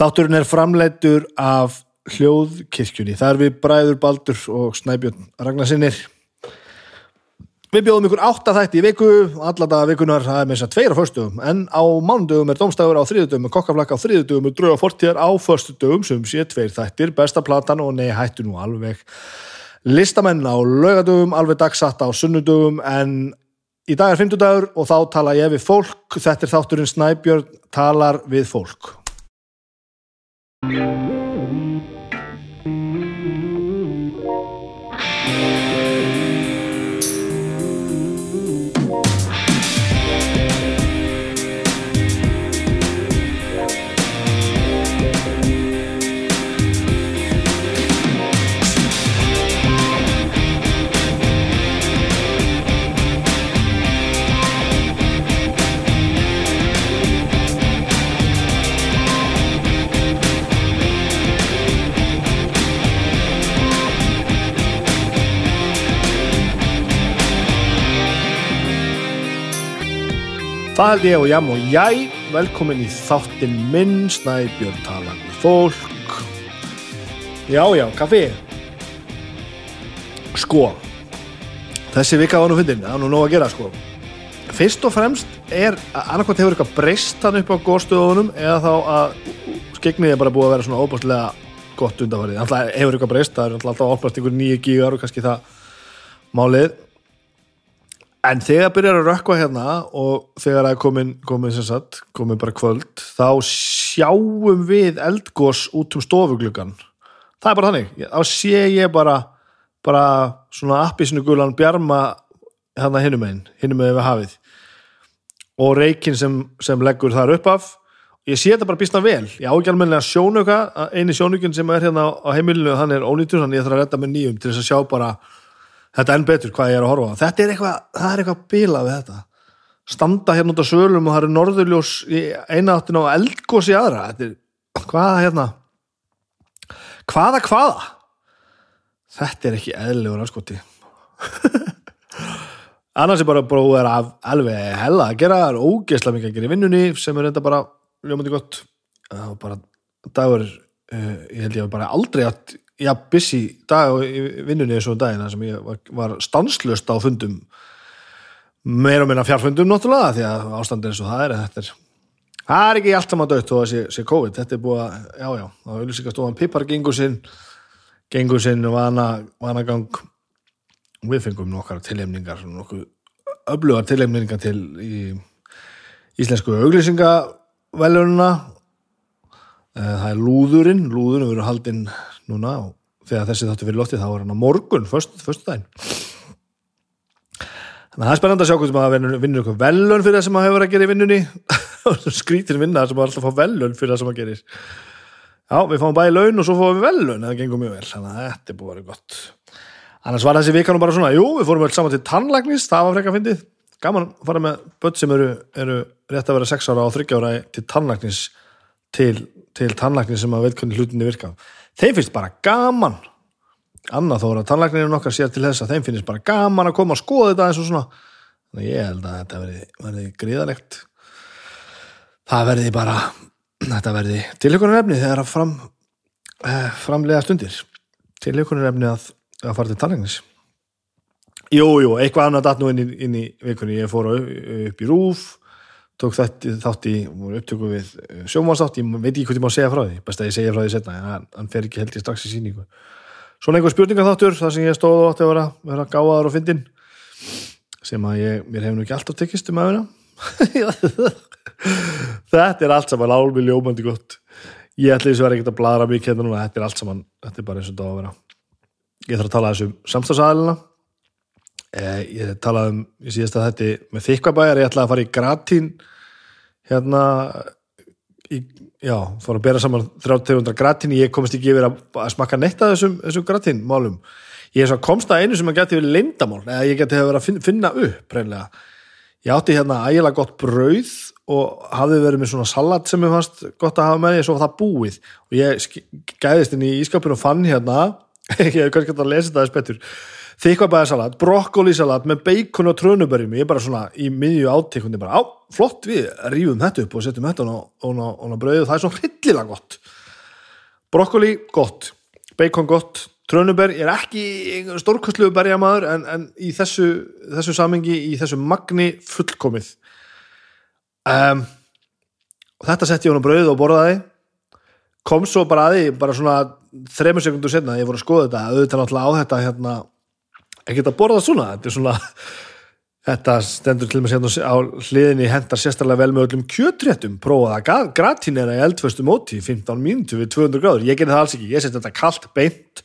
Þátturinn er framleitur af hljóðkirkjunni. Það er við Bræður Baldur og Snæbjörn Ragnarsinnir. Við bjóðum ykkur átta þætti í viku, alla daga vikunar, það er með þess að tveir á föstugum, en á mánudögum er domstæður á þriðudögum, með kokkaflakka á þriðudögum og dröga fortíðar á föstudögum sem sé tveir þættir, besta platan og nei hættu nú alveg. Listamenn á laugadögum, alveg dagsatt á sunnudögum, en í dag er fymtudagur og þá tala ég við fólk, þetta er þátturinn Snæbjörn talar við fólk. Música Það held ég og jam og jæ, velkomin í þáttinn minn, Snæbjörn talar við fólk. Já, já, kaffi. Sko, þessi vika var nú fyndin, það er nú nóg að gera, sko. Fyrst og fremst er að annarkvæmt hefur eitthvað breyst hann upp á góðstöðunum eða þá að skegnið er bara búið að vera svona óbúslega gott undanfarið. Alltaf hefur eitthvað breyst, það er alltaf opnast ykkur nýju gígar og kannski það málið En þegar byrjar að rökkva hérna og þegar er komin, komin, sagt, komin bara kvöld, þá sjáum við eldgós út um stofuglugan. Það er bara þannig. Þá sé ég bara, bara svona appisinu gulan bjarma hérna hinnum einn, hinnum eða við hafið. Og reikin sem, sem leggur þar upp af. Ég sé þetta bara býstna vel. Ég ágjör almenlega sjónuga, eini sjónugin sem er hérna á heimilinu, hann er ónýttur, þannig ég þarf að redda með nýjum til þess að sjá bara þetta er enn betur hvað ég er að horfa á. Þetta er eitthvað, það er eitthvað bila við þetta. Standa hérna út á sölum og það eru norðurljós í eina áttin á eldgós í aðra. Er, hvaða hérna? Hvaða hvaða? Þetta er ekki eðligur anskoti annars er bara bróðið að alveg hella að gera, það er ógeðslega mikið að gera í vinnunni sem er reynda bara ljómandi gott. Og bara dagur uh, ég held ég að bara aldrei að já, busy dag í vinnunni eins og um dagina sem ég var, var stanslöst á fundum. Meira og meina fjárfundum náttúrulega því að ástandin eins og það er þetta er, það er ekki allt saman dött og það sé, sé COVID, þetta er búið að já já, þá er líka stofan Pippar gengur sinn gengur sinn vana, vana gang við fengum nokkar tilhemningar nokkuð öflugar tilhemningar til í íslensku auglýsingavelununa það er lúðurinn lúðurinn verður haldinn núna og þegar þessi þáttu fyrir loftið þá er hann á morgun, förstu daginn þannig að það er spennand að sjá hvort maður vinnur eitthvað velun fyrir það sem maður hefur að gera í vinnunni. Skrítir vinna sem maður alltaf fá velun fyrir það sem maður gerir. Já, við fáum bæði laun og svo fáum við velun það gengur mjög vel, þannig að þetta er búið að vera gott. Annars var þessi vikanum bara svona jú, við fórum vel saman til tannlagnis, það var frekka fyndið. Gaman að fara með börn sem eru, eru rétt að vera 6 ára og 30 ára til tannlagnis til, til tannlagnis sem að veit hvernig hlutinni virka þeim finnst bara gaman. Annað þóra, tannlæknirinn okkar sér til þess að þeim finnst bara gaman að koma og skoða þetta eins og svona. Þannig ég held að þetta verði, verði gríðalegt það verði bara þetta verði tilhjókunarefni þegar að fram eh, framlega stundir. Tilhjókunarefni að, að fara til tannlæknis. Jújú, eitthvað annað datt nú inn í, inn í vikunni, ég fór upp í rúf tók þátt í upptöku við eh, sjómanstátt, ég veit ekki hvað ég má segja frá því. Best að ég segja frá því setna, en hann fer ekki held ég strax í síningu. Svona einhver spurninga þáttur þar sem ég stóð átti að vera, vera gáðar og fyndin sem að ég, mér hefur nú ekki alltaf tekist um aðeina þetta er allt saman álmi ljómandi gott. Ég ætla þess að vera ekkert að bladra mikið hérna núna, þetta er allt saman, þetta er bara eins og það á að vera. Ég þarf að tala þessum samstagsæðilina Eh, ég talaði um í síðasta þetta með þykvabæjar, ég ætlaði að fara í gratín hérna í, já, fór að bera saman 300 gratín, ég komist ekki yfir að, að smakka neitt að þessum, þessum gratín málum ég er svo komst að einu sem að geti verið leindamál, eða ég geti verið að finna, finna upp reynlega, ég átti hérna ægilega gott brauð og hafði verið með svona salat sem ég fannst gott að hafa með því, svo var það búið. Og ég gæðist inn í ískapinu og fann hérna, ég hef kannski að lesa þetta þess betur þykvabæðasalat, brokkolisalat með beikon og trönuberjum, ég er bara svona í miðju átekundi bara, á, flott við rífum þetta upp og setjum þetta á brauðu, það er svo hryllilega gott. Brokkoli, gott. Beikon, gott, trönuber ég er ekki stórkostlu berjamaður en, en í þessu, þessu samengi í þessu magni fullkomið. Um, og þetta sett ég á brauðu og borðaði. Kom svo bara aði, bara svona þreymur sekundur setna, ég voru að skoða þetta auðvitað náttúrulega á þetta hérna ekki að borða svona, þetta er svona þetta stendur til og með sérna á hliðinni hendar sérstaklega vel með öllum kjötréttum prófaða gratinera í eldföstu móti 15 mínutu við 200 gráður. Ég gerði það alls ekki, ég seti þetta kallt beint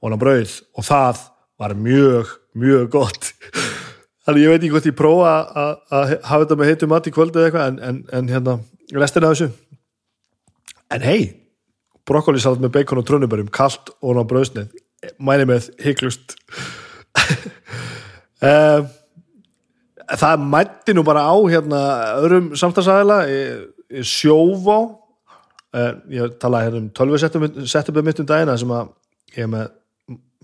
og ná brauð og það var mjög, mjög gott. Þannig ég veit ekki hvort ég prófa að hafa þetta með heitum mat í kvöldu eða eitthvað en, en, en hérna, restina af þessu. En hei brokkolisalat með bacon og trönuberjum kallt og ná brauðsnið mæli með hygglust um, það mætti nú bara á hérna öðrum samstagsæðila sjófá uh, ég talaði hérna um tölvusetupið mitt um dagina sem að ég er með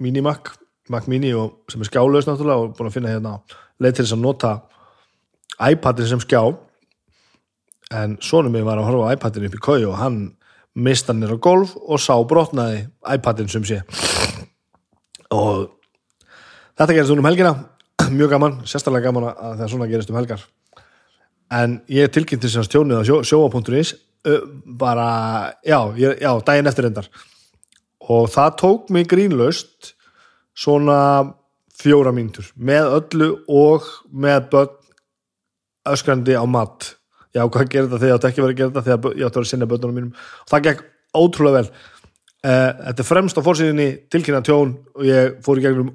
minimac Mac mini og sem er skjálaus náttúrulega og búin að finna hérna leið til þess að nota iPadin sem skjá. En sonum ég var að horfa á iPadin upp í kau og hann mista hann nýra golf og sá brotnaði iPadin sem sé. Og þetta gerist um helgina. Mjög gaman, sérstaklega gaman að það svona gerist um helgar. En ég tilkynnti þess að stjónið á sjó, sjóa.is bara, já, já, daginn eftir endar og það tók mig grínlaust svona fjóra mínútur með öllu og með börn öskrandi á mat. Já, hvað gerir það þegar ég átti ekki verið að gera það þegar ég átti að vera sinna börnunum mínum. Og það gekk ótrúlega vel. Þetta er fremst á fórsýðinni tilkynna tjón og ég fór í gegnum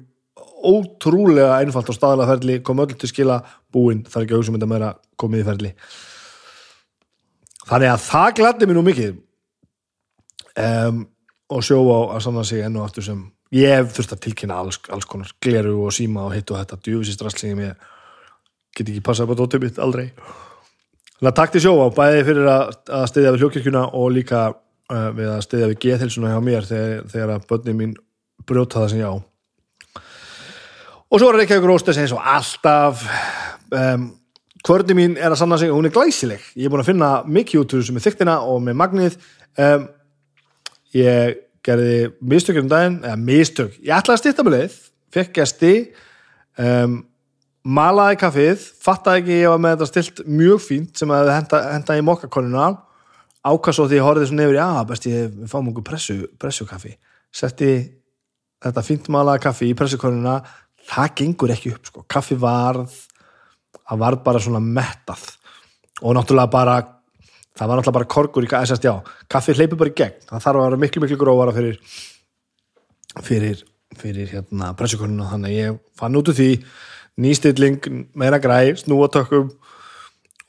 ótrúlega einfalt og staðlega ferli kom öll til skila búinn þar ekki að hugsa um meira komið í ferli. Þannig að það gladdi mér nú mikið um, og sjó á að sanna sig enn og aftur sem ég hef þurft að tilkynna alls, alls konar gleru og síma og hitt og þetta djúvisist rastling ég get ekki passað på dóttum mitt aldrei. Þannig að takk til sjó á bæði fyrir að, að stiðja við hljókirkjuna og líka uh, við að stiðja við geðhilsuna hjá mér þegar, þegar að börnin mín brjóta það sem ég á og svo er Reykjavík Róstes eins og alltaf um, kvörni mín er að sanna sig hún er glæsileg, ég er búin að finna mikið út úr þessu með þyktina og með magnið. Um, ég gerði mistökjum um daginn, eða mistök. Ég ætlaði að stýtta með leið, fekk gæsti um, malaði kaffið, fattaði ekki ég var með þetta stilt mjög fínt sem að henda, henda í mokkakonuna. Ákast svo því ég horfið svo nefnir, já best ég fáum einhver pressu, pressu kaffi. Setti þetta fínt malaði kaffi í pressukonuna það gengur ekki upp sko. kaffi varð það varð bara svona mettað. Og náttúrulega bara það var náttúrulega bara korgur í SSD kaffi hleypur bara í gegn, það þarf að vera miklu miklu gróðara fyrir fyrir, fyrir hérna pressukonuna. Þannig að ég fann út úr því nýstilling, meira græ, snúatökkum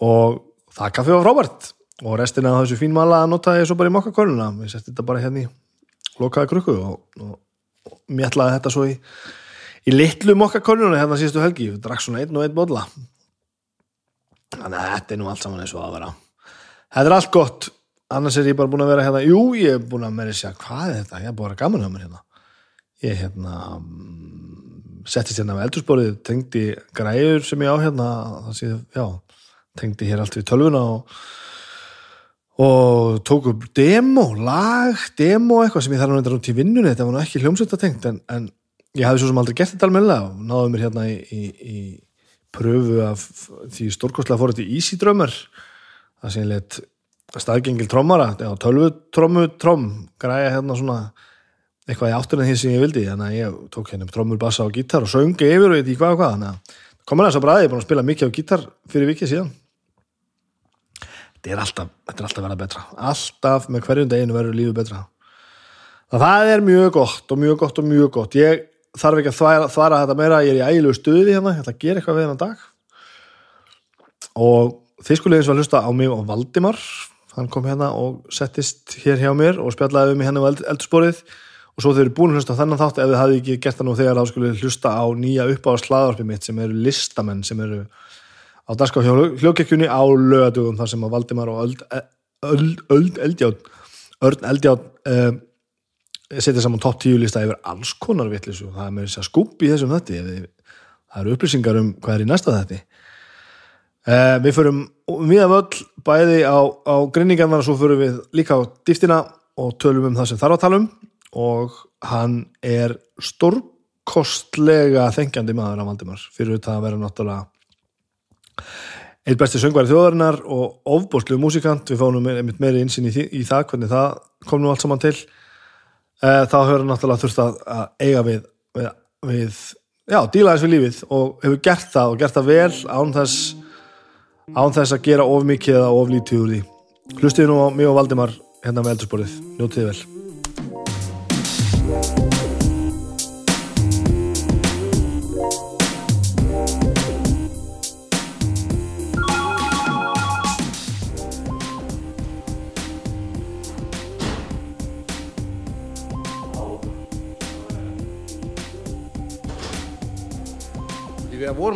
og það kaffi var frábært. Og restina af þessu fínmala notaði ég svo bara í mokkakonuna. Ég setti þetta bara hérna í lokaða krukku og, og, og mér ætlaði þetta svo í í litlu mokkakonuna hérna síðustu helgi drakk svona einn og einn bodla þannig að þetta er nú allt saman eins og að vera. Þetta er allt gott. Annars er ég bara búin að vera hérna. Jú, ég er búin að meira sér hvað er þetta, ég er búin að vera gaman hjá mér hérna. Ég hérna mm, settist hérna með eldursporið tengdi græur sem ég á hérna sé, já, tengdi hér allt við tölvuna og og tók upp demo, lag demo eitthvað sem ég þarf að út í vinnunni þetta var nú ekki hljómsveitatengt en, en ég hafði svo sem aldrei gert þetta almennilega og náðu mér hérna í, í, í pröfu af því stórkostlega fór þetta í Easy Drummer það sem ég let staðgengil trommara, tölvu trommu trom, græja hérna svona eitthvað í átturinn því sem ég vildi þannig að ég tók hérna trommur, bassa og gítar og söngi yfir og eitthvað og hvað þannig að þess að bara að ég er búin að spila mikið á gítar fyrir vikið síðan. Þetta er alltaf, þetta er alltaf verið betra. Alltaf með hverjum deginu verður lífið betra. Það er mjög gott og mjög gott og mjög gott. Ég þarf ekki að þvara, þvara þetta meira ég er í ægilegu stuði hérna, ég ætla að gera eitthvað við hennan dag. Og þið skulle eins og að hlusta á mig og Valdimar. Hann kom hérna og settist hér hjá mér og spjallaði um mig henni á eldursporið og svo þau eru búin að hlusta þennan þátt ef þið hafið ekki gert það nú þegar þá skulle hlusta á nýja uppáðar slaðarpi mitt sem eru listamenn sem eru á dagská hljókekjunni á lögadugum þar sem að Valdimar og Öld, Öld, Öld Eldjátt Örn Eldjátt um, setja saman topp 10 lista yfir alls konar vitleysu það er með þess að skúpi í þessum þetta það eru upplýsingar um hvað er í næsta þetta uh, við förum mjög völl bæði á, á grinningarnar og svo förum við líka á dýftina og tölum um það sem þarf að tala um. Og hann er stórkostlega þengjandi maður af Valdimar fyrir þetta að vera náttúrulega eitt besti söngværi þjóðarinnar og ofbóstlu músikant, við fánum einmitt meiri insinn í, í það, hvernig það kom nú allt saman til þá hefur hann náttúrulega þurft að, að eiga við, við, við já, díla þess við lífið og hefur gert það og gert það vel án þess án þess að gera of mikið eða of lítið úr því. Hlustiði nú á mig og Valdimar hérna með eldursporið, njótiði vel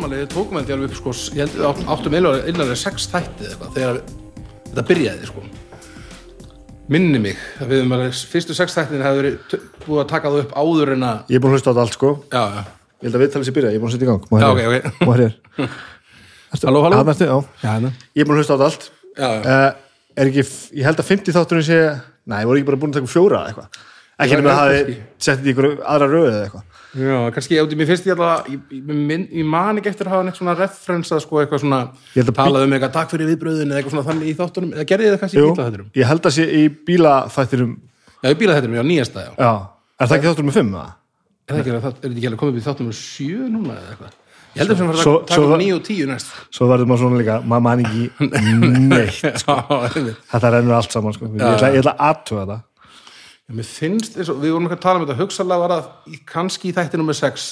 Við við tókum ég alveg upp sko, ég held við átt- áttum einlega sex þætti eitthvað þegar þetta byrjaði sko. Minni mig að við alveg, fyrstu sex þættin hefði verið búið að taka það upp áður en að Ég er búin að hlusta á þetta allt sko. Já, já, Ég held að viðtalið sér byrja, ég er búin að setja í gang. Má já, ok, ok. Má hér Halló, halló? Já, ertu, já. Já, hérna. Ég er búin að hlusta á þetta allt. Já, já, uh, Er ekki, ég held að 50 þátturinn sé Nei, voru ekki bara búin að taka fjóra eitthvað Ekki nema að hafi kannski. sett þetta í ykkur aðra röðu eða eitthvað já, kannski ég, mér finnst ég alltaf ég, ég, man ekki eftir að hafa neitt svona referensað sko, eitthvað svona, held talað um eitthvað takk fyrir viðbröðin eða eitthvað svona þannig í þáttunum eða gerði þið það kannski í Jú, bíla þetturum ég held að sé í bílaþættinum Já, í bíla þetturum, já, nýjasta, já Já, er það ekki þáttur með 5 eða? Er það ekki, er alveg komið upp í þáttum sjö núna eða eitthvað? Ég sem að Svo- fara að taka svo- upp níu og tíu næst. Svo verður maður svona líka, maður man ekki neitt einmitt. Þetta rennur allt saman sko. Ég ætla, að aðtuga það Mér finnst eins og, við vorum ekki að tala um þetta, hugsalega var það kannski í þætti nummer sex.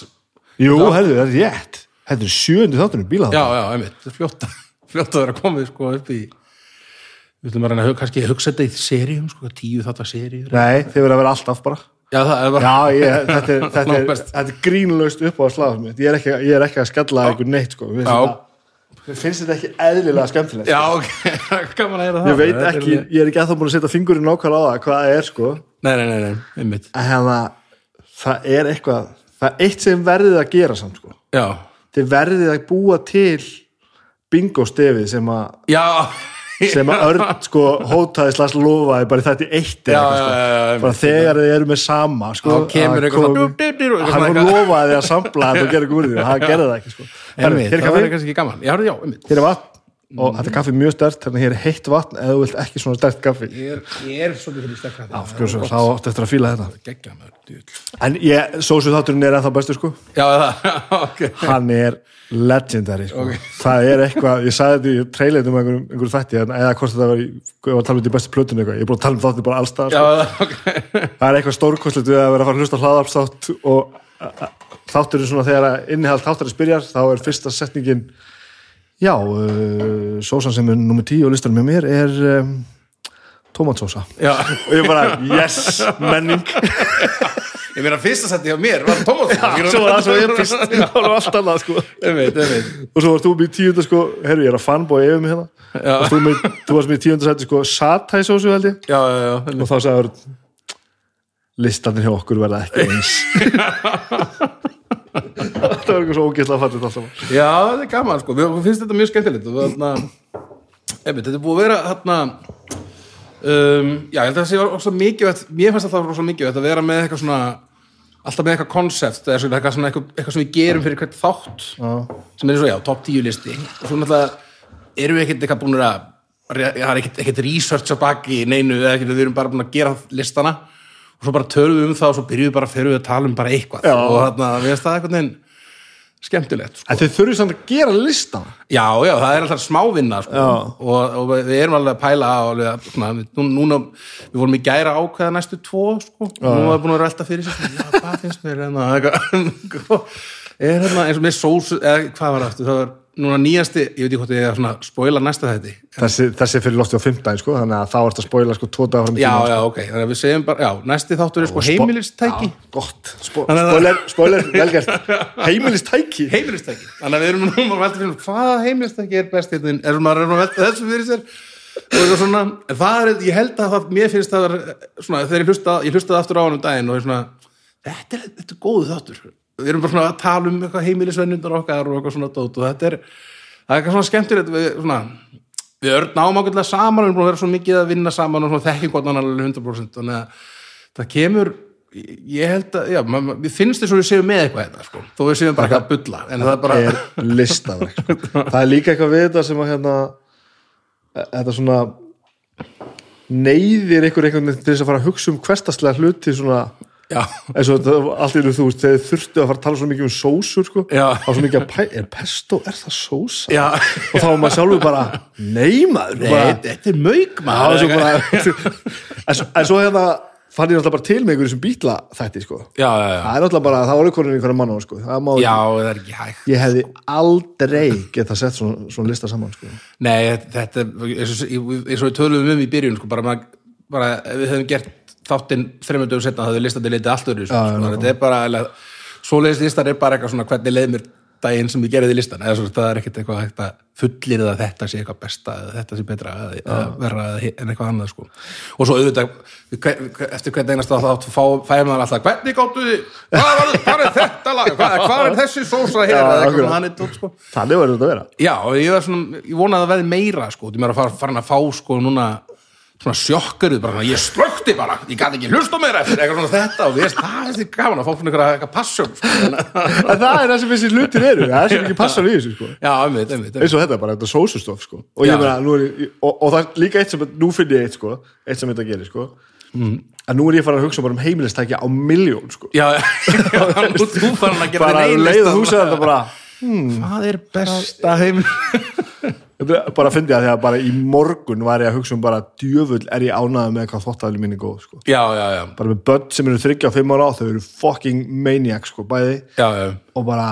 Jú, herðu, það er rétt Þetta er sjöundi þátturinn Já, bílaþáttur já, einmitt, þetta er fljótt, fljótt að vera komið sko upp í, við ætlum að reyna kannski að hugsa þetta í seríum, sko, tíu þáttar seríur. Nei, þið verður að vera alltaf bara Já, það er bara, Já, ég, þetta, er, þetta, er, Langbest. þetta er grínlaust upp á slagum mitt. ég er ekki, ég er ekki að skalla einhver neitt sko. Já. þetta- mér finnst þetta ekki eðlilega skemmtilegt já, ok, gaman að heyra það. ég veit Þetta er ekki, ég er ekki að það búin að setja fingurinn nákvæmlega á það hvað það er sko Nei, nei, nei, nei, einmitt. að það er eitthvað það er eitt sem verðið að gera samt sko. Já, þið verðið að búa til bingo stefið sem að já, sem að Örn sko hótaði slags lofaði bara þetta í eitt eða eitthvað, sko. þegar þið eru með sama sko, Þá kemur að eitthvað hann lofaði að sampla þetta og gera úr því og hann gerði það ekki sko. Hér er kannski gaman. Já, já, einmitt. hér er vatn og þetta er kaffi mjög stert, þannig að hér er heitt vatn eða þú vilt ekki svona stert kaffi Ég er, ég er svolítið fyrir stekka þetta. Sko, svo, þá áttu eftir að fíla þetta en ég, sósu þátturinn er ennþá bestur sko Já, það, ok. hann er legendary sko. það er eitthvað, ég sagði þetta í trailetum um einhverjum, einhverjum þætti, en- eða hvort þetta var í, ég var að tala um þetta í bestu plötun eitthvað, ég er búin að tala um þáttir bara allstað sko. það, ok. það er eitthvað stórkostlegt við að vera að fara að hlusta á já, uh, sósan sem er nummer 10 á listanum með mér er um, tómatsósa Já, og ég bara, yes, menning ég meina fyrsta setti hjá mér var Tómas. svo var það svo epist, það var allt annað sko Einmitt, einmitt. og svo varst þú með tíunda sko herru ég er að fanboy yfir mig hérna Já. og þú, með, þú varst með tíunda sæti sko satæsósu held ég Já, já, já. og þá sagður listanir hjá okkur verða ekki eins það var eitthvað svo ógeðslega að fatta þetta alltaf Já, þetta er gaman, sko. Mér finnst þetta mjög skemmtilegt. Og þarna, einmitt, þetta er búið að vera, þarna, um, já, ég held að það sé også mikið, mér finnst alltaf svo mikið að vera með eitthvað svona, alltaf með eitthvað konsept, eða svona eitthvað, svona, eitthvað, eitthvað sem við gerum fyrir hvert þátt, Já. sem er svo, já, top 10 listi. Og svo náttúrulega erum við ekkert eitthvað búin að, það er ekkert, research á baki neinu, eða ekkert, við erum bara búin að gera listana og svo bara tölum við um það og svo byrjuðum við bara, fyrir við að tala um bara eitthvað Já. og þarna, við veist það eitthvað neginn skemmtilegt, sko. en þið þurfið samt að gera listan Já, já, það er alltaf smávinna sko. Og, og við erum alveg að pæla á alveg, að, svona, við, nú- núna, við vorum í gæra ákveða næstu tvo sko. og nú erum við búin að velta fyrir sér já, hvað finnst mér hérna eitthvað, er hérna eins og með sós eða hvað var aftur, það var núna nýjasti, ég veit ekki hvort ég er svona spoila næsta þetta þessi, þessi fyrir losti á fimmtæn sko þannig að þá ertu að spoila sko tvo dagar fram í Já, já, ok, þannig að við segjum bara, já, næsti þáttur er sko heimilistæki. Já, gott, að- spoiler, spoiler, velgert heimilistæki? Heimilistæki, þannig að við erum nú að velta fyrir hvaða heimilistæki er best hérna, er maður að velta þessu fyrir sér? Og svona, það er, ég held að það, mér finnst það vera, svona, þegar ég hlusta ég hlustaði aftur á hann um daginn og ég svona þetta er, þetta er góðu þáttur við erum bara svona að tala um eitthvað heimilisvennundar okkar og eitthvað svona dót og þetta er það er eitthvað svona skemmtilegt við, svona, við örn náum ákveðlega saman við erum búin að vera svo mikið að vinna saman og svona þekking gott alveg 100% þannig að það kemur ég held að, já, við finnst þess að við séum með eitthvað þetta, sko, þó við séum bara eitthvað að bulla en það er bara, er listaverk sko. það er líka eitthvað við þetta sem að hérna e- þetta svona neyðir einhver einhvern veginn til þess að fara að hugsa um hverstaslega hluti svona og þetta- allt í þú veist þegar þurftu að fara að tala svo mikið um sósur sko. Þá svo mikið að pæ, er pesto, er það sósa? Já. Og þá var maður sjálfur bara nei maður Nei, bara, þetta er mög maður. svo en, svo, en svo hérna fann ég náttúrulega bara til með einhverjum sem bítla þætti sko. já, já, já, það er náttúrulega bara, það var einhverjum einhverjum mann á sko. það má já, það er ekki hægt. Ég hefði aldrei geta sett svona, svona lista saman sko. Nei, þetta eins og, við töluðum um í byrjun sko, bara, bara við hefum gert þáttinn þreymur dögum setna það hefði listandi litið allt öðru sko, þetta er bara alveg, svoleiðis listar er bara eitthvað svona hvernig leið mér daginn sem ég gerði listan. Eða svona, það er ekkert eitthvað hægt að fullir að þetta sé eitthvað besta eða þetta sé betra verra eða hi- en eitthvað annað sko. og svo auðvitað eftir hvern einasta þátt fá, fæði maður alltaf hvernig gáttu þið, hvað, hvað er þetta lag? Hvað, hvað er þessi sósa hér? Eða eitthvað svona þannig tótt sko. Þannig verður þetta að vera. Já, og ég svona, ég vonaði að veði meira sko, þú mér að fara að fá sko núna svona sjokkaruð bara, svona, ég slökti bara, ég gæti ekki hlust á meira eftir eitthvað svona þetta og veist, það er því gaman að fá svona eitthvað, passjón sko. en það er það sem þessi hlutir eru það er sem ekki passar í þessu sko. Já, einmitt, einmitt, eins og þetta bara, þetta sósustof sko. og, meina, er og, og það er líka eitt sem nú finn ég eitt, sko, eitt sem þetta gerir sko. Mm. en nú er ég farin að hugsa bara um heimilistækja á miljón sko. Já, þú farin að gera bara þér leið einlista og þú segir þetta bara Hvað er besta heim Þetta er bara að fyndi að því að bara í morgun var ég að hugsa um bara djöfull er ég ánægð með hvað þvóttafæli mín er góð sko. Já, já, já, bara með börn sem eru 35 ára á þau eru fucking maniac sko, bæði. Já, já. og bara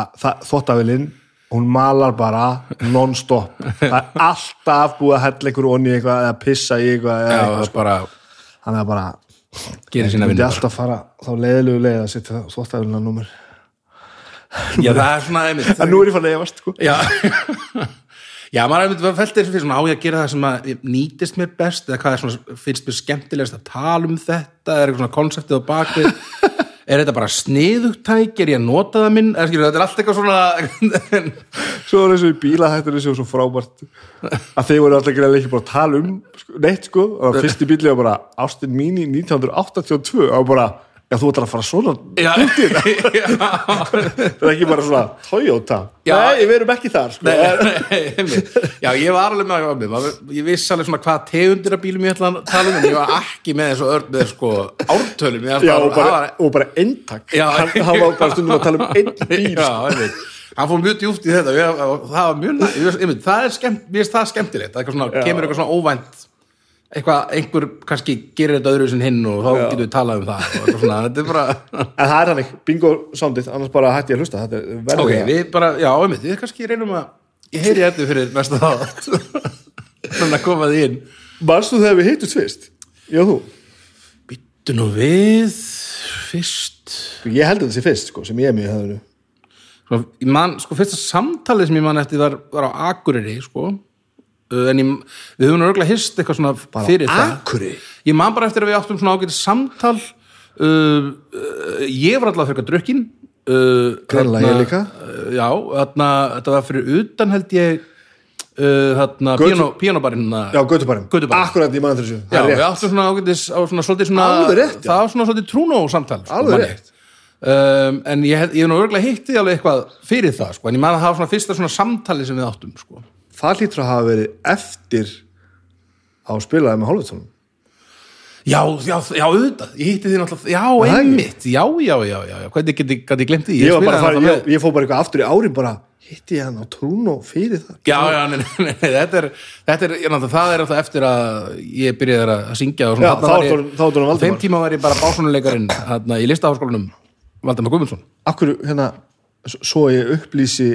þvóttafælin hún malar bara non-stop. Það er alltaf búið að hella einhver onni eitthvað eða pissa í eitthvað, bara þannig að bara gerir ég sína vinnu. þá leiðilegu leið að setja þvóttafælina númer. Já, það er svona en nú er ég fann að efast sko. Já Já, maður er að felta þessu fyrir svona á ég að gera það sem að nýtist mér best eða hvað er svona, finnst mér skemmtilegast að tala um þetta, er eitthvað svona konseptið á bakvið? Er þetta bara sniðugtæk er ég að nota það minn, er, skilur, þetta er allt eitthvað svona svo er þessu í bílahættunni sem var svo frábært að þeir voru alltaf ekki ekki bara að tala um sko, neitt sko, og fyrsti bíli var bara Austin Mini 1982 og bara, já þú ætlar að fara svona Já, já, það er ekki bara svona Toyota Já. nei, við erum ekki þar sko. Nei, einmitt. Já, ég var alveg með að maður, ég vissi alveg svona hvað tegundir af bílum ég ætla að tala um en ég var ekki með þessu örn með sko ártölum ég já, og bara, það var- og bara eintak Já. hann, var bara stundum að tala um einn bíl Já, sko. einmitt. hann fór mjög djúpt í þetta ég, það var mjög ég veist, það er skemmt, mér finnst það skemmtilegt það er svona, kemur eitthvað svona óvænt eitthvað, einhver kannski gerir þetta öðru sem hinn og þá getur við talað um það og svona, þetta er bara en það er ekki, bingo soundið annars bara hætti ég að hlusta þetta er verður ok, það. við bara, já, einmitt, við kannski reynum að ég heyri þetta fyrir næsta þátt. Þannig að koma því inn. Manstu þegar við hittust fyrst? Já þú, byttu nú við fyrst. Ég held að þetta sé fyrst sko, sem ég er mjög hefðu sko, ég man, sko, fyrsta samtalið sem ég man eftir var, var á Akureyri, sko en ég, við höfum örgulega hist eitthvað svona fyrir það Akureyri? ég man bara eftir að við áttum svona ágætið samtal uh, uh, ég var allavega fyrir drukkin uh, Greinilega þarna- ég líka. já, þarna, þetta var fyrir utan held ég uh, þarna, pianobarinn já, Götubarinn, akkurat ég mann þessu já, Það við áttum svona ágætis á svona svolítið svona Alveg rétt, já. það var svona svolítið trúnó samtal sko, Alveg man rétt. um, en ég, hef- ég hef nú örgulega hitti alveg eitthvað fyrir það, sko, en ég man að það var svona fyrsta svona samtali sem við áttum, sko það hlýtur að hafa verið eftir á spilaði með hálfutónum Já, já, já, auðvitað, ég hitti því náttúrulega, já, einmitt, já, já, já, já, já, hvernig get ég, get ég glemt því? ég, spilaði fara, ég, ég fór bara eitthvað aftur í árin bara, hitti ég hann á Trúnó fyrir það? Já, já, nei, nei, nei, þetta er, þetta er, ég það er alltaf eftir að ég byrjaði að syngja og Já, svona, þá þarna var ég- þá orðinn Valdimar. Þeim tíma var ég bara básunuleikarinn, í listaháskólanum, Valdemar Guðmundsson. akkur hérna, svo ég upplýsi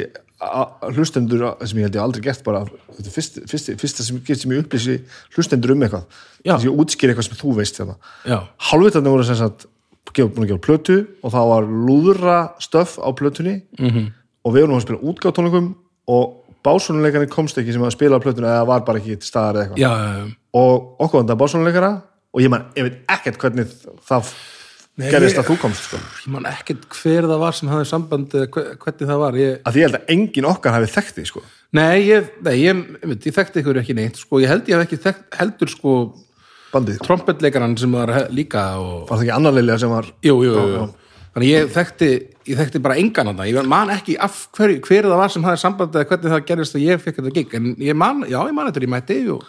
hlustendur sem ég held ég aldrei gert bara þetta er fyrst, fyrst, fyrsta sem, sem ég upplýsi hlustendur um eitthvað þess að ég útskýri eitthvað sem þú veist hérna. Já, hálfvitarnir voru sem sagt búin að gefa plötu og það var lúðra stöf á plötunni -hmm. og við vorum að spila útgáðtónleikum og básónuleikarinn komst ekki sem að spila á plötuna eða var bara ekki til staðar eða eitthvað já, já, já. og okkur vantar básónuleikara og ég man, ég veit ekkert hvernig það Nei, gerðist ég- að þú komst sko. ég man ekkert hver það var sem hafði samband eða hve- hvernig það var. Ég, að því ég held að engin okkar hafi þekkt því sko. nei, ég, nei ég, ég, ég þekkti ykkur ekki neitt sko, ég held ég hef ekki þekkt, heldur sko bandið, trompetleikaran sem var líka og, var það ekki annar lilja sem var jú, jú, jú, jú. þannig ég þekkti ég þekkti bara engan að það, ég man ekki af hver, hver það var sem hafði samband eða hvernig það gerðist að ég fekk þetta gig, en ég man, já, ég man þetta ég mætti og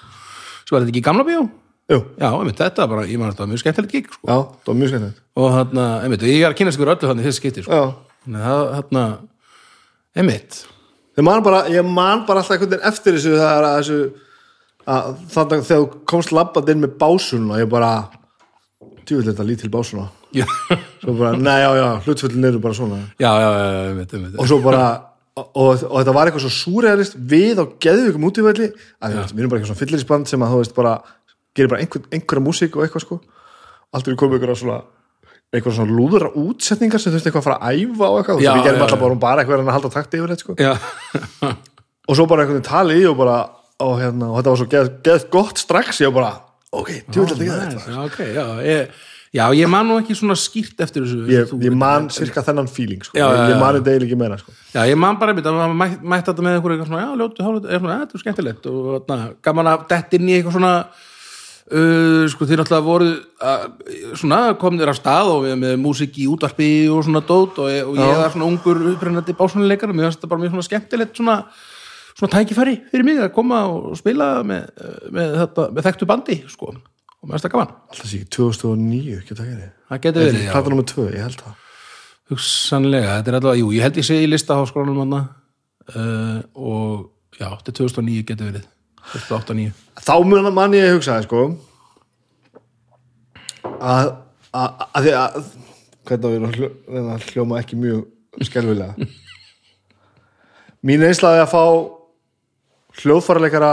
svo var þetta ekki í gamla bíó Jú, já, einmitt, þetta bara, ég man þetta var mjög skemmtilegt gig sko. já, það var mjög skemmtilegt. Og þarna, einmitt, ég er að kynast ykkur öllu þannig þessi skipti, sko. Þannig að þarna einmitt, Ég man bara, ég man bara alltaf einhvern veginn eftir þessu það er að þessu að þannig að þegar þú komst labbað inn með básun og ég bara djúvill þetta lítil básuna já, svo bara, nei já já, hlutföllin eru bara svona. Já, já, já, einmitt, einmitt. Og svo bara og, og, og þetta var eitthvað svo súrealist við á geðvikum við, við erum bara eitthvað svona fyllirisband sem að þú veist bara gerir bara einhver, einhverja músík og eitthvað sko. Allt er komið einhverja svona einhverja svona lúðura útsetningar sem þú veist eitthvað að fara að æfa og eitthvað, Já, og við gerum já, alltaf bara, bara eitthvað að halda takti yfir þetta sko. Og svo bara einhvern veginn tali í og bara og, hérna, og þetta var svo geð, geð gott strax ég var bara, ok, djúvill þetta geð þetta ok, já ég, já, ég man nú ekki svona skýrt eftir þessu ég, ég man cirka þennan feeling sko. Já, ég já. man þetta eiginlega ekki meira sko. já, ég man bara einmitt að maður mætt, mætt þetta með svona, já, ljótu, hálfut, er svona, "Ja, þetta er skemmtilegt. Og þarna, gaman að dett inn í eitthvað svona uh, sko, þið náttúrulega voru uh, svona, komnir af stað og við með músík í útvarpi og svona dót og, og ég var svona ungur upprennandi básunuleikar og mér finnst þetta bara mjög svona skemmtilegt svona, svona tækifæri fyrir mig að koma og spila með, með, þetta, með þekktu bandi sko, og mér finnst það gaman. Alltaf sé ekki 2009, ekki það gerði það getur verið, plata nummer 2, ég held það. Hugsanlega, þetta er allavega, jú, ég held ég sé í listaháskólanum hann uh, og já, þetta er 2009 getur verið 2008-2009 þá mun man ég að hugsa sko. Að að því að hvernig við erum að hljó- reyna að hljóma ekki mjög skelfilega? Mín einslaði að fá hljóðfæraleikara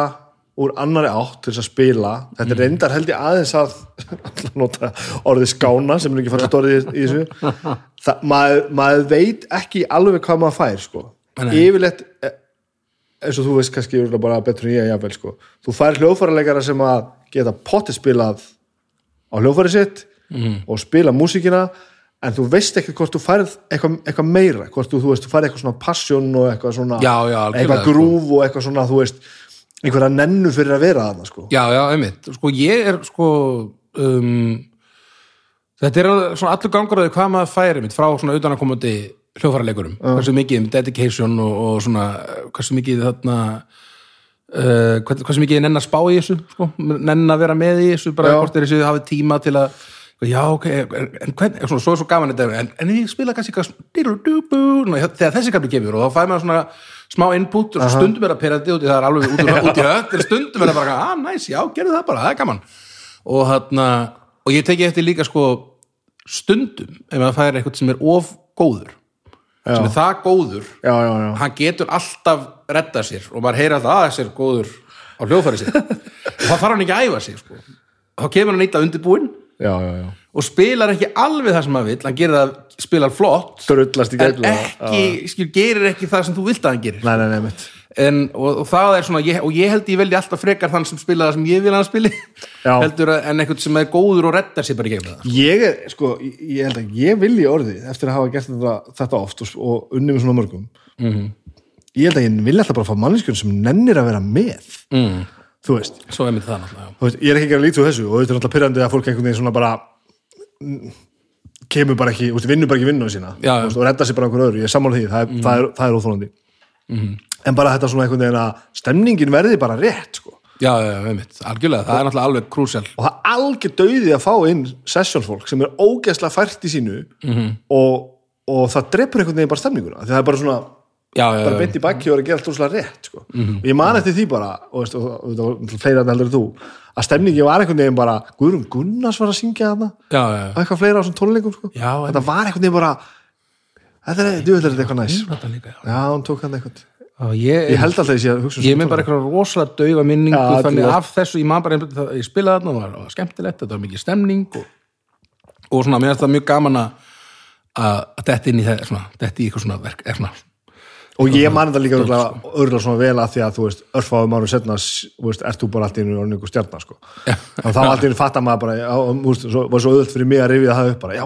úr annari átt til þess að spila þetta er reyndar held ég aðeins að orðið skána sem er ekki fara orðið í, þessu. Það, maður, maður veit ekki alveg hvað maður fær sko. Yfirleitt eh, eins og þú veist kannski bara betur en ég jafnvel sko. þú fær hljóðfæraleikara sem að geta potti spilað á hljóðfæri sitt Mhm. og spila músíkina en þú veist ekki hvort þú færð eitthvað, eitthvað meira hvort þú, þú veist, þú færð eitthvað svona passion og eitthvað svona Já, já, eitthvað sko. grúf og eitthvað svona, þú veist einhverja nennu fyrir að vera þarna sko. Já, já, einmitt, sko ég er sko um, þetta er svona allur gangur að hvað maður færi mitt frá svona utanakomandi hljófaraleikurum hversu mikið um dedication og, og svona hversu mikið þarna uh, hversu, mikið nenn að spá í þessu sko, nenn að vera með í þessu bara hvort er þessu hafið tíma til að já, ok, en, en hvern, svona, svo er svo gaman þetta, en, en ég spila kannski eitthvað þegar þessi kapli kemur og þá fæ maður svona smá input og stundum er að perandi út í það er alveg út, úr- út í en stundum er að bara, ah, næs, já, gerðu það bara, það er gaman. Og þarna, og ég teki eftir líka sko stundum ef maður fær eitthvað sem er of góður sem er það góður já, já, já, hann getur alltaf redda sér og maður heyrir alltaf að þessi er góður á hljóðfæri sér og þá þarf hann ekki að æfa sig sko. þá kemur hann já, já, já. og spilar ekki alveg það sem maður vill. Hann gerir það, spilar flott en ekki, skil, gerir ekki það sem þú vilt að hann gerir. Nei, nei, nei, mitt en, og, og það er svona, ég, og ég held ég veldi alltaf frekar þann sem spila það sem ég vil að hann spili. Heldur að, en einhvern sem er góður og reddar sér bara í gegnum það. Ég sko, ég held að ég vilji orðið eftir að hafa gert þetta, þetta oft og, og unni með svona mörgum. Mhm. ég held að ég vilja alltaf bara fá manneskjörn sem nennir að vera með. Mm. þú veist, það veist, ég er ekki að gera lítið úr þessu og þetta er alltaf pyrrandi að fólk einhvern veginn svona bara mm, kemur bara ekki, vinnur bara ekki vinnuna sína. Já, og redda sér bara einhver öðru, ég er sammála því það er, það er, það er en bara þetta svona einhvern veginn að stemningin verði bara rétt sko. já, einmitt, algjörlega, það er náttúrulega alveg krúsjál og það er algjör dauði að fá inn sessionfólk sem er ógeðslega fært í sínu -hmm. og, og það dreipur einhvern veginn bara stemninguna því það er bara svona, já, já, bara beint í bakki og er að gera allt úrslega rétt sko. og ég man eftir því bara og, og, og fleira heldur en þú að stemningi var einhvern veginn bara Guðrún Gunnars var að syngja þarna og eitthvað fleira á svona tónleikum sko. Þetta var einhvern veginn bara þetta er, þetta eitthvað næs þetta líka, já. hún tók hann eitthvað ég, ég held alltaf sé að hugsa um ég með bara eitthvað rosalega daufa minningu þetta þannig af þessu, ég man bara einhvern ég spilaði þarna, það var skemmtilegt, þetta var mikið stemning og, og svona, mér er þetta mjög gaman að að detti inn í það, svona, detti í eitthvað svona verk, er svona og ég man þetta líka örgulega, örgulega svona vel að því að þú veist, örfáum árum setna þú veist, ert þú bara allt í einu orðin ykkur stjarnar sko. og þá allt í einu fattar maður bara já, og, þú veist, svo, var svo auðvöld fyrir mig að rifja það upp bara, já,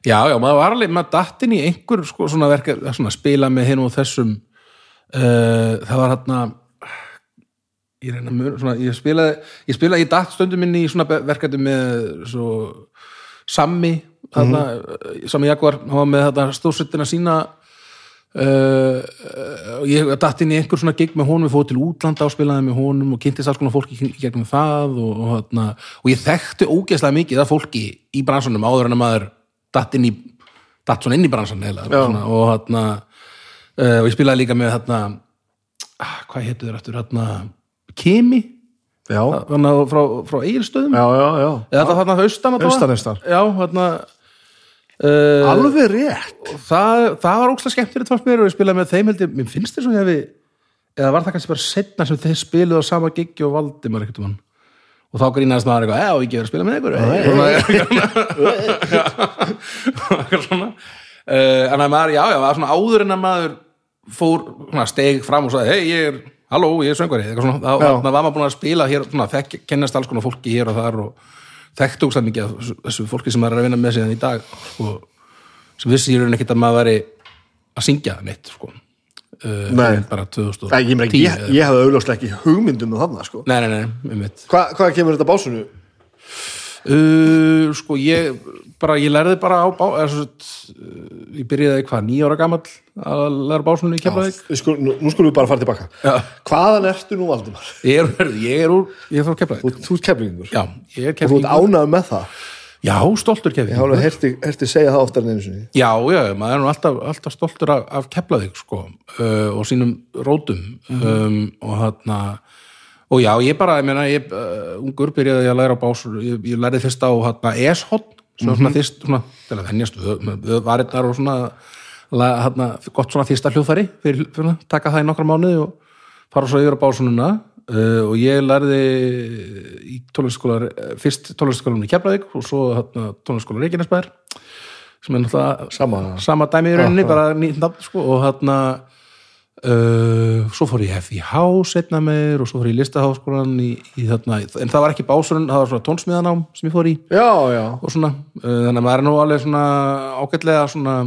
Já, já, maður. var alveg, maður datt inn í einhver sko, svona verka, svona spila með hinn og þessum uh, það var hérna ég reyna mjög, svona, ég spilaði ég spilaði, ég datt stundum inn í svona verkefni með svo Sammi, mm Sammi Jaguar, hann var með þetta stóðsettina sína Uh, uh, ég datt inn í einhver svona gig með honum, við fóðum til útlanda og spilaði með honum og kynntist alls konar fólki gegnum það og, og, og, og ég þekkti ógeðslega mikið af fólki í bransanum áður en að maður datt inn í datt svona inn í bransan heila, og hérna uh, og ég spilaði líka með hérna ah, hvað hétu þér eftir hérna Kimi, hérna frá, frá Egilstöðum já, já, já. eða þetta þarna austan allavega? Austan, austan. já, hérna uh, alveg rétt. það, það var ógslag skemmtilegt fannst mér og ég spilaði með þeim held ég, mér finnst að ég hefi eða var það kannski bara setna sem þeir spiluðu á sama giggi og Valdimar ekkert um hann og þá grínaðist maður eitthvað, eða og ekki verið að spila með eitthvað svona. Uh, en að maður, já, já, það var svona áður en að maður fór, svona, steg fram og sagði, hei, ég er, halló, ég er söngvari eitthvað svona, þá var maður búin að spila hér, svona, þekk, kennast alls konar fólki hér og þar og þekktu ógstæð mikið af þessu- fólki sem maður er að vinna með síðan í dag sko, sem vissi ég raun ekkert að maður væri að syngja neitt sko. Uh, Nei. bara 2010 Æ, ég, meina, ég, ég hafði augljóslega ekki hugmyndum með þarna sko. nei, nei, nei, um Hva, hvað kemur þetta básunu? uh, sko ég bara, ég lærði bara á bá eða, svo, uh, ég byrjaði hvað, nýja ára gamall að læra básunum í Keflavík skul, nú, nú skulum við bara fara tilbaka Já. hvaðan ertu nú Valdimar? ég er, ég er úr, ég er frá Keflavík Þú, þú er og þú ert Keflavík ánægð með það já, stoltur ég Keflavík hafði herti, herti segja það oftar en einu sinni. Já, já, maður er nú alltaf, alltaf stoltur af, af Keflavík sko uh, og sínum rótum um, og þarna og já, ég bara, ég meina, ég uh, ungur byrjaði ég að læra á básur, ég, ég lærði fyrst á eshotn, svona, svona fyrst svona, til að venjast við, varirnar og svona þarna, gott svona fyrsta hljóðfæri fyrir, fyrir að taka það í nokkra mánuði og fara svo yfir á básununa uh, og ég lærði í tónlistaskóla fyrst tónlistaskólanum í Keflavík og svo þarna tónlistaskóla Reykjanesbær sem er náttúrulega Sama. sama dæmi í rauninni, bara nýtt nafn sko, og þarna uh, svo fór ég FIH setna meir og svo fór ég listaháskólan í, í þarna, en það var ekki básurinn það var svona tónsmiðanám sem ég fór í já, já, og svona, uh, þannig að maður er nú alveg svona ágætlega svona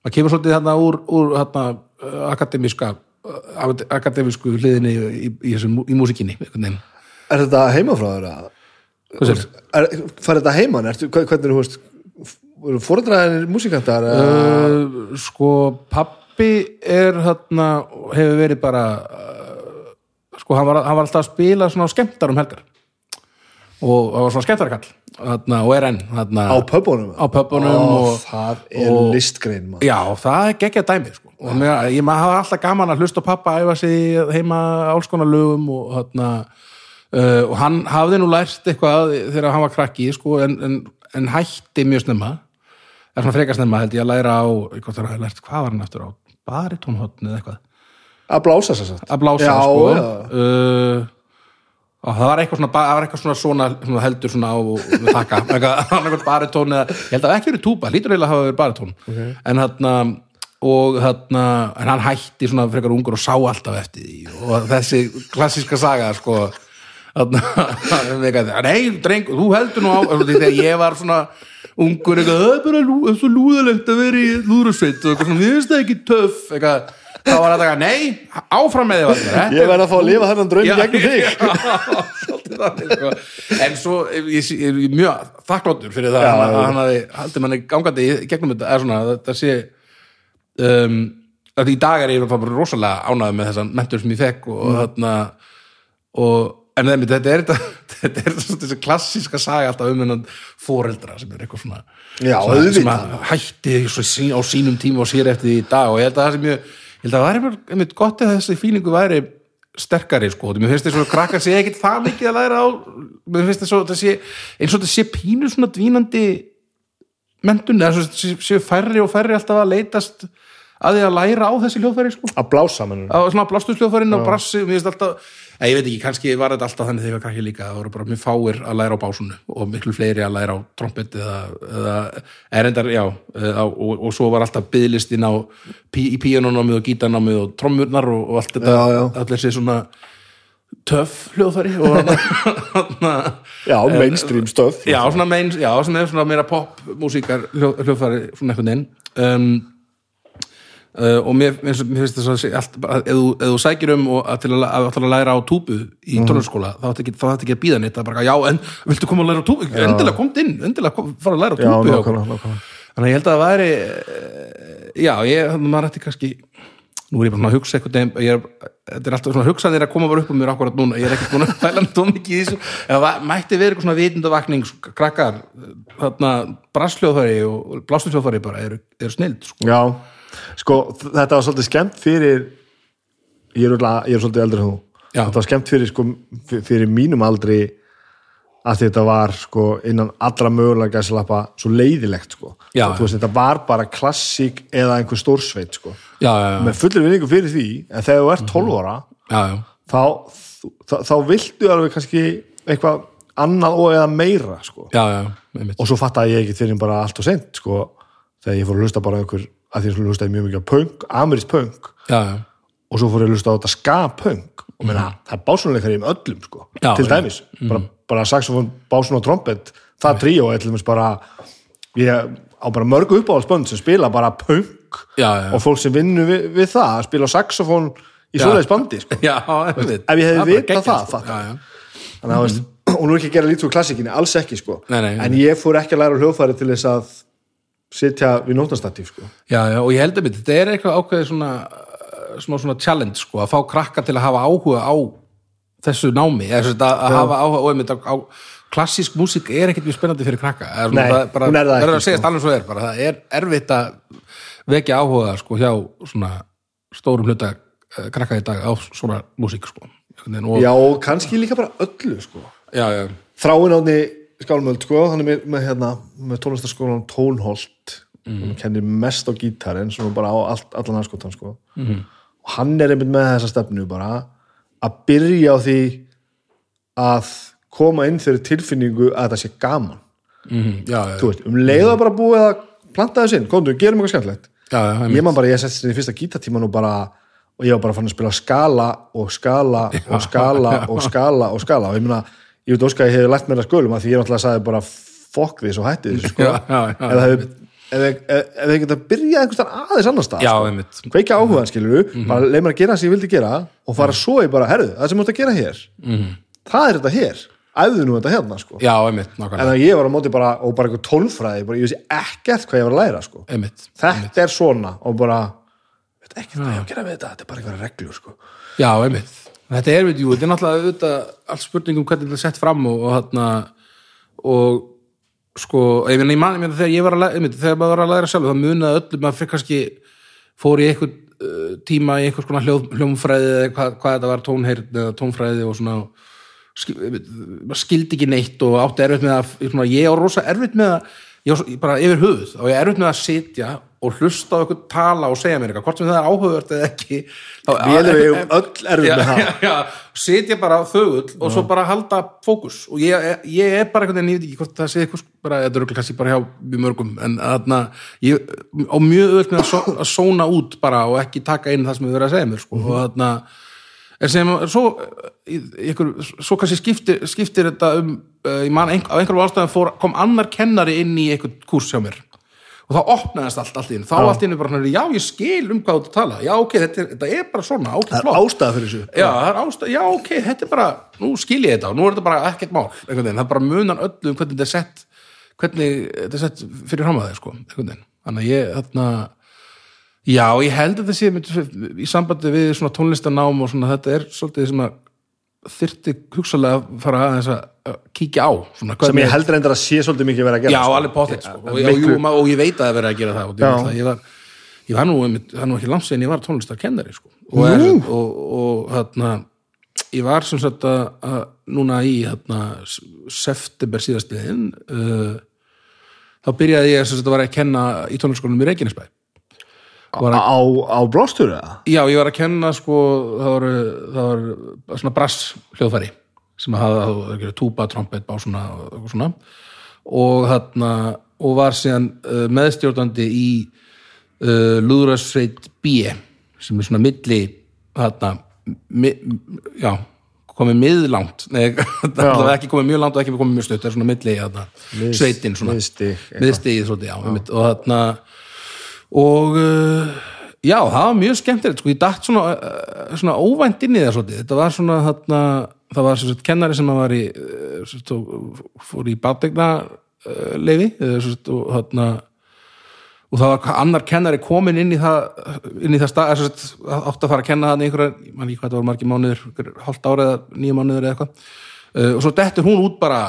maður kemur svolítið þarna úr, úr þarna, akademíska uh, akademísku hliðinni í, í, í, í, í músikinni er þetta heima frá þér? að- Hvað segirðu? Er, fær þetta heiman? Hva- hvernig, þú veist fóreldræðinir músikantar? Uh, sko pappi er þarna hefur verið bara uh, sko hann var, hann var alltaf að spila svona á skemmtar um helgar og það var svona skemmtarakall þarna, og er enn þarna, á pöpunum? á pöpunum Ó, og, það er og- listgrein maður. já, það er geggja dæmi sko. og mér, ég maður hafa alltaf gaman að hlusta pappa æfa sig heima alls konar lögum og þarna uh, og hann hafði nú lært eitthvað þegar hann var krakki sko, en, en, en hætti mjög snemma er svona frekar snemma held ég að læra á hvort það er lært, hvað var hann eftir á baritónhotn eða eitthvað að blása sér satt að blása Já, sko já. Uh, og það var eitthvað svona, það var eitthvað svona, svona, svona heldur svona á taka eitthvað, baritón eða, ég held að ekki verið túba, lítur eiginlega að hafa verið baritón. Okay. en þarna og þarna, en hann hætti svona frekar ungur og sá alltaf eftir því. Og þessi klassíska saga sko þarna, nei, dreng, þú heldur nú á þegar ég var svona ungur eitthvað, það er bara það svo lúðalegt að vera í lúðrasveit og eitthvað svona, við veist það ekki töff eitthvað, þá var þetta eitthvað, nei, áfram með Valdimar, þetta ég verð að fá að lifa þennan draum í gegnum þig. sko. en svo ég, er mjög þakkláttur fyrir það Já, að hann hafi haldið manni gangandi gegnum þetta. Er svona, þetta sé um, að í dag er ég bara rosalega ánægð með þessan mentur sem ég fekk og Mm. þarna og en þeim, þetta er þessi klassíska saga alltaf um hennan foreldra sem er eitthvað svona Já, svona, sem að hætti á sínum tíma og sér eftir því í dag. Og ég held að það sem ég, ég held að það væri einmitt gott að þessi fílingu væri sterkari sko, mér finnst þess að krakkar sé ekkit það mikið að læra á mér finnst þess að sé, eins og þetta sé pínu svona dvínandi mentun, eða séu færri og færri alltaf að leitast að því að læra á þessi hljóðfæri sko. Að blása mennur á svona blástusljóðfærin og brassi, mér finnst alltaf ég veit ekki, kannski var þetta alltaf þannig þegar krakki líka, það voru bara mjög fáir að læra á básunu og miklu fleiri að læra á trompet eða, eða erendar, já eða, og, og svo var alltaf byðlistin á pí, í píanónámið og gítarnámið og trommurnar og, og allt þetta, Já, já. allir sér svona töff hljóðfæri og Já, mainstream stöð já, svona meins, já, er svona meira pop músíkar hljó, hljóðfæri svona einhvern veginn. Um, uh, og mér, mér, finnst þess að að ef, þú, sækir um og að til að, að, að læra á túbu í mm. tónarskóla þá ætti ekki, ekki að býða neitt er bara, já, en viltu koma að læra á túbu endilega komt inn, endilega kom, fara að læra á Já, túbu nákvæmlega, nákvæmlega. Þannig að ég held að það væri eh, já, ég, að maður ætti kannski nú er ég bara svona að hugsa eitthvað er, þetta er alltaf svona hugsanir að koma bara upp um mér akkurat núna, ég er ekkert búin að fæla nú mikið í þessu, eða mætti verið eitthvað svona vitundavakning, krakkar þarna brassljóðfæri og blástursljóðfæri bara eru, eru snild sko. Já, sko, þetta var svolítið skemmt fyrir ég er, örugglega- ég er svolítið eldri þú þetta var skemmt fyrir, sko, fyr- fyrir mínum aldri að þetta var sko, innan allra mögulega gæsalappa svo leiðilegt sko. Já, þú veist, þetta var bara klassík eða einhver stórsveit sko. já, já, með fullir vinningu fyrir því en þegar þú ert 12 ára já, já. þá, þá, þá viltu alveg kannski eitthvað annað og eða meira sko. og svo fattaði ég ekki fyrir bara allt og sent sko, þegar ég fór að hlusta bara einhver að því að ég hlustaði mjög mikið á punk, amerísk punk. Já, já, og svo fór ég að hlusta á þetta ska-punk og meina, það er básunleikar í um öllum sko, Já, til dæmis bara, bara saxofón, básun og trompet það tríó er til dæmis bara ég á bara mörgu uppáhaldsbönd sem spila bara punk. Og fólk sem vinnur við, við það að spila saxofón í svoleiðis bandi sko. ef ég hefði Það vitað geggjað, það, sko. já. Þannig, að, veist, og nú er ekki að gera lítið úr klassikinni, alls ekki sko. Nei, nei, en ég fór ekki að læra hljóðfæri til þess að sitja við nótnastatíf sko. Já, já, og ég held að þetta er eitthvað ákveðið svona, svona, svona challenge, sko, að fá krakka til að hafa áhuga á þessu námi, eða að, að hafa áhuga á, einmitt, á, á klassísk músík er ekkert mjög spennandi fyrir krakka, svona, Nei, það er bara, er það ekki, sko. svo er, bara það er erfitt að vekja áhuga, sko, hjá svona stórum hluta eh, krakka í dag á svona músík, sko og, já, og kannski líka bara öllu sko. já, já, þráin átni skálmöld sko, hann er með, með, hérna, með tónlistarskólan Tónholt Mhm. hann kennir mest á gítarinn svona bara á allt, allan aðskotan sko. Mhm. og hann er einmitt með þessa stefnu bara að byrja á því að koma inn fyrir tilfinningu að þetta sé gaman. Mhm, já, já, veist, um leiða bara búið að planta þess inn, komdu, gerum eitthvað já, ég man bara, ég settist inn í fyrsta gítartíman og bara og ég var bara fann að spila skala og skala og skala og skala og skala og ég meina, ég veit óska að ég hefði lært mér að skölum að því ég náttúrulega sagði bara fokk því svo hætti þessu sko. Já, já, já, ef það hefði ef ef- ef þið geta byrjað einhvers staðar aðeins annar stað sko. einmitt. Kveikja áhugan skilur bara leið mér að gera það sem ég vildi gera og fara svo í bara, herðu, það sem þú ert að gera hér það er þetta hér. Æfðu nú þetta hérna sko. Já, einmitt, en að ég var á móti bara, og bara eitthvað tólfræði bara, ég vissi ekkert hvað ég var að læra sko. Einmitt þetta er svona og bara ekki hvað ég á að gera við þetta þetta er bara einhverja reglur sko. Já, einmitt. Þetta er, veit, jú, þetta er náttúrulega auðvitað allt spurning um hvernig þetta er sett fram og, og þarna og sko, ég meina, ég man, ég meina þegar ég var að læra, einmitt, þegar maður var að læra sjálf, það munaði öllum að fyrir kannski fór í einhvern uh, tíma í einhvers konar hljóð, hljómfræði eða hvað, hvað þetta var tónheyrn eða tónfræði og svona skil, einmitt, maður skildi ekki neitt og átti erfitt með að, svona, ég á rosa erfitt með að ég bara yfir höfuð og ég er erfitt með að sitja og hlusta á eitthvað tala og segja mér eitthvað, hvort sem það er áhugavert eða ekki. Við erum um öll erfið já, með það. já, já, sitja bara þögull og svo bara halda fókus. Og ég, ég er bara einhvern veginn, ég veit ekki hvort það sé eitthvað bara, þetta er örugglega kannski bara hjá mjög mörgum en þarna, ég á mjög öll með að, so, að sóna út bara og ekki taka inn það sem við verið að segja mér sko, og þarna en sem svo einhver, svo kannski skiptir, skiptir þetta um, ég man, ein, á einhverjum ástæðum fór, kom annar kennari inn í einhvern kúrs hjá mér. Og þá opnaðist allt, allt einu, þá allt í einu bara, já, ég skil um hvað þú tala, já, ok, þetta er, þetta er bara svona, ok, það er flott. ástæða fyrir þessu. Já, það er ástæð, já, ok, þetta er bara nú skil ég þetta og nú er þetta bara ekkert mál einhvern veginn, það er bara munan öllu um hvernig þetta er sett hvernig þetta er sett fyrir fram að þeir, sko, einhvern veginn. Þannig að ég, þarna já, ég held að þetta sé í sambandi við svona tónlistanám og svona þetta er svolítið sem að þyrfti hugsalega að fara aðeins að kíkja á svona, sem ég heldur endur að sé svolítið mikið verið að gera Já, sko. alveg potið sko. og, miklu- og, og ég veit að það verið að gera það og Já. ég, ég var ég var nú, það nú ekki langt síðan ég var tónlistarkennari sko. og, er, og, og hérna ég var sem sagt að, að núna í hérna, september síðastliðin uh, þá byrjaði ég sem sagt að var að kenna í tónlistarskólanum í Reykjanesbæ var að, á, á blástur eða? já, ég var að kenna sko, það var, það var svona brass hljóðfæri sem var túba, trompet, básuna og svona. Og þarna og var síðan uh, meðstjórnandi í uh, Lúðrasveit B sem er svona milli þarna mi, já, komið miðlangt nei, það er ekki komið mjög langt og ekki komið mjög stutt það er svona milli þarna, sveitin svolítið, já, já. og þarna og uh, já, það var mjög skemmtilegt sko, ég datt svona, uh, svona óvænt inn í það svolítið, þetta var svona þarna, það var svona kennari sem var í svona, fór í bátegna uh, leifi og þarna og það var annar kennari komin inn í það inn í það stað, átt að fara að kenna það einhverja, ég man ekki hvað það var margir mánuður hálft ára eða nýja mánuður eða eitthvað. Og svo dettur hún út bara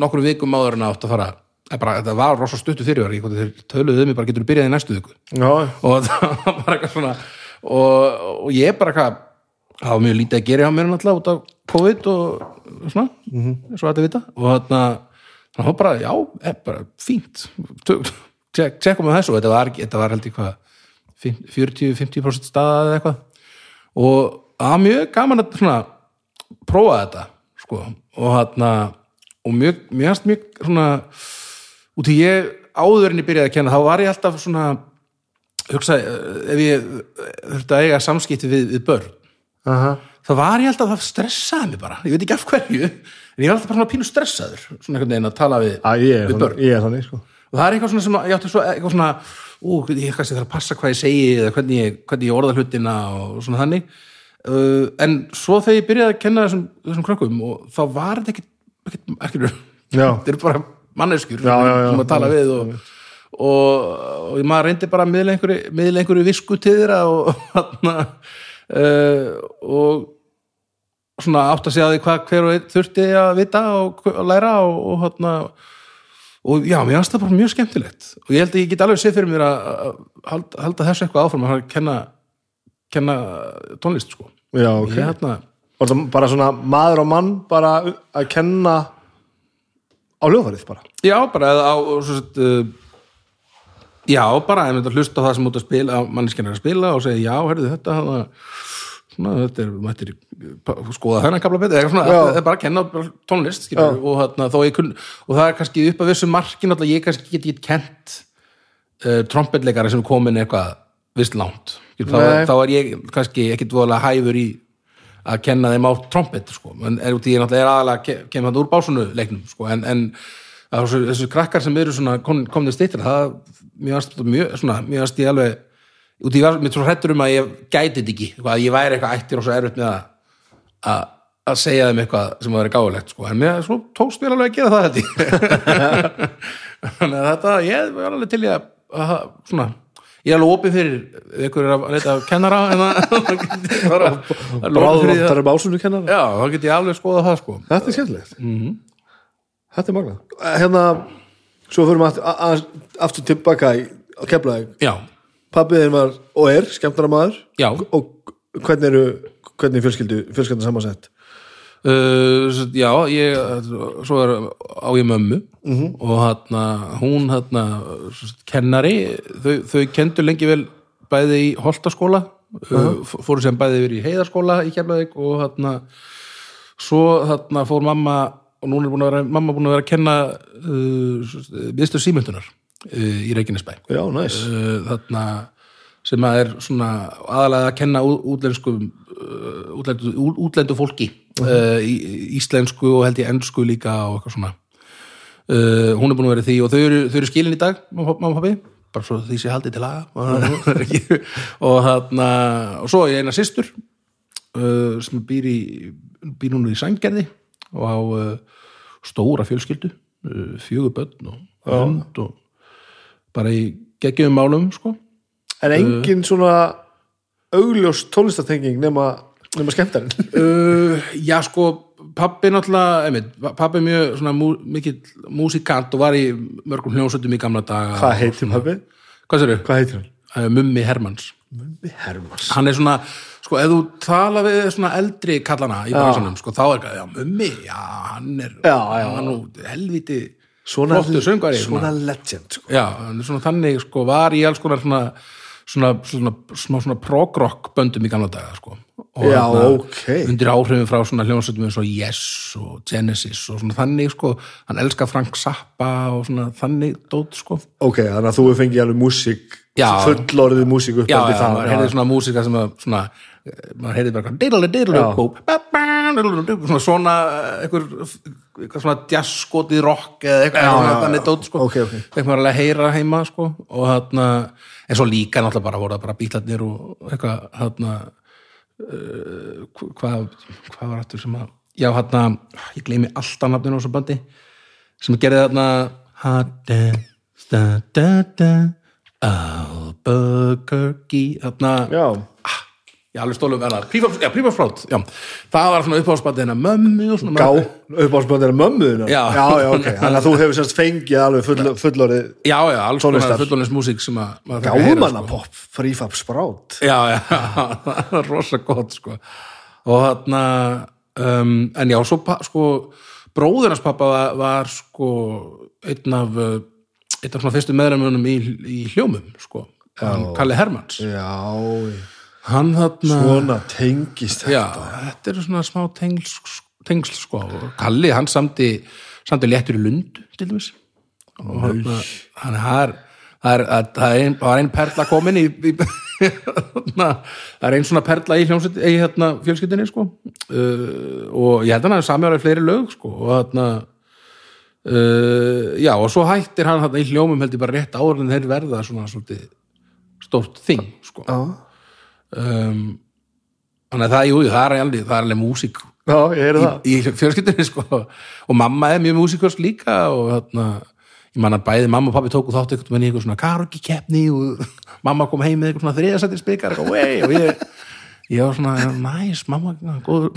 nokkrum vikum áður en átt að fara bara, þetta var rosa stuttu fyrir ég, þeir töluðu um mig bara getur þú byrjað í næstu viku. Og það var bara eitthvað svona og, og ég bara eitthvað það var mjög lítið að gera hjá mér náttúrulega út af COVID og svona mm -hmm. svo að þetta vita. Og þarna það var bara, já, er bara fínt. Tjekkum með þessu og þetta var, þetta var held ég hvað 40-50% staða eða eitthvað. Og það var mjög gaman að svona prófa þetta sko. Og þarna og mjög, mjög, mjög, mjög svona út í ég áður en ég byrjaði að kenna þá var ég alltaf svona hugsa, eh, ef ég þurfti að eiga samskipti við, við börn aha. þá var ég alltaf að stressaði mig bara. Ég veit ekki af hverju, en ég var alltaf bara svona pínu stressaður svona einhvern veginn að tala við, er við börn. þannig, ég er þannig sko. og það er eitthvað svona sem ég átti svo eitthvað svona ú, ég kannski þarf að passa hvað ég segi eða hvernig ég, hvernig ég orða hlutina og svona þannig. Uh, en svo þegar ég byrjaði að kenna þessum, þessum krökkum og þá var þetta ekkit, ekkit Já. þetta eru bara manneskjur Já, já, sem að tala við og, og, og maður reyndi bara að miðla einhverju, miðla einhverju visku til þeirra og uh, og svona átt að segja því hvað hver og einn þurfti að vita og, og læra og, og hérna og já, mér finnst það bara mjög skemmtilegt. Og ég held að ég get alveg séð fyrir mér að, að halda, halda þessu eitthvað áfram að kenna, kenna tónlist sko. Já, ok. Ég, hérna, bara svona maður og mann bara að kenna á hljóðfærið bara? Já, bara eða á sett, uh, já, bara að hlusta það sem út að spila manneskinn er að spila og segja já, herðu þetta hana, svona, þetta er, mættir skoða þennan kapla betur, eitthvað svona, þetta er bara að kenna tónlist, skilur, og, þó ég kunn og það er kannski upp að vissu markin alltaf ég kannski get ekki kent uh, trompetleikari sem er komin eitthvað vist skilur, þá, þá er ég kannski ekkit voðalega hæfur í að kenna þeim á trompet sko. en er út í aðalega ke- kemur hann úr básunu leiknum sko. en, en að þessu, þessu krakkar sem eru svona kom- stýttir það mjög aðst mjög, mjög ég alveg út í mér svo hrættur um að ég gæti þetta ekki eitthvað, að ég væri eitthvað ættir og svo erfitt með að að, að segja þeim eitthvað sem var gáðulegt sko. en mér tókst mér alveg að gera það þetta þannig að þetta ég var alveg til ég að, að svona ég er alveg opið fyrir ykkur er að leita kennara en það Bráðvantar er básunu kennar Já, þá get ég alveg skoða það sko. Þetta er skemmtilegt. -hmm. Þetta er magnað. Hérna, svo fyrir maður aftur, tilbaka í, á keflaðið Já, Pabbiðin var og er skemmtara maður. Já. Og hvernig eru hvernig er fjölskyldu, fjölskyldan samansett uh, Já, ég svo er á ég mömmu. Og hérna, hún hérna kennari, þau, þau kendu lengi vel bæði í Holtaskóla uh fóru sem bæði yfir í Heiðaskóla í Keflavík og hérna svo hérna fór mamma og núna er búin að vera, mamma búin að vera að kenna uh, viðstöð símyndunar uh, í Reykjanesbæ. Þarna sem að er svona aðalega að kenna ú- útlenskum uh, útlendu, útlendu fólki uh, í, íslensku og held ég ennsku líka og eitthvað svona. Uh, hún er búin að vera því og þau eru, þau eru skilin í dag mamma og pappi, bara svo því sé haldið til laga og þarna og svo er ég eina systur uh, sem býr í býr núna í Sængerði og á stóra fjölskyldu. Fjögur börn og og bara í geggjum málum sko. En engin svona augljós tónlistatenging nema, nema skemmtarinn uh, já sko pappi náttúrulega, pappi er mjög svona mú, mikill músikant og var í mörgum hljómsveitum í gamla daga Hvað heitir pabbi? hvað sér Hvað heitir hann? Uh, Mummi Hermanns Mummi Hermans hann er svona, sko, ef þú tala við svona eldri kallana í bransanum sko, þá er það, já, Mummi, já, hann er Já, já. hann er helviti Svona, flottur söngvari svona legend sko. Já, svona þannig sko var í alls konar svona svona, svona, smá svona prog-rock böndum í gamla daga sko. og Já, þarna ok. undir áhrifin frá svona hljómsveitum eins og Yes og Genesis og svona þannig sko, hann elskar Frank Zappa og svona þannig dót sko. Ok, þannig að þú fengið alveg músík fullorðið músík upp já, já, það heyrði svona músika sem að svona, maður heyrði bara diddle diddle svona svona eh, eitthvað svona jazzskotið rock eða eitthvað svona þannig dót sko. Ok, ok. fekk maður alveg að heyra heima sko. Og þarna, en svo líka náttúrulega bara voru það bara bílarnir og eitthvað þarna uh, hvað hvað var aftur sem að já þarna, ég gleymi alltaf nafninu á þessu bandi sem gerði þarna Albuquerque þarna já, Já, alveg stólum ennar, prífarsfrátt, já, það var svona uppáhaldsbandið hennar mömmu og svona gá, uppáhaldsböndir mömmuðina Já. já, já, ok, þannig að þú hefur sérst fengið alveg full, fullorðið Já, já, alls konar músík sem að gámannapopp, sko. Já, já, það var rosa gott, sko. Og þarna um, en já, svo, sko bróðurnars pappa var, var sko einn af uh, einn af svona fyrstu meðræmunum í, í hljómum, sko, hann Kalli Hermanns. Já, hann þarna svona tengist Já, þetta. eru svona smá tengsl, tengsl sko. Kalli, hann samdi samdi léttur í lund til dæmis. Og hann, hann er það er, það er ein, það var ein perla komin í, í þarna, það er ein svona perla í í hérna fjölskyldinni sko. Uh, og ég held að hann hefði samjálega fleiri lög sko. Og þarna uh, já og svo hættir hann þarna í hljómum held ég bara rétt áður en þeir verða svona stórt þing sko. Já, um, þannig að það, jú, jú, það er alveg, það er alveg músík. Já, ég heyrði það. í fjölskyldinni sko. Og mamma er mjög músíkast líka og þarna, ég man að bæði mamma og pappi tóku þátt eitthvað með einhver svona karaoke keppni og mamma kom heim með eitthvað svona þriðasættir spikar og ég ég var svona, næs, mamma góður.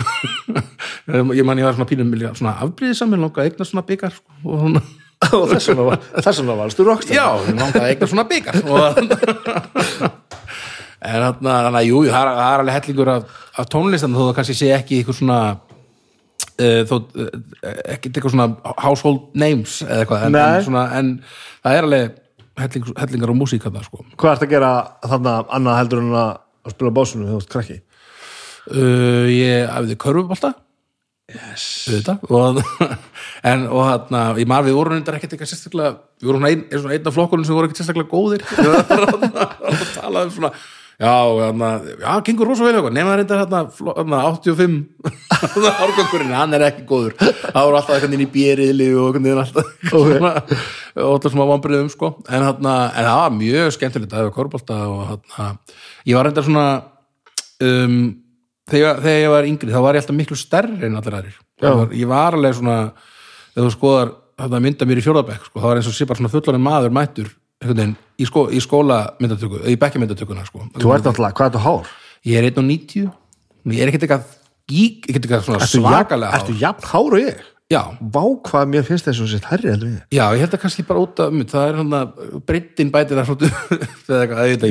Ég man ég var svona pínum svona afbríðisam, ég langaði að eigna svona byggar sko, og svona. Og þess vegna var, þess vegna varstu rockstar. Já, ég langaði að eigna svona byggar og en þannig að jú, það er, það alveg hellingur af, af tónlistan þó það kannski sé ekki eitthvað svona uh, þó uh, ekki eitthvað svona household names eða eitthvað, en, en, svona, en það er alveg helling, hellingar og músík þarna, sko. Hvað ert að gera þarna annað heldur en að að spila básinu þegar þú ert krakki? Uh, ég æfði körfubólta yes. og, en, og þarna ég maður við vorum reyndar ekkert eitthvað sérstaklega við vorum svona ein, einn af flokkunum sem voru ekkert sérstaklega góðir. Og talaði um svona já, þarna, já, gengur rosa vel eitthvað nema reyndar þarna 85 árgangurinn, hann er ekki góður. Það voru alltaf eitthvað inn í bjeriðli og alltaf alltaf smá vambriðum sko. En, þarna, en það var mjög skemmtilegt að hafa körbólta og þarna, ég var reyndar svona um, þegar, þegar ég var yngri þá var ég alltaf miklu stærri en allir aðrir. Ég var alveg svona þegar þú skoðar þetta mynda mér í fjórðabekk sko, það var eins og sé bara svona fullorinn maður mættur veginn, í, sko, í skóla myndatöku í bekkjamyndatökuna sko. þú ert náttúrulega, hvað er þetta hár? ég er 1.90 ég er ekkert eitthvað eitthvað svakalega jafn- ertu jafn hár og ég? já, Vá hvað mér finnst þess að sér herri heldur við já, ég held að kannski bara út af um, það er svona, breyttin bætir það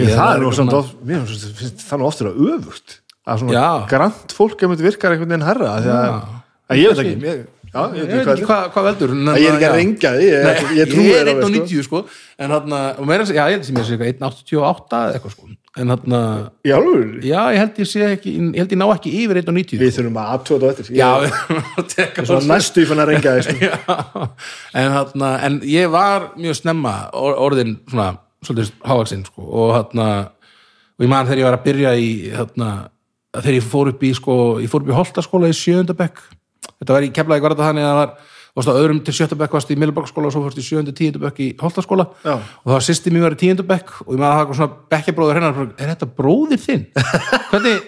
ég það er nú eitthvað samt svona- oft, mér finnst finnst það nú oftur að öfugt að svona Já. grant fólk ef þetta virkar einhvern veginn herra því að, að ég veit ekki mér, já, ég ég veit ekki ekki hvað hvað, veldur en, ég er ekki já. að rengja því ég, ég ég þér er alveg, 1.90 sko. en hann og meira að segja, já ég held sem ég sé eitthvað 1.88 eða eitthvað sko. En hann alveg, já ég held ég sé ekki ég held ég ná ekki yfir 1.90 við þurfum að aðtöða þetta já, Ég- teka svo næstu fann að rengja því sko. en hann en ég var mjög snemma or- orðin svona svolítið hávaksinn sko. Og hann og ég man þegar ég var að byrja í þegar ég fór upp í sko ég fór upp í Holtaskóla í sjöundabekk þetta var í keflaði var þetta þannig að það var varst á öðrum til sjöttabekk varst í Milborgskóla og svo fórst í sjöndu tíundabekk í Holtaskóla. Já. og það var sýsti mér var í tíundabekk og ég maður að það var svona bekkjabróður hennar er þetta bróðir þinn? hvernig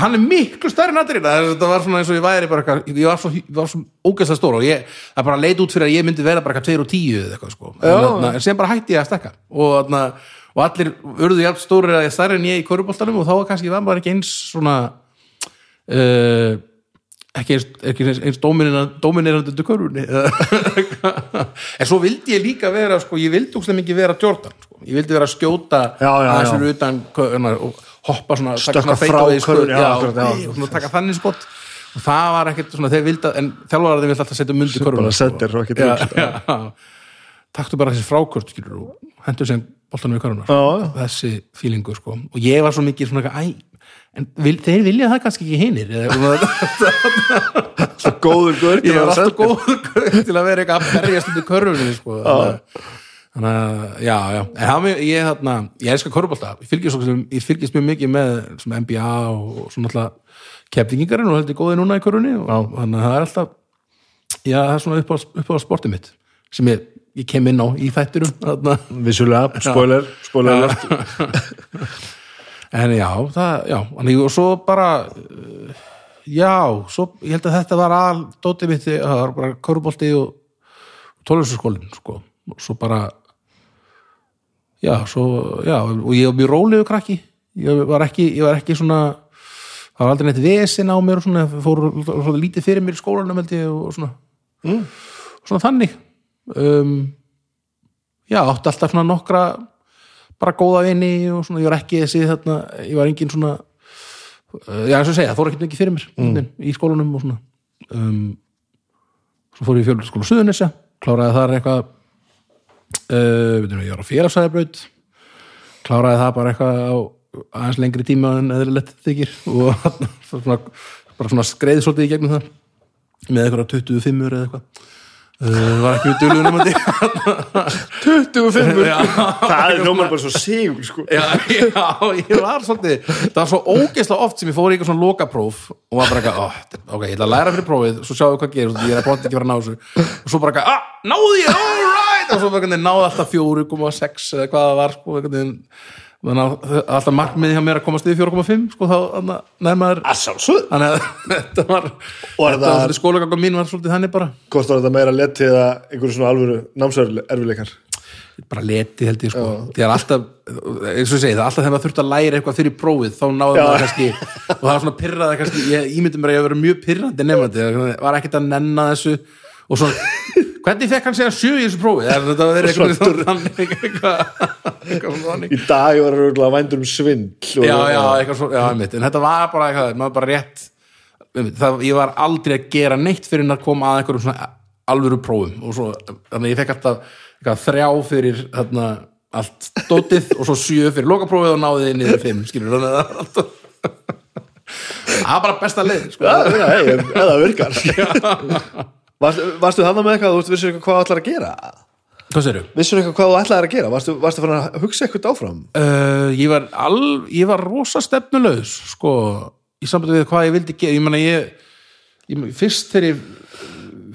hann er miklu stærri natturinn þetta var svona eins og ég væri bara eitthvað- ég var svo, svo ógæslega stór og ég, það bara leit út fyrir að ég myndi vera bara eitthvað 2 og 10 eða eitthvað sko. En, en sem bara hætti ég að stekka. Og, og allir urðu jafn stórir að ég stærri en ég í köruboltanum og þá var kannski ekki eins ekki eins, ekki eins, til körunni en svo vildi ég líka vera sko, ég vildi úkslega mikið vera Jordan sko. ég vildi vera að skjóta Já, já, aðeins já. utan köruna og hoppa svona, svona frá og svona taka þannig skott og það var ekkert svona, þeir vildi en þjálfaraði vildi alltaf setja mundi köruna ekki já. taktu bara þessi frákvört hendur sem boltanum í körfunar Já, já. þessi fílingu sko og ég var svo mikið svona eitthvað, æ, en vil, þeir vilja það kannski ekki svona Svo góður gaur ég var alltaf góður gaur til að vera eitthvað að berjast undir körfunni sko. þannig að, já, já. Með, ég, þarna, ég elskar körfubólta ég ég fylgist mjög mikið með NBA og svona alltaf kefningingarinn og heldur góðið núna í körfunni og þannig að það er alltaf já, það er svona upp á, upp á sportið mitt sem ég, ég kem inn á í þætturum þarna. Vissulega, spoiler, spoiler en já, það, já og svo bara uh, já, svo, ég held að þetta var all dótið mitt, það var bara körfubólti og tónlistaskólinn sko, og svo bara já, svo, já og ég var mjög rólegur krakki. Ég var ekki, ég var ekki svona það var aldrei neitt vesin á mér og svona, fór svona lítið fyrir mér í skólanum held ég og svona. Mm. svona þannig. Um, já, átti alltaf svona nokkra bara góða vini og svona, ég var ekki þessi þarna, ég var engin svona uh, já, eins og segja, það fór ekki mikið fyrir mér mm. í skólanum og svona um, svo fór ég í fjölskóla Suðunisja, kláraði þar eitthvað uh, veitum, ég var á félagsæðabraut kláraði það bara eitthvað á aðeins lengri tíma en eðlilegt þykir og svona, bara svona skreiði svolítið í gegnum það með eitthvað 25 eða eitthvað uh, var ekki við dölunum að því 25 Já. Það er hljómar bara svo sigur sko. já, já, ég var svolítið það var svo ógeðslega oft sem ég fór í eitthvað svona lokapróf og var bara eitthvað, oh, ok, ég ætla að læra fyrir prófið svo sjáum við hvað gerir, ég er að bóta ekki að fara að ná þessu og svo bara eitthvað, ah, náði ég, all right og svo bara náði alltaf 4,6 eða hvað það var, sko, eitthvað þannig að alltaf markmiði hjá mér að komast yfir 4,5, sko, þá sjálfsögð þannig að þetta var er þetta það- skólagangum mín var svolítið þannig bara. Kostar þetta meira lett eða einhverju svona alvöru námsverðerfileikar bara leti held ég sko. Því að alltaf, eins og segi, það er alltaf þegar maður þurft að læra eitthvað fyrir prófið, þá náðum maður kannski og það var svona pyrraði kannski, ég ímyndi mér að ég var mjög pyrrandi nefnandi, það var ekkert að nenna þessu og svo hvernig fekk hann segja sjö í þessu prófið, er þetta Svartur. þannig eitthvað svona Í dag var það vændur um svindl já, já, eitthvað svo, já, einmitt. En þetta var bara eitthvað, maður bara rétt það, ég var aldrei að gera neitt fyrir að koma að einhverjum svona alvöru prófum. Og svo, þannig að ég fekk alltaf eitthvað, þrjá fyrir þarna, allt stótið og svo sjö fyrir lokaprófið og náði inn í þeir fimm, skilur þannig að það var alltaf það var bara besta leið sko. Hei, ef ef það virkar Varstu, varstu þannig með eitthvað, þú vissir eitthvað hvað þú ætlar að gera? hvað séru? Vissir eitthvað hvað þú ætlar að gera? Varstu, varstu fann að hugsa eitthvað áfram? Uh, ég var al, ég var rosa stefnulegs sko, í sambandi við hvað ég vildi gera ég meina ég, ég fyrst þegar ég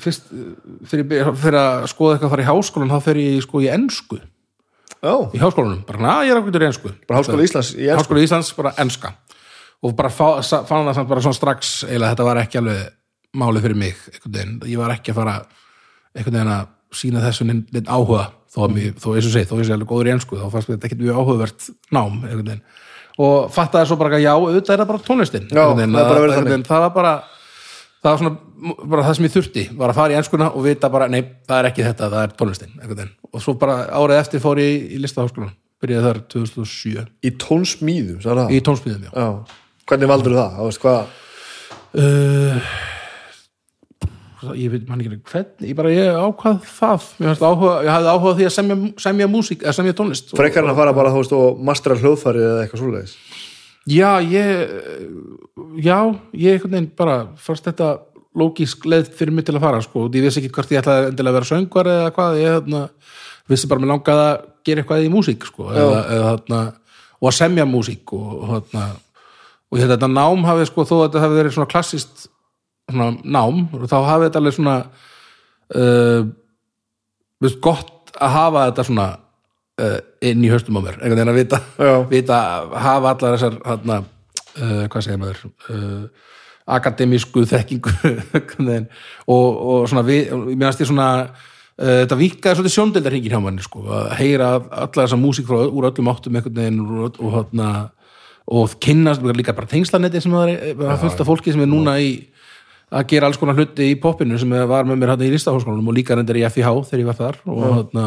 fyrst þegar ég fyrir að skoða eitthvað að fara í háskólan þá fer ég sko í ensku Já, í háskólanum, bara na, ég er okkur í ensku bara Háskóla Íslands í ensku Háskóla Íslands, bara enska og bara fann það samt bara svona strax eiginlega þetta var ekki alveg málið fyrir mig ég var ekki að fara einhvern veginn að sína þessu neinn áhuga, þó að mér, þó eins og segi þó ég sé alveg góður í ensku, þá fannst mér þetta ekki mjög áhugavert nám, og fattaði svo bara að já, auðvitað er það bara tónlistin Já, það er bara að- það var bara það var svona, bara það sem ég þurfti var að fara í enskuna og vita bara, nei, það er ekki þetta það er tónlistin, og svo bara árið eftir fór ég í, í listaháskólan byrjaði þar 2007 Í tónsmíðum, sagði það? í tónsmíðum, já. Já, hvernig valdur það? Það veist hvað? uh, ég veit mann ekki hvernig, ég bara ég ákvað það. Ég, áhuga, ég hafði áhuga á því að semja, semja músík eða semja tónlist. Og, Frekar en að fara bara, þú veist, og mastera hljóðfæri eða eitthvað svoleiðis. Já, ég já, ég einhvern veginn bara fannst þetta lógísk leið fyrir mig til að fara sko, og ég vissi ekki hvort ég ætlaði endilega að vera söngvar eða hvað, ég þarna, vissi bara mér langaði að gera eitthvað í músík sko, eða, eða, þarna, og að semja músík og, þarna, og að þetta nám hafi sko, þó að þetta hafi verið svona klassist svona nám, og þá hafi þetta alveg svona uh, veist, gott að hafa þetta svona uh, inn í höstum á mér einhvern veginn að vita, vita hafa allar þessar þarna, uh, hvað segir maður uh, akademísku þekkingu og, og svona við, mér finnst ég svona uh, þetta vikaði svolítið sjóndeildarhingin hjá manni sko, að heyra alla þessa músík frá, úr öllum áttum einhvern veginn og, og, og, og kynnast líka bara tengslanetti sem það það er fullt af fólki sem er núna í að gera alls konar hluti í poppinu sem var með mér hann í listaháskólanum og líka reyndar í FIH þegar ég var þar og þarna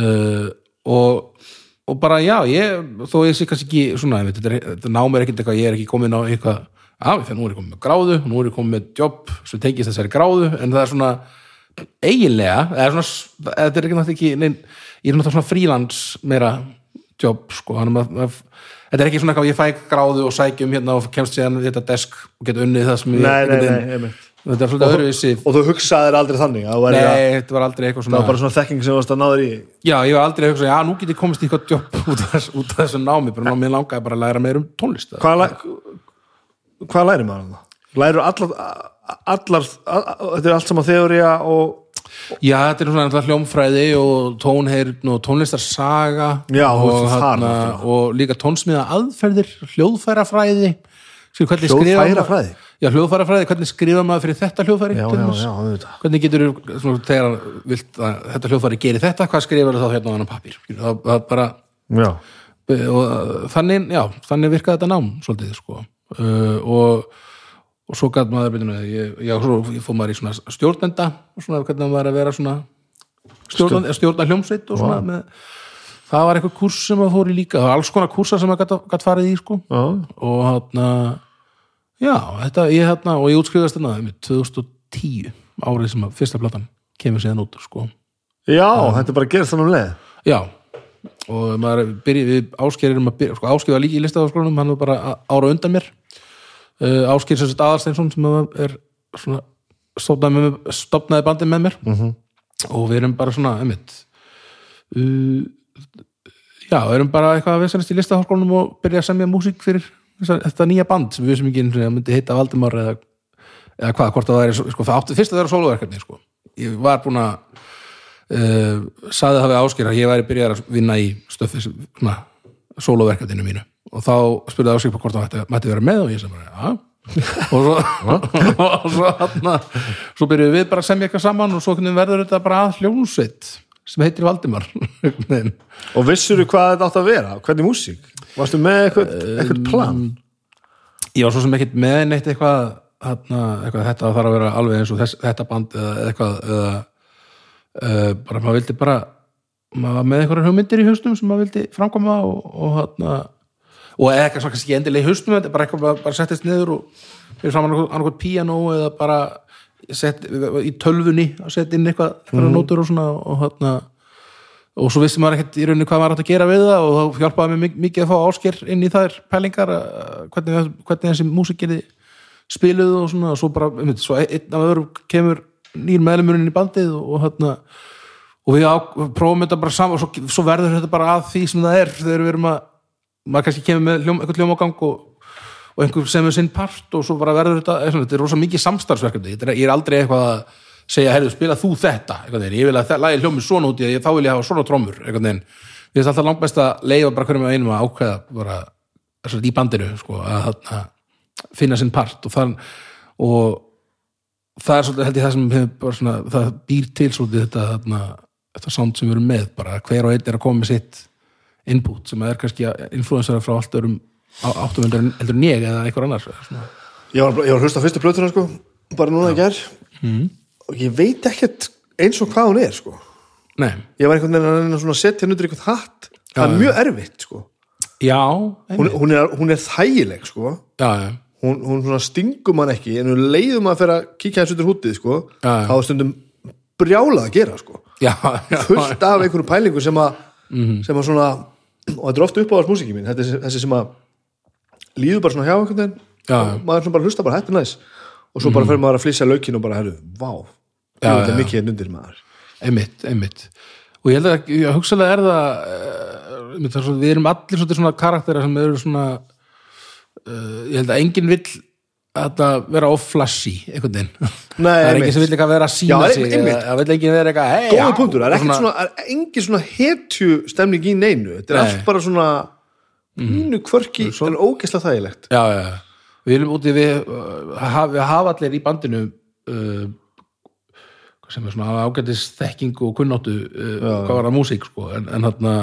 uh, og, og bara já, ég, þó ég sé kannski ekki svona, veit, þetta, er- þetta námið er ekkert eitthvað ég er ekki komin á eitthvað já, þegar nú er ég komin með gráðu, nú er ég komin með jobb sem tengist þessari gráðu, en það er svona eiginlega eða svona, þetta er ekki náttúrulega ekki nein, ég er náttúrulega svona frílands meira jobb sko hann, að, að, þetta er ekki svona eitthvað ég fæ gráðu og sækjum hérna og kemst síðan við þetta desk og geta unnið það sem ég nei, nei, nei, þetta er svolítið öðruvísi. og þú hugsaðir aldrei þannig að að- nei, þetta var aldrei eitthvað það svona var bara svona þekking sem þú varst að náður í. Já, ég var aldrei eitthvað, já, nú get ég komist í eitthvað jobb út af þessu, námi, bara námið langaði bara að læra meir um tónlist. Hvað, læ... hvað lærir maður það? lærir allar, allar a- a- þetta er allt saman þeóriða og Já, þetta er svona hljómfræði og tónheyrn og tónlistarsaga Já, og, náttúrulega. og líka tónsmiða aðferðir hljóðfærafræði Hljóðfærafræði? Já, hljóðfærafræði, hvernig skrifa maður fyrir þetta hljóðfæri já, já, já, auðvitað. hvernig getur svona, þegar vilt að þetta hljóðfæri geri þetta, hvað skrifar þá hérna á þennan pappír það, það bara já, og uh, þannig, já, þannig virkaði þetta nám svolítið sko uh, og, og svo gæt maður ég, já, svo fór maður í svona stjórnenda og svona hvernig maður er að vera svona stjórnenda, stjórna hljómsveit og svona með, það var eitthvað kurs sem maður fór í líka það var alls konar kursa sem maður gæt, gæt farið í sko. Og hérna já, þetta, ég hérna og ég útskrifast hérna einmitt 2010 árið sem að fyrsta platan kemur síðan út sko. Já þetta er bara að gera þannig um leið. Já, og maður byrja, við áskerirum að byrja, sko ásker var líka í listafaskólanum, hann var bara ára undan mér uh, ásker sem sagt aðarsteinsson sem er svona stopnaði, stopnaði bandið með mér -hmm. og við erum bara svona, einmitt uh, já, við erum bara eitthvað að vesanist í listafaskólanum og byrja að semja músík fyrir þessa, þetta nýja band sem við sem ekki einu sinni myndi heita Valdimar eða, eða hvað, hvort það væri sko, það átti fyrst að vera sóluverkefni sko. ég var búin að uh, saði það við ásker að ég væri byrjað að vinna í stöfi svona, sóluverkefninu mínu og þá spurði ásker på hvort það mætti, mætti vera með og ég sem bara, já og svo, og svo, hana, svo byrjuðum við bara að semja eitthvað saman og svo verður þetta bara að hljónsveit sem heitir Valdimar. Og vissur þú hvað þetta átt að vera, hvernig músík? Varstu með eitthvað, eitthvað plan? ég var svo sem ekkert með neitt eitthvað, eitthvað þetta þarf að vera alveg eins og þess, þetta band eða eitthvað eða, uh, bara maður vildi bara maður var með einhverjar hugmyndir í haustum sem maður vildi framkoma og, og hana, og eitthvað svona kannski endilega í haustum þetta er bara eitthvað bara, bara settist niður og fyrir saman annarkot píanó eða bara sett, í tölvunni að setja inn eitthvað, eitthvað nótur og svona og hana, og svo vissi maður ekkert í rauninni hvað maður átt að gera við það og þá hjálpaði mér mik- mikið að fá ásker inn í þær pælingar að- hvernig, hvernig þessi músík geti spiluð og svona og svo bara, einmitt, svo einn af öðrum kemur nýr meðlumurinn í bandið og hérna og við á, prófum þetta bara saman og svo, svo verður þetta bara að því sem það er þegar við erum að, maður kannski kemur með hljóm, eitthvað hljómagang og, og einhver sem er sinn part og svo bara verður þetta svona, þetta er rosa mikið samstarfsverkefni. Þetta er- ég er aldrei eitthvað að segja, herðu, spila þú þetta eitthvað ég vil að það lagi hljómi svona út í að ég, þá vil ég hafa svona trómur eitthvað ég veist alltaf langt best að leifa bara hverjum að einum að ákveða bara, í bandinu sko, að, að finna sinn part og þann og það er svolítið held ég það sem hefur svona, það býr til svolítið þetta, þarna, þetta sound sem við erum með bara hver og einn er að koma með sitt input sem er kannski að influensera frá allt örum áttum heldur en ég eða einhver annars ég var, ég var að hlusta á fyrstu plötuna sko bara núna í gær. Og ég veit ekkert eins og hvað hún er sko. Nei, ég var einhvern veginn að reyna svona að setja henni undir eitthvað hatt. Það er mjög erfitt sko. Já hún, hún, er, hún er þægileg sko. Já, já, hún, hún svona stingum hann ekki. En hún leiðum að fyrir að kíkja þessu undir hútið sko þá er stundum brjálað að gera sko. Fullt af einhverju pælingu sem að sem að svona og þetta er ofta uppáðast músíki mín. Þetta er þessi sem að líður bara svona hjá einhvern veginn Já, og maður svona bara hlusta bara hættu næs. Og svo bara fyrir maður að flýsa laukin og bara herru, vá, þetta er já. mikið hérna undir maður. Einmitt, einmitt. Og ég held að, ég hugsalega er það uh, einmitt, er við erum allir svona karaktera sem eru svona uh, ég held að enginn vill þetta vera of flashy einhvern veginn. Nei, það er enginn sem vill eitthvað vera að sína Já, sig það vill enginn vera eitthvað hey, góða já, punktur, það er ekkert svona, er engin svona hetju stemning í neinu, þetta er Nei. Allt bara svona mínu kvörki en ógeðslega þægilegt. Já, já, við erum úti við, uh, við hafa allir í bandinu uh, sem er svona ágætis þekking og kunnáttu uh, hvað var það músík sko en, en þarna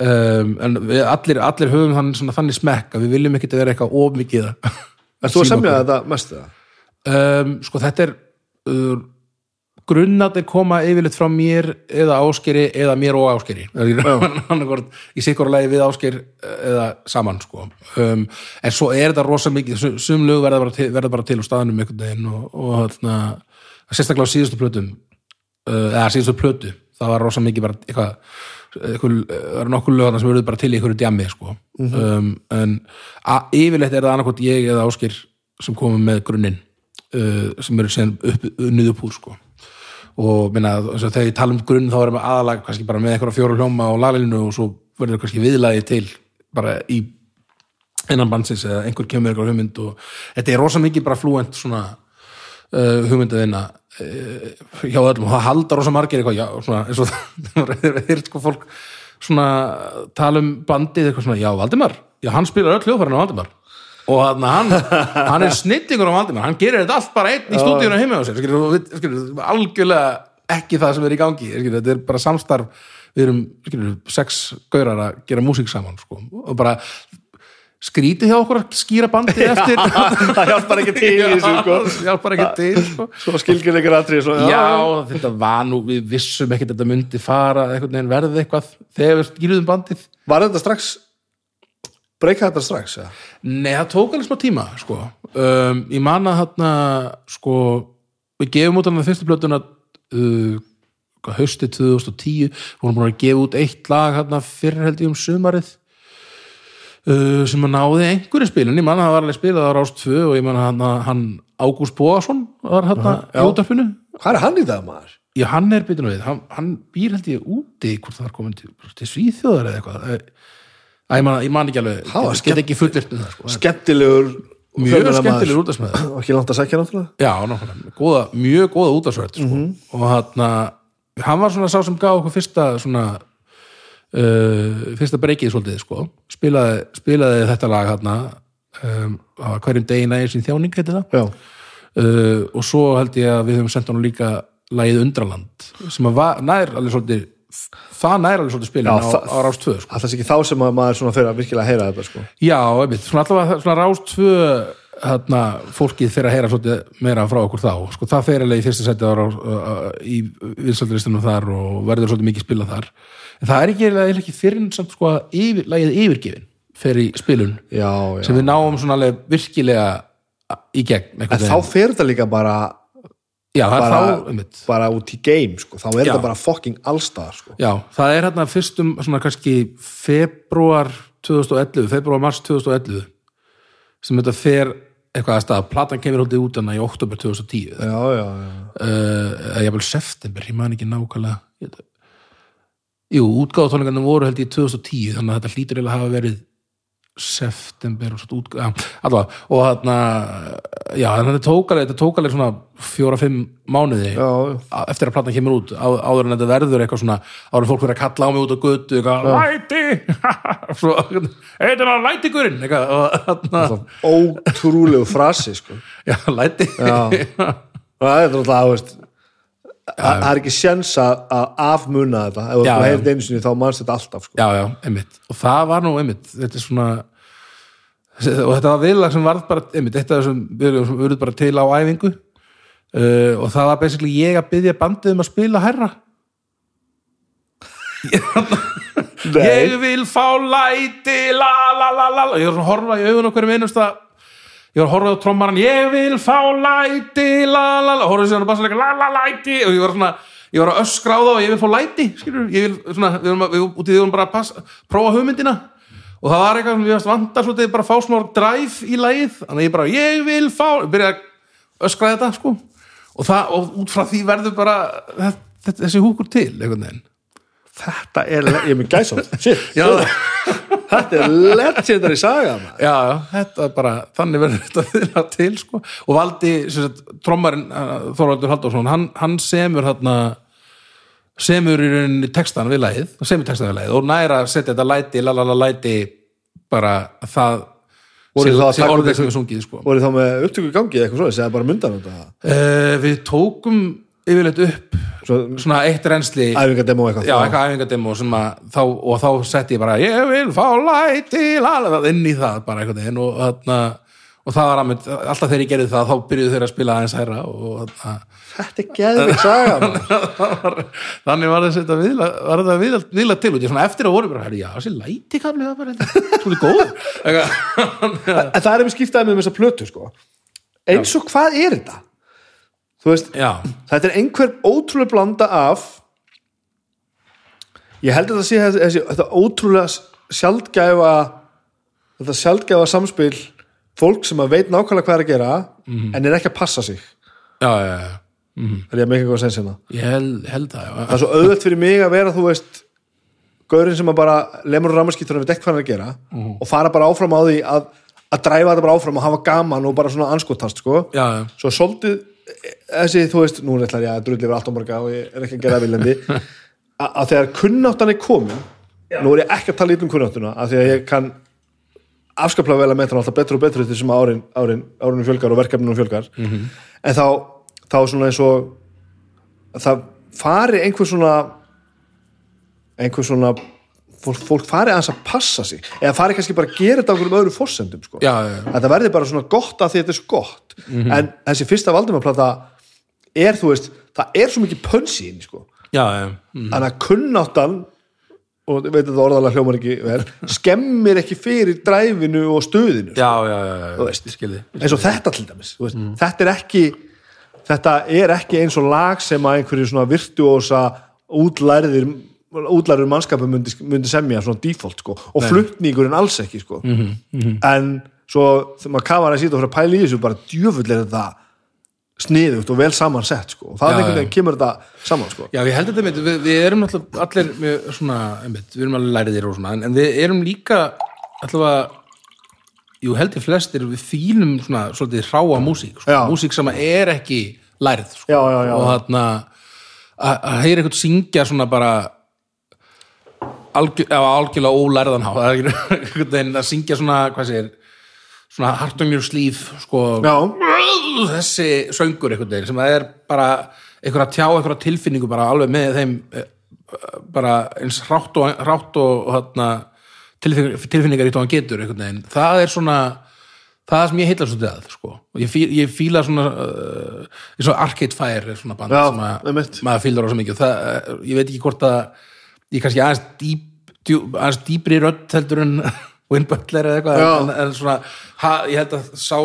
um, en við allir, allir höfum þann, svona, þannig smekk að við viljum ekki vera eitthvað of mikið að Er þú að semja þetta mest það? um, sko þetta er uh, grunnatir koma yfirleitt frá mér eða áskeri eða mér og áskeri Annarkvort í sikkur lagi við ásker eða saman sko. Um, en svo er þetta rosa mikið sum- sum lög verða bara til, verða bara til á staðanum einhvern veginn og, og þarna, sérstaklega á síðustu plötum uh, eða síðustu plötu það var rosa mikið bara eitthvað það eru nokkuð lögana sem verður bara til í einhverju djammi sko. um, en yfirleitt er það annarkot ég eða Áskir sem komum með grunninn uh, sem eru síðan upp, unnið upp úr sko. og minna, þegar ég tala um grunn þá erum við aðalag kannski bara með einhverja fjóru hljóma á laglinu og svo verður kannski viðlagi til bara í innan bandsins eða einhver kemur eitthvað hugmynd og þetta er rosa mikið bara flúent svona uh, hugmynd að vinna hjá öllum og það halda rosa margir eitthvað já, svona, eins og það er sko fólk svona tala um bandið eitthvað svona, já Valdimar já hann spilar öll hljóðfærin á Valdimar og hann, hann, hann er snittingur á Valdimar hann gerir þetta allt bara einn í stúdíunum heima á sér og skilur, algjörlega ekki það sem er í gangi skilur, þetta er bara samstarf við erum skilur, sex gaurar að gera músík saman sko. og bara skrítið hjá okkur að skýra bandið eftir það hjálpar ekki til í þessu sko. hjálpar ekki til sko. svona skilgjörleikar svona, já, þetta var nú, við vissum ekki að þetta myndi fara, einhvern veginn verði eitthvað þegar við skýruðum bandið var þetta strax breyka þetta strax ja? Nei, það tók alveg smá tíma sko. um, ég man að þarna sko, við gefum út hann að fyrstu plötuna uh, haustið 2010 vorum búin að gefa út eitt lag hérna fyrir held ég um sumarið uh, sem að náði einhverju spilin, ég man að það var alveg spilað á Rást 2 og ég man að hann, hann Ágúst Bóasson var hérna í já. útarpinu hvað er hann í dag maður? Já, hann er byrjun við, hann, hann býr held ég úti hvort það er komin til, til Svíþjóðar eða eitthvað Æ, Æ, ég man, ég man ekki alveg, Ha, get, ekki fullirt um það sko. skemmtilegur mjög skemmtilegur útastmaður og ekki langt að sækja náttúrulega já, góða, mjög góða útasvörð sko. og hann hann var svona sá sem gaf okkur fyrsta svona uh, fyrsta breykið svolítið sko. spilaði, spilaði þetta lag hann um, á hverjum degina í sín þjáning heiti það uh, og svo held ég að við höfum sendt hann líka lagið Undraland sem að var, nær alveg svolítið það nær alveg svolítið spilin Já, á, á Rás 2 sko. alltaf ekki þá sem að maður fyrir að virkilega heyra þetta sko. Já, einmitt, svona allavega svona Rás 2 hérna, fólkið fyrir að heyra svolítið meira frá okkur þá sko, það fer alveg í fyrsta uh, í vinsaldristunum þar og verður svolítið mikið spilað þar en það er ekki, eiginlega ekki fyrir samt sko að yfir, lagið yfirgefin fer í spilun já, já. sem við náum svona alveg virkilega í gegn en þá fer þetta líka bara já, það bara, þá, einmitt. bara út í game sko. þá er þetta bara fucking allstaðar sko. Já, það er hérna fyrstum svona kannski februar 2011, februar mars 2011 sem þetta fer eitthvað að stað, platan kemur hóldið út í oktober 2010 uh, já, já, já. Eða jafnvel september, ég man ekki nákvæmlega. ég, Jú, útgáðutónleikarnir voru held ég 2010 þannig að þetta hlýtur að hafa verið september og svona útgáð allavega, og þarna já, þetta tók alveg, þetta tók alveg svona fjóra-fimm mánuði Já, eftir að platan kemur út á, áður en þetta verður eitthvað svona áður en fólk verður að kalla á mig út á götu eitthvað, læti eitthvað á lætigurinn eitthvað, og þarna, ótrúlegu frasi sko. já, læti já. það er náttúrulega þú veist, það er ekki sjens að afmuna þetta. Ef þú já. heyrði einu sinni þá mannst þetta alltaf sko. já, já, einmitt. Og það var nú einmitt, þetta er svona og þetta var viðlag sem varð bara einmitt, þetta sem við erum bara til á æfingu. Uh, og það var basically ég að byggja bandið um að spila herra ég vil fá læti la la la la la. Ég var svona að horfa í augun okkur um einumsta ég var að horfa á trommaran ég vil fá læti la horfa sér á bassalega la la læti. Og ég var svona ég var að öskra á það og ég vil fá læti skilur, ég vil svona, við að- við, við erum bara að passa, prófa hugmyndina. Og það var eitthvað sem við varst vantar svolítið bara að fá smá drive í lagið. Þannig að ég bara, ég vil fá ég byrja að öskra þetta sko. Og, það, og út frá því verður bara þessi húkur til einhvern veginn þetta er, ég er með gæsátt shit, þetta er legendary saga. Já, já, þetta er bara, þannig verður þetta viðlega til, sko, og valdi sem trommarinn, uh, Þorvaldur Halldórsson hann, hann semur þarna semur í rauninni textan við lagið, semur textan við lagið og næra að setja þetta læti, lalala læti bara að það það upp orðið sem við sungið, sko. voru þá með upptöku gangi eitthvað svo, eða bara myndan þetta? Uh, Við tókum yfirleitt upp svo, svona eitt rensli æfingademo eitthvað Já, eitthvað æfingademo að þá, og þá setti ég bara ég vil fá læti lalala, inn í það bara einhvern veginn og, þarna, og það var aðmynd, alltaf þegar ég gerði það þá byrjuðu þeir að spila aðeins herra og þarna, þetta er geðvig saga þannig var þetta viðla, viðla, viðla til og eftir að voru bara, já, þessi læti kamli það bara, svona góð það er með skiptaði með þessa plötu sko. eins og hvað er þetta veist, þetta er einhver ótrúlega blanda af ég held að þetta sé þessi, þessi, þetta ótrúlega sjaldgæfa þetta sjaldgæfa samspil fólk sem að veit nákvæmlega hvað er að gera en er ekki að passa sig. Já, já, já. er ég að mikið eitthvað sens hérna? Ég held, held það já. það er svo auðvelt fyrir mig að vera þú veist gaurinn sem að bara lemur og rammarskýtur og veit ekki hvað hann er að gera og fara bara áfram á því að, að dræfa þetta bara áfram og hafa gaman og bara svona anskotast sko. svo svolítið þessi, þú veist, nú er ætlar ég að drulli yfir allt á marga og ég er ekki að gera það viljandi að, að þegar kunnáttan er komin nú er ég ekki að tala lítið um kunnáttuna að því að ég kann afskaplega vel að metra alltaf betur og betur sem árin, árin, árinu fjölgar og verkefninu fjölgar. En þá, þá svona eins og að það fari einhver svona einhver svona fólk, fólk fari aðeins að passa sig eða fari kannski bara að gera þetta á einhverjum öðrum forsendum sko. Já, já, já. þetta verði bara svona gott að því þetta er svo gott. En þessi fyrsta valdimaplata er þú veist, það er svo mikið pönsi inn sko. já, já. Mm. þannig að kunnáttan og ég veit að þetta orðalega hljómar ekki vel skemmir ekki fyrir dræfinu og stöðinu já, já, já, já. Þú veist. Ég skil þig. eins og þetta til dæmis veist, þetta er ekki þetta er ekki eins og lag sem að einhverju svona virtuósa útlærðir útlærður mannskapur myndi, myndi semja svona default sko, og flutningurinn alls ekki sko. en svo þegar maður kafar að sýta og fyrir að pæla í þessu bara djöfull er þetta sniðugt og vel samansett sko. og það er einhvern veginn kemur þetta saman sko. Já, ég held þetta með, við, við erum náttúrulega allir með svona, einmitt, við erum alveg læriðir og svona, en, en við erum líka allavega, jú held ég flestir, við fílum svona svolítið hráa músík, sko, músík sem er ekki lærið, sko, Já, já, já. og þarna að að heyra eitthvað syngja svona bara algjör, algjörlega ólærðan há, það ekki einhvern veginn að syngja svona, hvað segir, svona hart on your sleeve, sko, þessi söngur einhvern veginn sem það er bara einhverja tjá, einhverja tilfinningu bara alveg með þeim eh, bara eins rátt og, rátt og hana, tilfinningar, tilfinningar í tóðan getur einhvern veginn, það er svona það sem ég heitlar svolítið að sko. ég, fí, ég fíla svona uh, eins og Arcade Fire er svona band Já, sem að maður fílar á svo mikið. Það, eh, ég veit ekki hvort að ég er kannski aðeins dýp, djúp, aðeins dýpri rödd heldur en Win Butler eða eitthvað en, en svona, ha, ég held að sá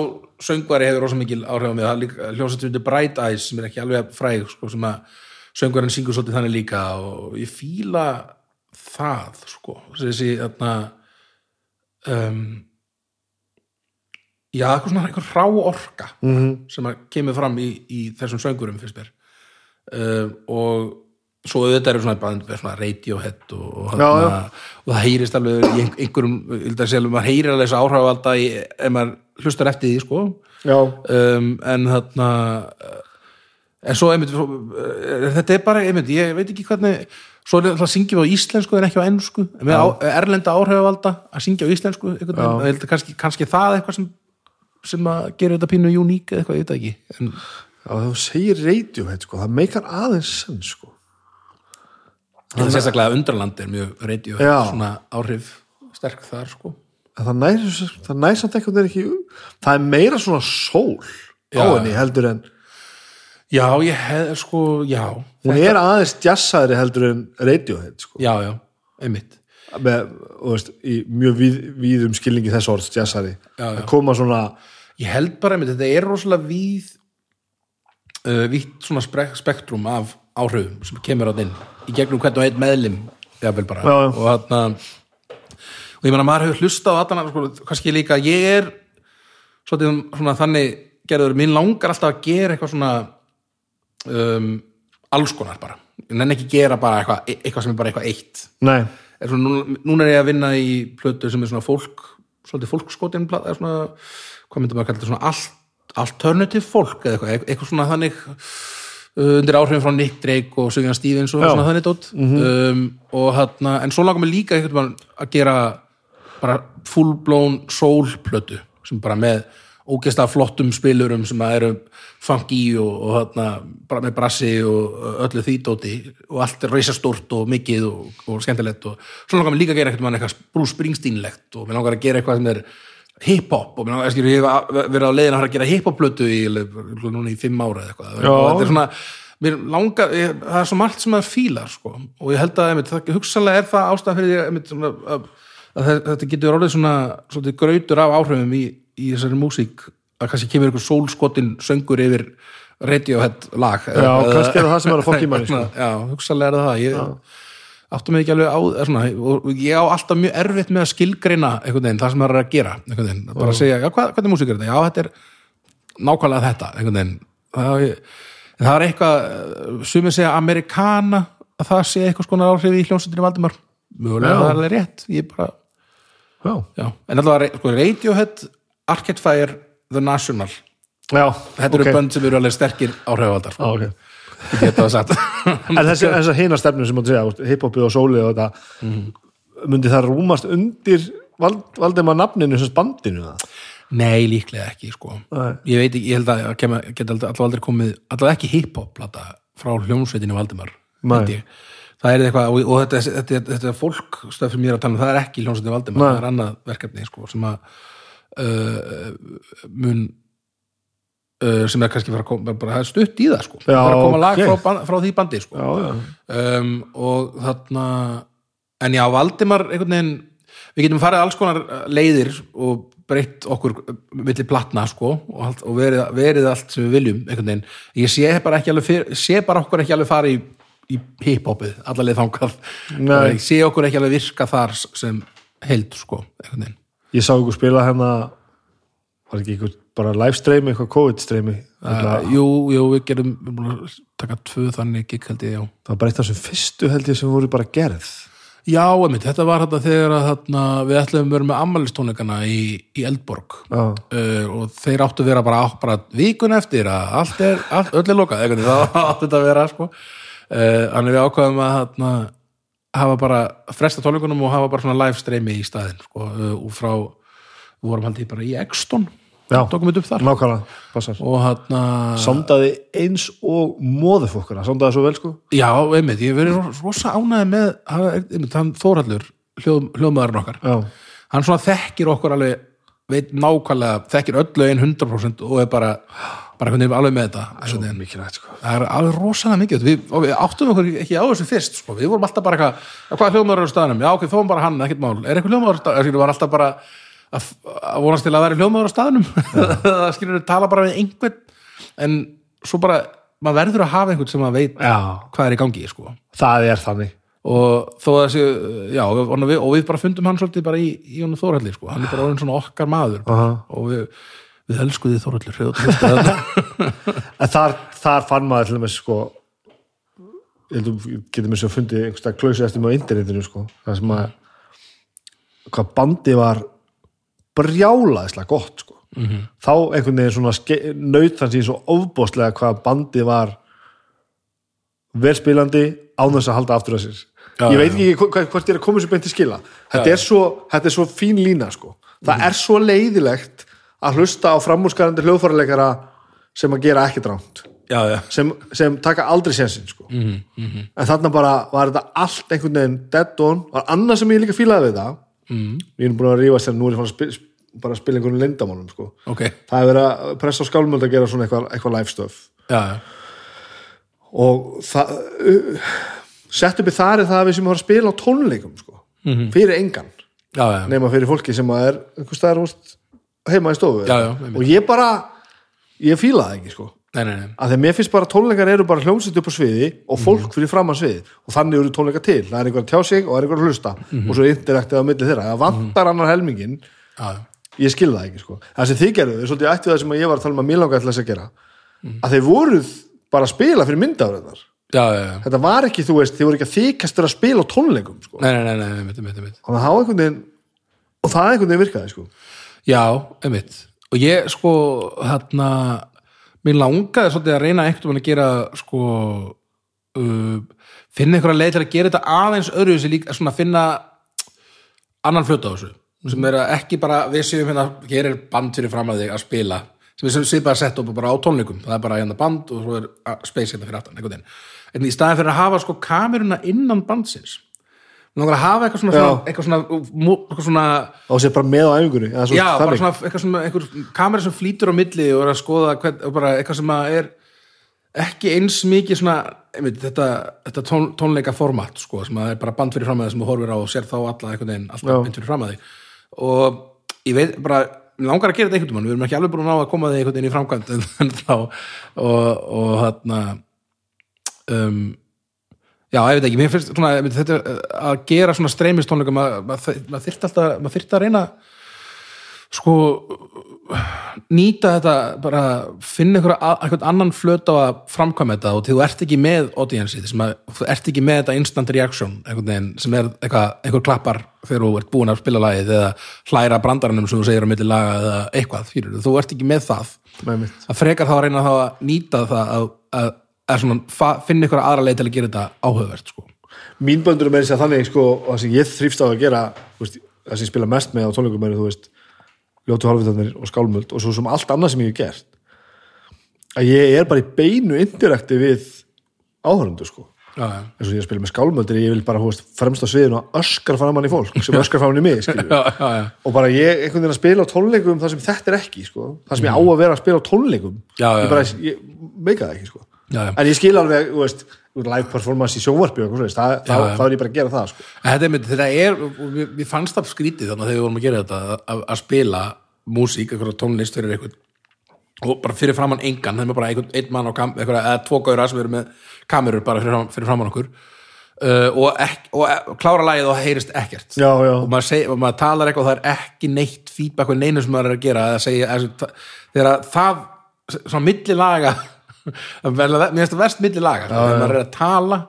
söngvari hefur rosa mikil áhrif á mig. Það er undir Bright Eyes sem er ekki alveg fræg sko, sem að söngvarinn syngur svolítið þannig líka og ég fíla það sko. Þessi þarna um, já, eitthvað svona eitthvað rá orka -hmm. sem að kemur fram í, í þessum söngurum fyrst mér. Um, og svo auðvitað eru svona svona Radiohead og, og, Já, þarna, og það heyrist alveg í ein- einhverjum, segja, maður heyrir alveg þessu áhrifavalda í, ef maður hlustar eftir því, sko. Já, um, en þarna en svo einmitt eh, þetta er bara, einmitt, ég veit ekki hvernig svo það syngjum við á íslensku en ekki á ennsku en erlenda áhrifavalda að syngja á íslensku kannski, kannski það eitthvað sem, sem að gera þetta pínu uník eða eitthvað, ég veit ekki. En, já, þú segir Radiohead sko, það meikar aðeins senn sko. Það er sérstaklega undraland er mjög radio Já. svona áhrif sterk þar sko það nær, það nær samt einhvern veginn ekki það er meira svona sól á Já. henni heldur en já, ég hef, sko, já hún er aðeins jazzaðri heldur en Radiohead sko. já, já, einmitt með, veist, í mjög víð, víðum skilningi þess orðs jazzari að koma svona ég held bara einmitt, þetta er rosalega víð uh, vítt svona spek spektrum af áhrifum sem kemur á inn í gegnum hvern og einn meðlim jafnvel bara. Já, já. og þarna og ég meina maður hefur hlusta á allan sko, kannski líka ég er svolítið svona þannig gerður, mín langar alltaf að gera eitthvað svona um, alls konar bara. Ég nenni ekki gera bara eitthvað, eitthvað sem er bara eitthvað eitt. Er svona, núna, núna er ég að vinna í plötu sem er svona fólk svolítið fólkskotin svona, hvað myndum maður að kalla þetta svona alt, alternative fólk eða eitthvað, eitthvað svona þannig undir áhrifin frá Nick Drake og Sugjan Stevens og svona þannig dót. Um, og þarna, en svo langar mig líka eitthvað að gera bara full blown soul plötu sem bara með ógeðslega flottum spilurum sem að eru funky og, og þarna, bara með brassi og öllu því dóti og allt er reisastórt og mikið og, og skemmtilegt og svo langar mig líka að gera eitthvað, Bruce Springsteen-legt og mér langar að gera eitthvað sem er hip-hop og mér langar, skilur, ég hef verið á leiðin að að gera hip-hop-plötu í, núna í fimm ára eða eitthvað þetta er svona mér langar, ég, það er svo margt sem maður fílar sko. og ég held að einmitt, það, hugsanlega er það ástæðan fyrir því einmitt, svona, að, að þe- þetta getur orðið svona svolítið grautur af áhrifum í, í þessari músík að kannski kemur ykkur sólskotin söngur yfir Radiohead lag Já, kannski er það það sem er að fokka í manni, sko. Já, hugsalega er það það ég áttum mig ekki alveg á er svona, ég á alltaf mjög erfitt með að skilgreina veginn, það sem það er að gera veginn, bara að segja, já, hvað, hvernig músík er þetta? Já, þetta er nákvæmlega þetta það, það er eitthvað, sumir segja amerikana, að það sé eitthvað skona áhrif í hljómsveitinni Valdimar mögulega, Já. það er alveg rétt, ég bara Já, já, en alltaf, sko, Radiohead Arcade Fire, The National já þetta ok. eru bönd sem eru alveg sterkir áhrifavaldar, Já, sko, ok. Ég geta það sagt En þessi, þessi hina stefnum sem mátti segja, hiphopið og sólið og þetta Mhm. myndi það rúmast undir Vald, Valdimar nafninu sem bandinu það? Nei, líklega ekki, sko Nei. ég veit ekki, ég held að kem, geta alltaf aldrei komið, alltaf ekki hip-hop frá held ég. það er eitthvað og, og þetta, þetta, þetta, þetta fólk stöð sem ég er að tala um, það er ekki hljómsveitinni Valdimar, Nei. það er annað verkefni sko, sem að uh, mun sem er kannski koma, bara stutt í það sko, Já, að koma lag ok. frá, frá því bandi sko Já, já. um, og þarna en já, Valdimar einhvern veginn við getum farið alls konar uh, leiðir og breytt okkur uh, milli platna sko og, allt, og verið, verið allt sem við viljum einhvern ég sé bara ekki alveg fyrir, sé bara okkur ekki alveg farið í, í hip-hopið, allaveg þangað Nei. ég sé okkur ekki alveg virka þar sem held sko, einhvern Ég sá ykkur spila hérna var ekki ykkur bara live streymi, eitthvað COVID streymi uh, jú, jú, við gerum við erum búin að taka tvö þannig gig held ég, já. Það var bara eitt af þessum fyrstu held ég sem voru bara gerð. Já, einmitt, þetta var þetta þegar að þarna, við ætlum að vera með ammælistónleikana í, í Eldborg. Uh, og þeir áttu að vera bara, bara vikun eftir að allt er, allt, öll er lokað það áttu þetta að vera sko. uh, þannig við ákvaðum að þarna, hafa bara fresta tónleikunum og hafa bara svona live streymi í staðinn sko, og frá, við vorum haldið bara í Exton, já, tókum við upp þar. Nákvæmlega, passar. Og þarna Sondaði eins og móðufokkuna, sondaði svo vel sko. Já, einmitt, ég hef verið rosa ánæði með, hafa- einmitt, hann Þórhallur hljóð, hljóðmaðurinn okkar. Já, hann svona þekkir okkur alveg veit nákvæmlega, þekkir öll lögin 100% og er bara, bara veginn alveg með þetta einhvern veginn. mikilvægt sko. Það er alveg rosalega mikið við, og við áttum okkur ekki á þessu fyrst sko. við vorum alltaf bara eitthvað, "Já, hvað er hljóðmaður á staðnum? Já ok, þó bara hann, ekkert mál, er eitthvað hljóðmaður á staðnum við varum alltaf bara að, að vonast til að vera hljóðmaður á staðnum. Það skilur við tala bara við einhvern en svo bara, maður verður að hafa einhvern sem maður veit Já, hvað er í gangi sko. Það er þannig. Og að þessi, já, og við, og við bara fundum hann svolítið bara í, í honum Þórhalli sko. hann er bara orðin svona okkar maður. Bara. Aha. og við, við og hlusta þetta En þar, þar fann maður til dæmis sko held að getum við svo fundið einhverstað klausi eftir með á internetinu sko. Það sem að hvað bandi var brjálaðislega gott sko. -hmm. þá einhvern veginn svona naut þann síðan svo ofbóðslega hvað bandi var velspilandi án þess að halda aftur að sér. Já, ég veit ekki hvort ég er að koma sér beint til skila. Þetta, er svo, þetta er svo fín lína sko. það er svo leiðilegt að hlusta á framúrskarandi hljóðfæraleikara sem að gera ekki dránt já, já, sem, sem taka aldrei sensin sko. mm -hmm. en þarna bara var þetta allt einhvern veginn dead on, var annað sem ég líka fílaði við það mm. ég er búin að rífa sér, nú er ég fann að spila, bara að spila einhvern lindamálum sko. ok það er verið að pressa á skálmöld að gera svona eitthvað, eitthvað live stuff já, já, og það uh, sett upp í þar er það að við sem vorum að spila á tónleikum sko. Mhm. fyrir engan já, já. nema fyrir fólki sem er einhver staðar heima í stofu og ég bara ég fíla það ekki sko Nei, nei, nei. að þegar mér finnst bara tónleikar eru bara hljómsveit upp á sviði og Mhm. fólk fyrir fram að sviði og þannig eru tónleikar til, það er einhver að tjá sig og það er einhver að hlusta Mhm. og svo er interaktið á milli þeirra, það vantar annar helmingin já. ég skil það ekki sko það sem þið gerðu, er svolítið ættið það sem ég var að tala um að mér langaði þess að gera Mhm. að þeir voruð bara að spila fyrir myndafræðar já, já, já. þetta var ekki, þú veist, þið voru ekki að þykast að spila á tónleikum sko, að það var einhvern veginn og virkaði sko Já, einmitt. Og ég, sko, þarna, mér langaði svolítið að reyna einhvern veginn að gera, sko, uh, finna einhverja leið til að gera þetta aðeins öðru þessi líka, svona finna annan flötu á þessu, sem er að ekki bara við séum hérna, hér er band fyrir fram að þig að spila, sem við séum bara að setja upp bara á tónleikum, það er bara hérna band og svo er að- space hérna fyrir aftan. En í staðin fyrir að hafa sko kameruna innan bandsins, langar að hafa eitthvað svona, Já. svona, eitthvað svona, eitthvað svona og sér bara með á æfingunni eða Já, bara svona eitthvað sem, einhver kamera sem flýtur á milli og er að skoða hvern, bara eitthvað sem að er ekki eins mikið svona einmitt, þetta, þetta tón, tónleika format sko, sem að er bara band fyrir fram að þig sem þú horfir á og sér þá alla einhvern veginn alltaf Já. mynd fyrir fram að þig og ég veit bara langar að gera þetta einhvern tímann við erum ekki alveg búin að koma þig einhvern veginn í framkvæmt en, þá og, og þarna um, já, ég veit ekki mér finnst svona, þetta uh, að gera svona streymistónleika maður mað, mað þyrft alltaf, maður þyrft að reyna sko nýta þetta bara finna einhver, einhvern annan flöt á að framkvæma þetta og til þú ert ekki með audience sem að, þú ert ekki með þetta instant reaction einhvern veginn sem er eitthvað, einhver klappar þegar þú ert búin að spila lagið eða hlæra brandaranum sem þú segir á milli laga eða eitthvað, fyrir, þú ert ekki með það. Að frekar þá að reyna þá að nýta það að, að, finna ykkur aðra leið til að gera þetta áhugavert sko. mín böndur er með þess að þannig sko, og það sem ég þrýfst á að gera það sem ég spila mest með á tónleikum er ljótu halvvitarnir og skálmöld og svo sem allt annað sem ég hef gert. Að ég er bara í beinu indirekti við áhörundu sko. Eins og ég spila með skálmöldir ég vil bara veist, fremst á sviðinu að öskar framan í fólk sem öskar framan í mig Já, já, já. og bara ég einhvern veginn að spila á tónleikum það sem þetta er ekki sko, það sem ég á að vera að spila á tónleikum ég bara, ég það Já, já. en ég skil alveg, þú veist live performance í sjónvarpi og eitthvað það, þá, já. þá er ég bara að gera það sko. Þetta er, þetta er og við, við fannst það skrítið þannig að þegar við vorum að gera þetta að, að spila músík, eitthvað tónlist fyrir eitthvað og bara fyrir framann engan þeim er bara einhvern, einn mann á kam, eitthvað, eða tvo gauðra sem eru með kamerur bara fyrir, fram- fyrir framann okkur uh, og, ek, og, og klára lagið og það heyrist ekkert já, já, og maður, seg, og maður talar eitthvað og það er ekki neitt feedback við neinu sem maður er að gera eða segja, eða, þegar að það svona milli laga mér finnst það verst milli laga þegar maður er að tala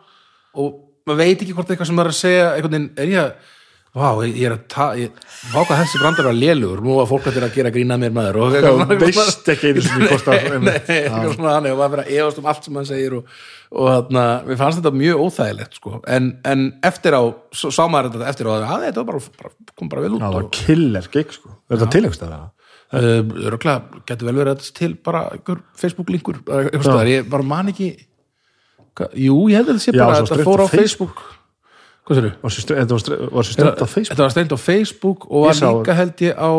og maður veit ekki hvort eitthvað sem maður er að segja veginn, er ég að Vá, ég er að ta... Ég, vá hvað þessi brandar var lélugur, nú að fólk að gera grínað mér maður og já veist ekki einu sem ég kosta Nei, eitthvað svona þannig og maður fyrir að efast um allt sem hann segir og, og þarna, við fannst þetta mjög óþægilegt sko. en, en eftir á, sá maður þetta eftir á að að þetta var bara, bara, kom bara vel út það var killer gig sko þetta tilengst að það? Uh, örgulega getur vel verið að þetta til bara einhver Facebook linkur. Eitthvað staðar, ég bara man ekki jú, ég held að þetta sé bara að þetta fór á Facebook. Hvað sér stre- þetta var strengt á Facebook? Þetta var steind á Facebook og var líka held ég á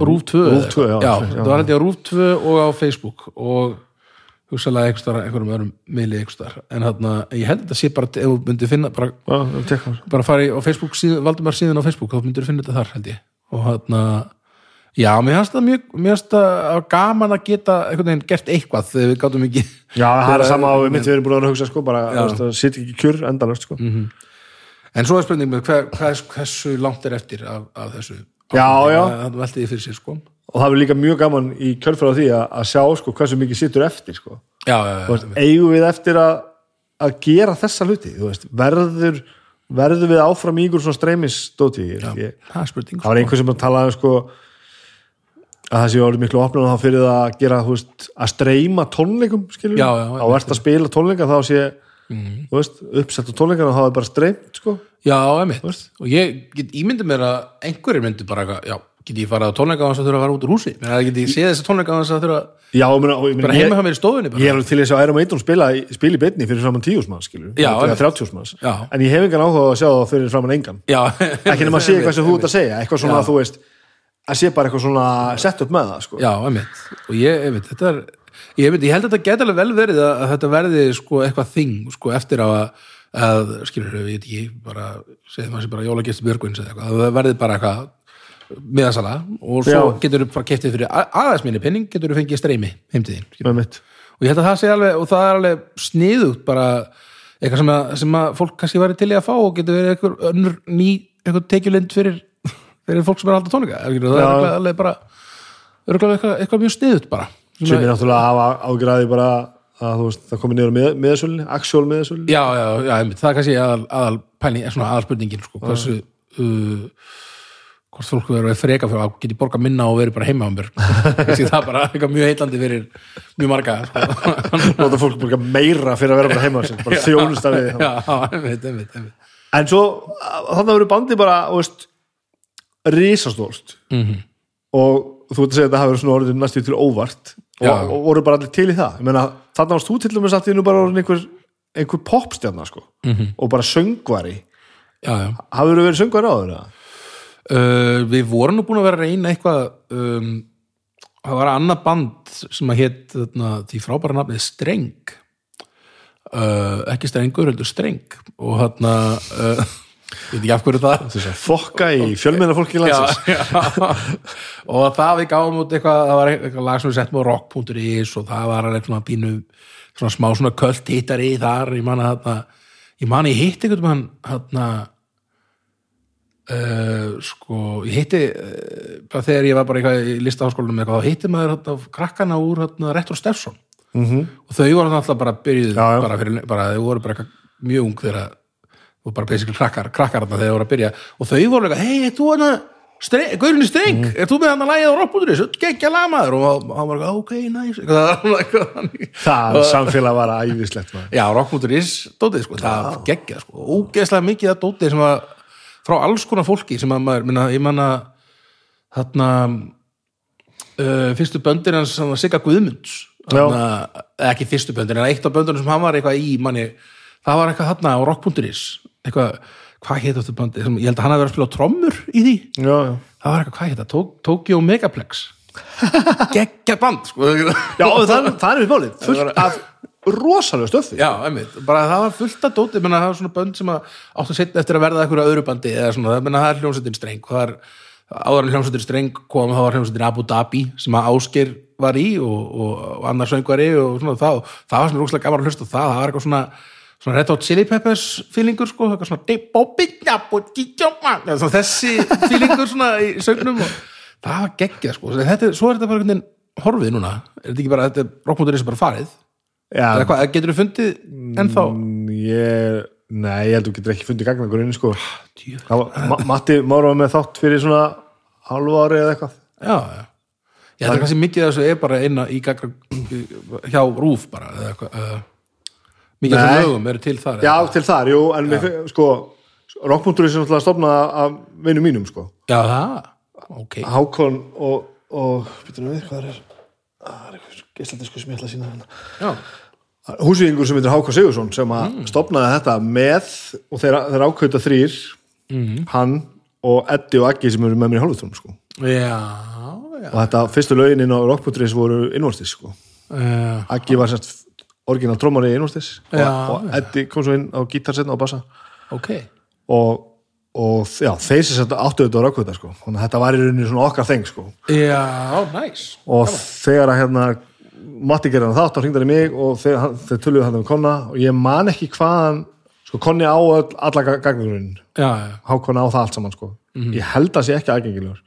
Rúf 2 Rúf 2, já, já, já, þetta var held ég á Rúf 2 og á Facebook og einhverstaðar, einhverjum öðrum miðli einhverstaðar, en þarna, ég held þetta sé bara ef þú myndir finna, bara, það. bara fara í, á Facebook síðan, Valdumar síðan á Facebook, þá myndir finna þetta þar held ég, og þarna já, mér finnst það mjög, mér finnst það gaman að geta einhvern veginn gert eitthvað þegar við gátum ekki já, það er sama á mitt við erum búin að að hugsa sko bara, Já. það sitt ekki kjur endalöst sko. En svo er spurning með hver, hvers, hversu langt er eftir af, af þessu? Já, já. það velti því fyrir sér sko. Og það er líka mjög gaman í kjörfæra því að, að sjá sko hversu mikið sittur eftir sko. Já, já, Þú veist, eigum við eftir að, að gera þessa hluti? Þú veist, verður verður við áfram í ykkur svona streymisdóti? Það er spurning það var einhver sem að tala um sko að það sé orðið miklu opnum þá fyrir það að gera, veist, að streyma tónleikum skilur Já, já, á ert að spila tónleika þá sé þú veist, uppsett á tónleikana þá er bara streymt sko. Já, emitt, og ég get ímyndið mér að einhverjir myndi bara, eitthvað, já, get ég farið á tónleika á þess að þurfa að fara út úr húsi, menn að get ég séð þessi tónleika á þess að þurfa já, ég meina, og bara heima hjá mér í stofunni bara. ég er til þess að Maiden spila, í- spila í beinni fyrir framann tíus manns skilur, Já, eða einmitt. 30 manns. Já. en ég hef engan áhuga að sjá það fyrir framann engan. Já, ekki nema að sé að að að sé bara eitthvað svona sett upp með það sko. Já, emitt, og ég, emitt, þetta er ég, emitt, ég held að þetta geti alveg vel verið að, að þetta verði sko eitthvað þing sko eftir á að, að skilur ég veit ekki, bara segið maður sem bara jólagestur Björgvins eða eitthvað, að það verði bara eitthvað miðasala og svo Já. getur þú bara keftið fyrir aðeins minni penning, getur þú fengið streymi mitt og ég held að það sé alveg og það er alveg sniðugt bara eitthvað sem að, sem að fólk kannski væri til í að fá og getur verið eitthvað önnur ný eitthvað tekjulind fyrir, fyrir fólk sem er alltaf tónleika það? Er alveg bara eitthvað, eitthvað mjög sniðugt bara. Sem er náttúrulega að hafa ágræði bara að þú veist, það komið niður með, meðsölni actual meðsölni já, já, já, það er kannski aðal, aðal pæling, svona aðal spurningin sko, hversu uh, hvort fólk verður að freka fyrir að geti borga minna og verið bara heima á mér. Það er bara eitthvað mjög heillandi fyrir mjög marga sko. nota fólk bara meira fyrir að vera bara heima bara þjónust af einmitt en svo þannig að verður bandið bara veist, risastórt Mhm. og þú ert að segja að hafi verið svona orðið næstu til óvart og, Já. og voru bara allir til í það þannig varst þú til dæmis allt í nú bara orðin einhver, einhver popstjarnar sko Mhm. og bara söngvari þú verið söngvari áður eða? Uh, við vorum nú búin að vera að reyna eitthvað um, það var annað band sem að hétt því frábæra nafnið Streng uh, ekki Strengur, heldur Streng og þarna uh, ég veit ekki af hverju það. Að fokka í fjölmennar fólki já, landsins. og það við gáum út eitthvað, það var eitthvað lag sem við settum á rock.is og það var alveg svona pínu svona smá svona költ hittari þar, ég man að þarna ég man að ég hitti einhvern mann þarna uh, sko, ég hitti uh, þegar ég var bara eitthvað í listaháskólanum eitthvað, þá hitti maður þarna krakkana úr þarna Retro Steffson Mhm. og þau voru alltaf bara byrjuð Já, já. bara fyrir, bara, þau voru bara eitthvað mjög ung þegar og bara basically krakkar, krakkar þarna þegar þau voru að byrja. Og þau voru eitthvað, hei, er þú hana Gaurinni Streng, Mhm. er þú með hann að lægið á rockbúturis, geggja lagmaður og hann var ok, nice. Það samfélag var æðislegt. Já, rockbúturis dótið, sko, það var geggjað sko, ógeðslega mikið að dótið sem var frá alls konar fólki sem að maður, minna, ég manna þarna uh, fyrstu böndir hans hann, Sigga Guðmunds. Þarna, ekki fyrstu böndir, en eitt af böndunum sem hann var eitthvað í manni, það var eitthvað þarna á rock.is eitthvað, hvað hétt þetta böndi, sem, ég held að hann hafi verið að spila trommur í því, já, já. það var eitthvað, hvað það, Tó- Tokyo Megaplex. Geggja band sko. já það, það er við bólið fullt af rosalega stöfi Já, einmitt, bara það var fullt af dóti. Menna, það var svona bönd sem að áttu setna eftir að verða eitthvað öðru bandi svona, menna, það er hljómsveitin streng. Það er, áður en hljómsveitin streng kom þá var hljómsveitin Abu Dhabi sem að Ásker var í og, og, og annar söngvari og svona. Það, það var svona rúkslega gaman að hlusta það, það var eitthvað svona svona Red Hot Chili Peppers feelingur sko, eitthvað svona svona þessi feelingur svona í sögnum og það var geggjað sko, þetta, er- svo er þetta bara einhvern veginn horfið núna, er þetta ekki bara, þetta er rockmóturinn sem bara farið? Hvað, getur þú fundið ennþá? Mm, ég, nei, ég held að þú getur ekki fundið gagnagurinn sko. Djöfull. Það var- Ma Matti Mára var með þátt fyrir svona halvu ári eða eitthvað. Já, já. Ég held að kannski mikið af þessu er bara inn í gagna, hjá Rúf bara eða eitthvað mikið af lögum eru til þar já, eða? til þar, jú, en við, sko rockpunkturinn sem náttúrulega stofnaði af vinnum mínum, sko. Já, það, ok. Hákon og, og býtum við, hvað er það er eitthvað geislandi sko sem ég ætla að sína hérna. Já, húsvíðingur sem heitir Hákon Sigursson sem að stopnaði þetta með og þeir, þeir ákvöta þrýr hann og Eddi og Aggi sem eru með mér í hálfutónum sko. já, já. Og þetta fyrstu lögin inn á Rockpunkturins voru innvortis sko. uh, Aggi var sérst orginal trómari innvortis og, Já, og Eddi kom svo inn á gítarsetna og bassa. Ok. Og, og já, þeir sem sett áttu þetta á Rockpunktur sko. þetta var í rauninni svona okkar þeng sko. já, næs og þegar að hérna Matti gerði hann þátt og hringdaði mig og þeir, þeir töluðu hann um Konna. Og ég man ekki hvaðan sko Konni á öll, alla gagnurinn já, já, Hákon á það allt saman sko. Ég held að sé ekki aðgengilegur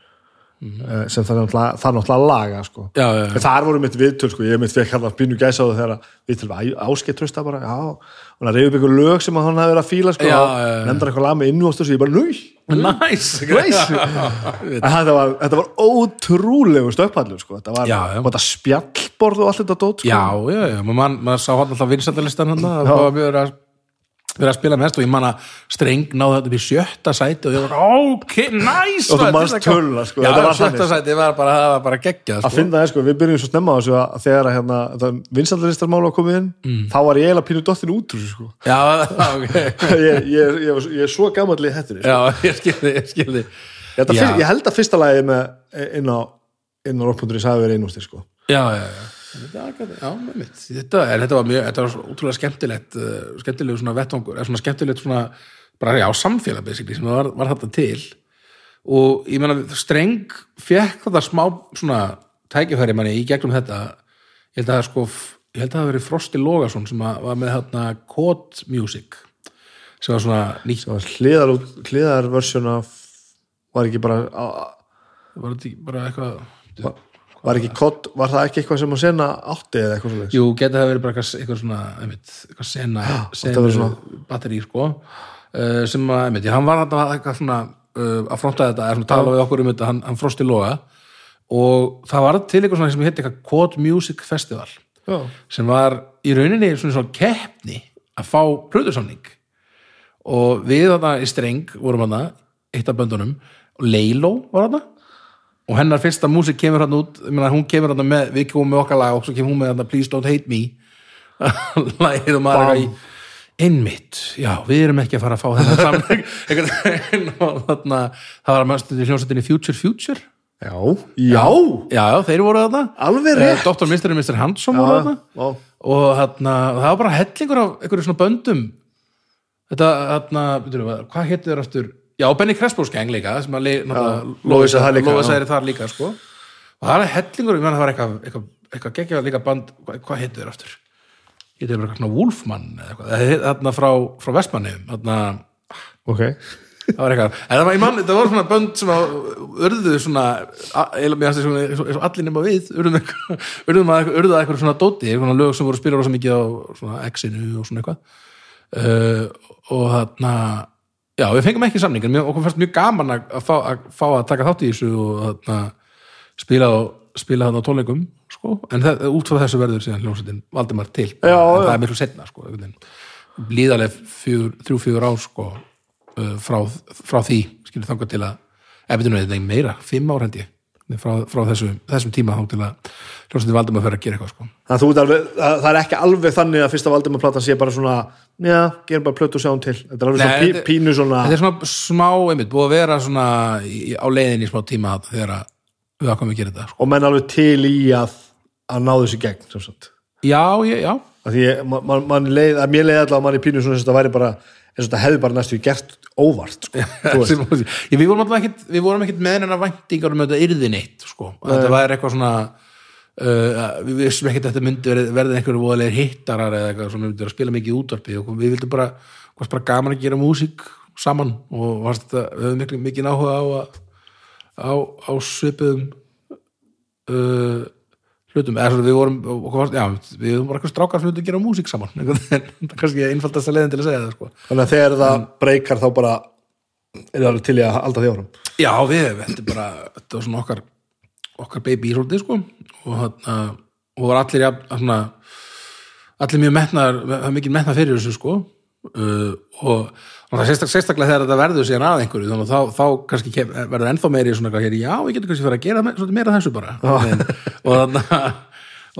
mm sem það er náttúrulega, laga sko. Já, já, en þar voru mitt viðtöl sko, ég mitt fekk hann að bínu gæsa á það þegar viðtöl var áskeitt trösta bara, já og hann reyði upp ykkur lög sem hann hafði verið að fíla sko, Já, og já, já. nefndar eitthvað lag með innvóstur og ég bara, núi, en þetta var, þetta var ótrúlegu stökkpallur sko, þetta var, Já, já. og þetta spjallborð og allt þetta dót sko. já, já, já, maður man, sá hann alltaf vinsættalistan hann það var mjög að verið að spila mest og ég man að streng náði þetta í sjötta sæti og ég var ok, næs Og þú kom- töluna, sko, já, sjötta sæti var bara, bara geggjað að sko. finna það sko, við byrjum svo snemma á þessu að þegar að hérna, vinsaldalistarmála var komið inn Mm. þá var ég eiginlega pínu dottin út sko. já, ok ég, ég, ég, var- ég er svo gammal í hættunni sko. já, ég skilði, ég skilði ég, held að að fyrsta lagi með inn á inn á rockpunturins hafi verið einústir sko. já, já, já já, með mitt. Þetta, þetta var mjög, þetta var útrúlega skemmtilegt uh, skemmtilegu svona vettvangur, eða svona skemmtilegt svona, bara já, samfélag basically, sem var, var þetta til. Og ég meina, streng fekk þetta smá svona tækifæri manni í gegnum þetta. Ég held að sko, ég held að það verið Frosti Logason sem var með hérna Code Music sem var svona nýtt, það hliðar, hliðar versjón af var ekki bara var þetta ekki bara eitthvað var ekki kott, var það ekki eitthvað sem að sena átti eða eitthvað svo Jú, geti það verið bara eitthvað, svona einmitt, eitthvað sena, sena batteri sko. Uh, sem að, einmitt, hann var eitthvað svona uh, að fronta þetta, eða svona tala við okkur um þetta hann, hann frosti loga. Og það var til eitthvað svona sem hétt eitthvað Quad Music Festival já, sem var í rauninni svona svona keppni að fá plöðursamning og við þarna í streng vorum þarna, eitt af böndunum og Leilo var þarna og hennar fyrsta músik kemur hann út ég meina, hún kemur hann með, við komum með okkar lag og svo kemur hún með hann Please Don't Hate Me. Lagið og maður er í einmitt, já, við erum ekki að fara að fá þennan samling það var að í hljómsveitinni Future Future. Já, já, já, já, þeir voru þarna. Alveg rétt. Dr. Mr. og Mr. Handsome voru þarna. já, og þarna, það var bara hellingur af einhverju svona böndum. Þetta, þarna, hvað hétu þér aftur já, Benny Crespos gang líka sem að Lóisa er þar líka sko. og það er hellingur, það var eitthvað eitthvað, eitthvað geggja líka band hvað, hvað hétu þér aftur? Hétu þér eitthvað Wolfman eða eitthvað, Það hét- þarna frá, frá Vestmanni þarna ok. Það var eitthvað, en það var, ég mann, það var svona bönd sem að urðu svona eins og- allir nema við eitthvað, urðum að eitthvað svona dóti, svona lög sem voru spilað rosa mikið á svona X-inu og svona eitthvað. Uh, og þarna já, við fengum ekki samning en okkur fannst mjög gaman að, að, fá, að fá að taka þátt í þessu og þarna spila, spila þarna á tónleikum sko, en það, út frá þessu verður síðan hljómsveitin Valdimar til, Já, en já. það er miklu setna sko, einhvern veginn. líðaleg fjör, þrjú, fjögur ár sko, uh, frá, frá því skilur þangað til að betur nú þetta er meira, fimm ár held ég frá, frá þessu, þessum tíma þá til að hljómsveitin Valdimar fyrir að gera eitthvað sko. Að það, það er ekki alveg þannig að fyrsta Valdimar platan sé bara svona já, gerum bara plötu og sjáum til þetta er alveg svona Nei, pí, þetta- pínu svona þetta er svona smá, einmitt, búið að vera svona í, á leiðin í smá tíma þarna þegar að við ákvæmum að gera þetta sko. og menn alveg til í að að ná þessu gegn sem sagt. já, ég, já, Af því ég, man, man, man leið, að mér leiði allavega að mann í pínu svona sem þetta væri bara eins og þetta hefði bara næstu gert óvart sko. Þú veist. Sem- ég, við vorum alltaf ekkit við vorum ekkit með hennar væntingar um að þetta yrði neitt sko. og þetta væri eitthvað svona uh, við vissum ekkit að þetta myndi verði einhverju voðalegir hittarar eða eitthvað sem myndi að spila mikið í útvarpi og við vildum bara, bara gaman að gera músík saman og þetta, við höfum mikið, mikið áhuga á á, á svipuðum uh, hlutum. Eða við vorum, já, við vorum bara eitthvað strákar myndi að gera músík saman. Er kannski einfaldast að leiðin til að segja það sko. þannig að þegar það breykar þá bara er það til í að halda því áfram? Já, við, þetta er bara þetta var svona okkar, okkar baby svolítið sko og hann og var allir svona, allir mjög metnar, mikið metnar fyrir þessu sko. Uh, og, sérstak, sérstaklega þegar þetta verður síðan að einhverju þannig að þá, þá kannski kem, verður ennþá meiri svona hér, já, við getum kannski fyrir að gera me- svolítið meira þessu bara. En, og þarna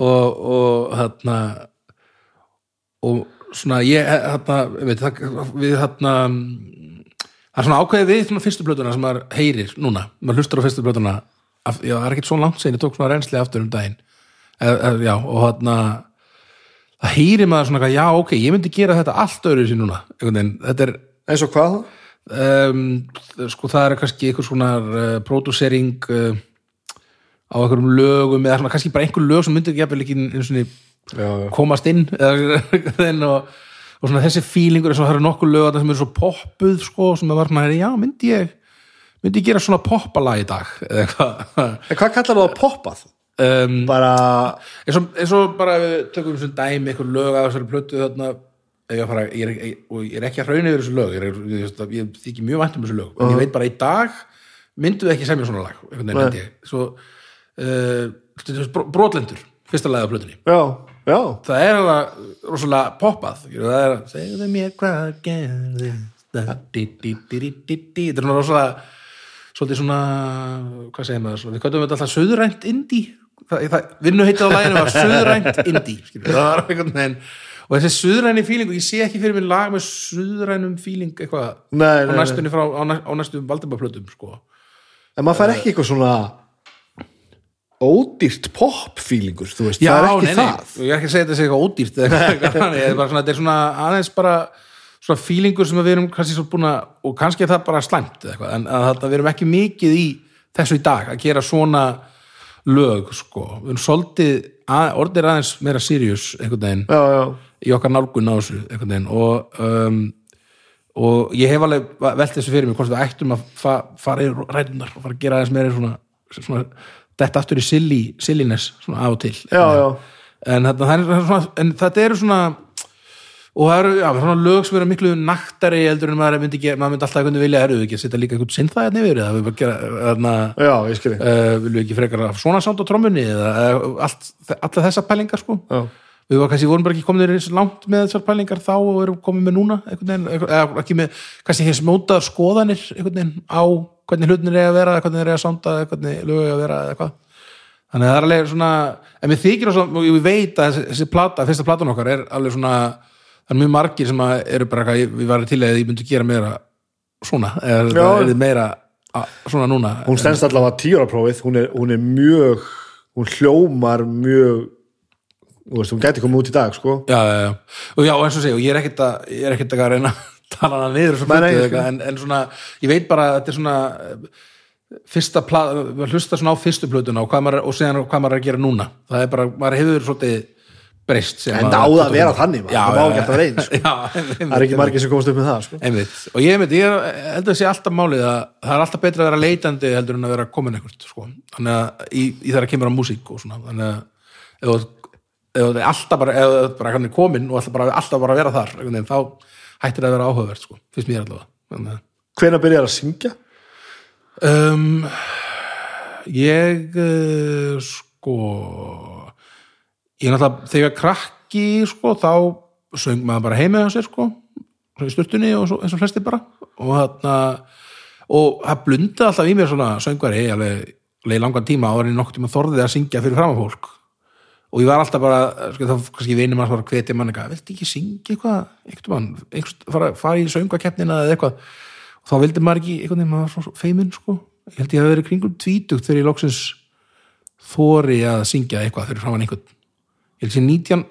og, og þarna og svona ég þarna, veit, það, við þarna það er svona ákveðið við svona fyrstu plötuna sem maður heyrir núna, maður hlustar á fyrstu plötuna af, já, það er ekkert svo langt sen, ég tók svona reynsli aftur um daginn. E, e, já, og þarna það heyrir maður svona, já, ok, ég myndi gera þetta allt öðru sér núna, er eins og hvað? um, sko það er kannski einhver svona uh, pródúsering uh, á einhverjum lögum eða svona kannski bara einhver lög sem myndir ekki ekki komast inn eða, og, og svona þessi fílingur það eru nokkur lög þarna sem eru svo poppuð sko, sem er var svona, já, myndi ég myndi ég gera svona poppalag í dag eða eitthvað? Hvað kallar það að poppað? um, Bara, eins, og, bara við tökum svona dæmi einhver lög að þessari plötu þarna ég, er ég, og ég er ekki að hrauna yfir þessu lög ég, ég, ég þykir mjög vænt um þessu lög en ég veit bara í dag myndu við ekki semja svona lag svo uh, brotlendur fyrsta lagið á plötunni. Já, já. Það er alveg rosalega poppað það er segðu mér hvað gerðist. Þetta er rosalega svolítið svona, hvað segir maður? Svona, við kvæmum þetta alltaf söðurænt það, vinnu heitið á læginu var söðurænt skilur, það var einhvern veginn. Og þessi söðuræni fíling og ég sé ekki fyrir mér lag með söðurænum fíling eitthvað Nei, á næstunni frá, á, næ- á næstu Valdimarplötum sko. En maður fær ekki eitthvað svona ódýrt pop-feelingur, þú veist, Já, það er ekki nei, nei. það. Ég er ekki að segja þetta sé eitthvað ódýrt eða eitthvað bara svona, þetta er svona aðeins bara svona fílingur sem við erum kannski svo búin að, og kannski er það bara slæmt eða eitthvað, en að þetta, við erum ekki mikið í þessu í dag, að gera svona lög, sko. Við erum svolítið, að, orðið er aðeins meira serious einhvern veginn, Já, já, í okkar nálgun á þessu einhvern veginn. Og um, og ég hef alveg velt þessu fyrir mig hvort við ættum að fa fara í rætunar og fara að gera aðeins meira svona, svona þetta aftur í silliness svona af og til. Já, en, er svona, en þetta eru svona og það eru já, svona lög sem eru miklu naktari heldur en maður myndi, maður myndi alltaf einhvern vilja eruðu ekki að setja líka einhvern sinnþæðan yfir eða við uh, viljum ekki frekar svona sánd á trommunni eða allt, alla þessa pælingar sko? Já, við var kannski, vorum bara ekki komin eins langt með þessar pælingar þá og erum komin með núna veginn, eða ekki með kannski hins móta skoðanir veginn á hvernig hlutinir er að vera, hvernig þeir eru að sánda hvernig lög er að vera eða eitthvað. Þannig að það er alveg svona en mér þykir og, og ég veit að þessi, þessi plata, fyrsta platan okkar er alveg svona það er mjög margir sem eru bara við varum til að ég myndi gera meira svona, eða er meira að, svona núna. Hún stendst allavega tíóra prófið, hún er, hún er mjög hún hljómar mjög þú veist, hún gæti komið út í dag, sko. Já, já, já. og já, eins og segja, og ég er ekkert að ég er ekkert að reyna að tala hana niður svo eitthvað, en, en svona, ég veit bara að þetta er svona fyrsta pla, hlusta svona á fyrstu plötuna og, hvað maður, og síðan hvað maður er að gera núna. Það er bara, maður hefur svolítið breyst En að- það á það að vera þannig, Það má ekki alltaf eins, sko. Það er ekki margir sem komast upp með það sko. og ég einmitt, ég er- held að sé alltaf málið að það er alltaf betra að vera leitandi heldur en að vera komin eitthvað sko. þannig að í, í þeirra kemur á músík þannig að ef það er alltaf bara, það er bara er komin og alltaf bara, alltaf bara að vera þar veginn, þá hættir það að vera áhugavert sko, finnst mér allavega að Hvenær byrjar að syngja? Um, ég uh, sko ég náttúrulega þegar krakki sko þá söng maður bara heima á sér sko svona í sturtunni og svo, eins og flesti bara. Og þarna og það blundi alltaf í mér svona söngvari alveg, alveg langan tíma áður en nokkuð tíma þorðið að syngja fyrir fram fólk. Og ég var alltaf bara, sko, þá kannski vinur maður bara hvetja mann eitthvað, viltu ekki syngja eitthvað? Einhvern mann, einhvern, fara, fara í söngakeppnina eða eitthvað, og þá vildi maður ekki einhvern veginn, maður var svo feiminn sko. Ég held ég að verið kringum tvítugt þegar ég loksins þóri að syngja eitthvað fyrir framann einhvern ég held sér 19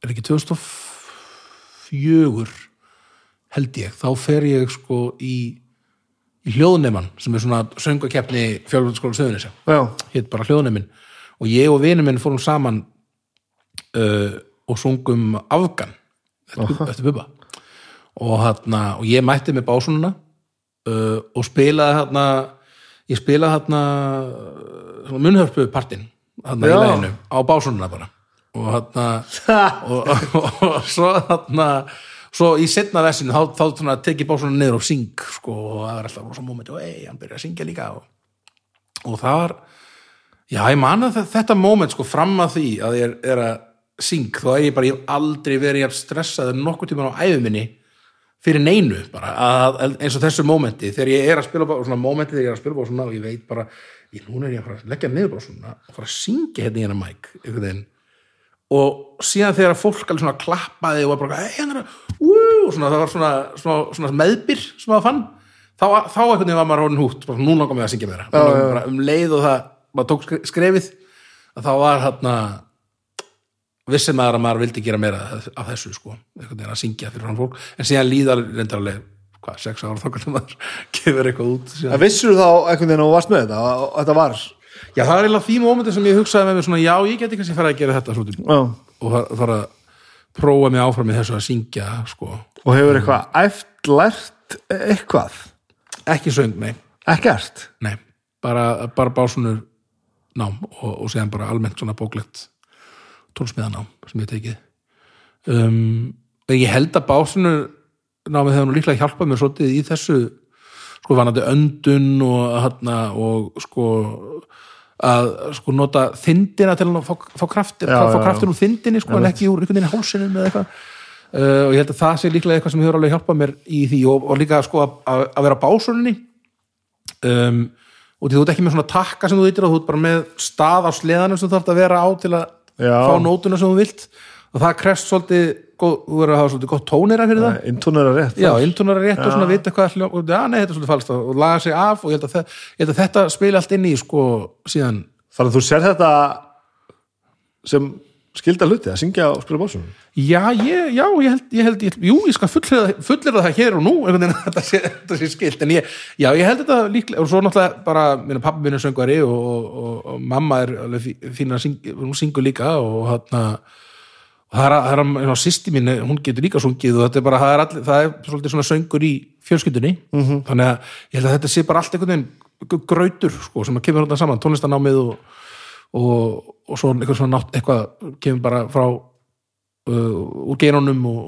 er ekki 2004 held ég, þá fer ég sko í, í hljóðneman sem er svona söngakeppni fjölvöldsskóla söðunis Já, hitt bara hljóðneminn. Og ég og vinur minn fórum saman uh, og sungum Afgan eftir, Bubba- og, hana, og ég mætti með básununa uh, og spilaði hérna ég spilaði hérna munnhörpu partinn hérna í leginu á básununa bara og hérna og, og, og, svo hérna svo í setna versinu þá, þá svona, tek ég básuna niður og syng sko, og það er alltaf rosa moment og ei, hann byrja að syngja líka og, og það var já, ég man að þe- þetta moment sko fram að því að ég er, er að syng þá er ég bara, ég hef aldrei verið jafn stressað en nokkuð tíma á æfuminni fyrir neinu bara, að, að, eins og þessu momenti þegar ég er að spila bara, svona momenti þegar ég er að spila bara svona og ég veit bara, ég, núna er ég að að leggja niður bara svona og fara að syngja hérna í hennar mæk einhvern veginn og síðan þegar fólk alveg svona klappaði og var bara, hei, hann er að ú, og svona, það var svona, svona, svona meðbyr sem það fann, þá, þá einhvern veginn var maður rónin hút, bara nú langar mig að syngja meira Já, já, já. um leið og það maður tók skre- skrefið að þá var hérna vissi maður að maður vildi gera meira af þessu sko, einhvern veginn að syngja fyrir hann fólk. En síðan líðar reyndar alveg hvað, sex ára þá hvernig maður gefur eitthvað út en vissur þá einhvern veginn og varst með þetta að þetta var Já, það er eiginlega því mómenti sem ég hugsaði með mér svona, já, ég geti kannski fara að gera þetta svo, Já. og fara- fara að prófa mig áfram í þessu að syngja sko. og hefur eitthvað æft lært eitthvað? Ekki söng, nei, ekkert? Nei bara, bara básunur nám og, og síðan bara almennt svona bóklegt tónsmiðanám sem ég hef tekið. Um, en ég held að básunur námið hefur nú líklega hjálpað mér svolítið í þessu sko vanandi öndun og, hana, og sko að sko nota þindina til að fá, fá, kraft, Já, fá já, kraftin úr þindinni sko en ekki úr einhvern veginn hálsinum eða eitthvað. Uh, og ég held að það sé líklega eitthvað sem hefur alveg hjálpað mér í því og, og líka sko að, að vera á básunni um, og því þú ert ekki með svona takka sem þú ytir og þú ert bara með stað á sleðanum sem þú þarf að vera á til að Já. fá nótuna sem þú vilt. Og það krefst svolítið góð, þú verður að hafa svolítið gott tónera fyrir það. Intónur er rétt Já, intunar er rétt og svona vita hvað já, nei, þetta er svolítið falskt. Og laga sig af og ég held að, þe- ég held að þetta spila allt inn í sko síðan þannig að þú sér þetta sem skilda hluti að syngja og spila básum Já, ég, já, ég held, ég held ég, jú, ég skal fullera, það hér og nú að þetta sé, sé skilt en ég, já, ég held þetta líklega og svo náttúrulega bara, minna pappi minn er söngvari og, og, og, mamma er alveg fí- fín að syngja, hún syngur líka og hann það að, það er að, sýsti mín, hún getur líka sungið og þetta er bara, það er, allir, það er svolítið svona söngur í fjölskyldunni -hmm. þannig að ég held að þetta sé bara allt einhvern veginn grautur, sko, sem að kemur þetta saman tónlistanámið og, og, og svo eitthvað svona nátt, eitthvað kemur bara frá uh, úr genunum og,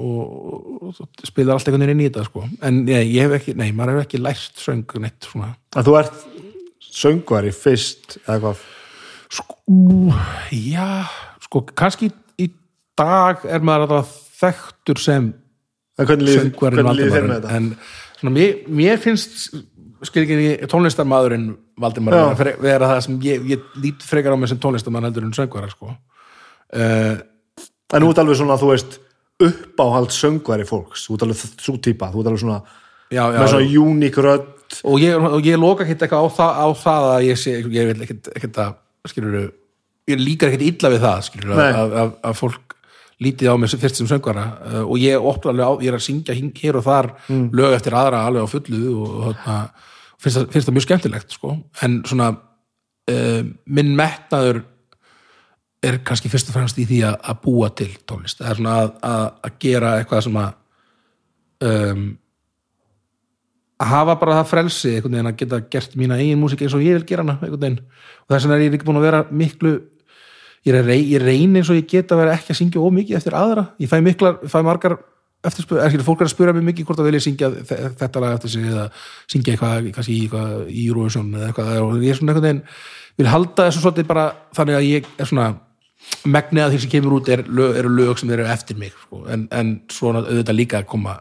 og, spilar allt einhvern veginn inn í þetta sko. en ég, ég hef ekki, nei, maður hefur ekki lært söng neitt svona að þú ert söngvari fyrst eða hvað já, sko, kannski dag er maður alltaf þekktur sem söngvarinn Valdimar en svona, mér, mér finnst skil ekki tónlistarmaðurinn Valdimar Já. vera fre- vera það sem ég, ég lít frekar á mig sem tónlistarmann heldur en söngvara sko. uh, en ert alveg svona, þú veist uppáhald söngvari fólks, ert alveg svo típa, þú ert alveg svona já, já, með svona uník rödd. Og ég, og ég loka ekkert eitthvað á það, á það að ég sé, ég vil ekkert, að skilur ég líkar ekkert illa við það skilur að, að, að fólk lítið á sem- fyrst sem söngvara uh, og ég opna alveg á, ég er að syngja hér og þar lög eftir aðra alveg á fullu og, og þarna, finnst, það, finnst það mjög skemmtilegt sko. en svona uh, minn metnaður er kannski fyrst og fremst í því að, að búa til tónlist, það er svona að, að, að gera eitthvað sem að um, að hafa bara það frelsi einhvern veginn að geta gert mína eigin músík eins og ég vil gera hana einhvern veginn. Og þess vegna er ég ekki búin að vera miklu ég, reyni eins og ég get að vera ekki að syngja ómikið eftir aðra ég fæ, miklar, fæ margar eftir spyr, er, fólk er að spura mig mikið hvort að vilja syngja þe- þetta lag eftir sig eða syngja eitthvað, kannski eitthvað í Eurovision eða eitthvað og ég er svona einhvern veginn vil halda þessu svolítið bara þannig að ég er svona megnið að því sem kemur út er, eru lög sem eru eftir mig sko. en, en svona auðvitað líka að koma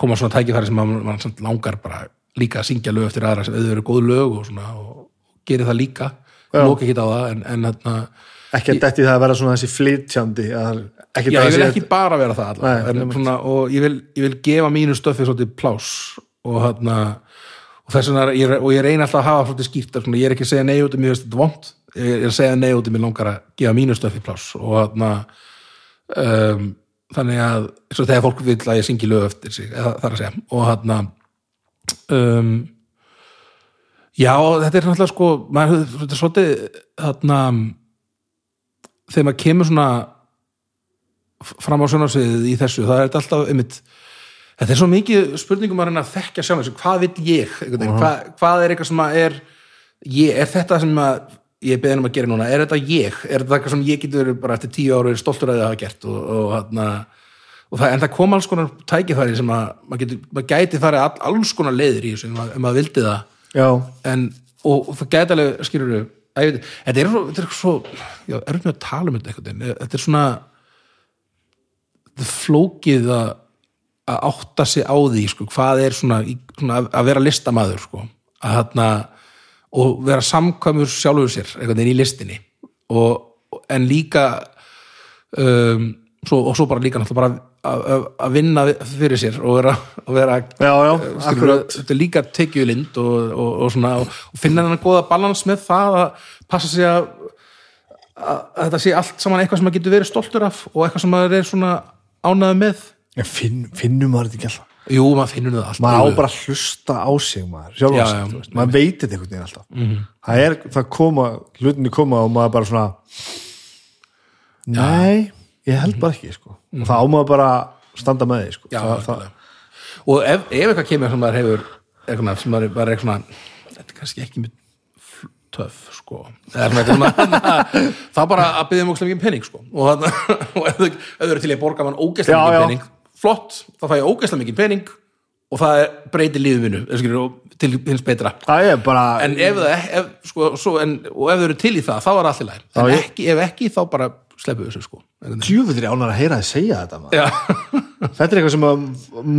koma svona tækifæri sem mann man langar bara líka að syngja lög eftir aðra sem auðvitað eru góð lög og svona og gerir það líka, Já. lóka ekki á það en, en ekki að detti það að vera svona þessi flytjandi ekki já, ég vil ekki bara vera það Nei, allavega, en svona, og ég vil, ég vil gefa mínu stöfi svolítið plás og þarna og þess vegna, ég, og ég reyna alltaf að hafa svolítið skýrt, svona, ég er ekki að segja nei út um mér veist þetta vond, ég er að segja nei út um mér langar að gefa mínu stöfi plás og þarna um, þannig að þegar fólk vil að ég syngi lög eftir sig, er að segja. Og þarna um, já, þetta er náttúrulega sko, maður, þetta er svolítið þarna þegar maður kemur svona fram á sjónarsviðið í þessu, það er alltaf einmitt, þetta er svo mikið spurningum að reyna að þekkja sjálf hvað vill ég? Einhvern veginn, hvað, hvað er eitthvað sem að er ég, er þetta sem að ég beðin um að gera núna, er þetta ég? Er þetta eitthvað sem ég getur bara eftir tíu ára stoltur að það hafa gert og, og, og, og það, en það kom alls konar tækifæri sem að maður, maður gæti farið all, alls konar leiðir í þessu ef maður, vildi það. Já, en, og, og það gæti alveg skilur við, þetta er svo, þetta er svo já, erum við að tala um þetta veginn. Þetta er svona er flókið að að átta sig á því sko, hvað er svona, svona að- að vera listamaður sko, að þarna og vera samkvæmur sjálfur sér einhvern veginn í listinni. Og, en líka um, svo, og svo bara líka náttúrulega bara að, vinna fyrir sér og vera, og vera já, já, skilur, er líka tekjulind og, og, og, svona, og finna hennar góða balans með það að passa sig að, að, þetta sé allt saman eitthvað sem maður getur verið stoltur af og eitthvað sem maður er svona ánæðu með. En finn, finnum maður þetta ekki alltaf? Jú, maður finnur það allt maður á bara að hlusta á sig maður, sjálf Já, á sig, maður veit þetta einhvern veginn alltaf. Mhm. það er, það koma, hlutinni koma og maður bara svona nei, ég held bara ekki sko. Og það á maður bara standa með því sko. Já, það, það, og ef, ef eitthvað kemur sem maður hefur eitthvað, sem maður er bara eitthvað þetta er kannski ekki fl- töff sko. Svona- þá bara að byggja um ógæslega mikið pening sko. Og, og ef þau eru til að borga mann ógæslega Já, mikið já. pening flott, þá fæ ég ógæslega mikið pening og það er breytir og til hins betra. Það er bara en ef það sko, þau eru til í það, þá er allt í læg en ekki, ef ekki, þá bara sleppu þessu sko djúfullir ánar að heyra þið segja þetta. Já, þetta er eitthvað sem að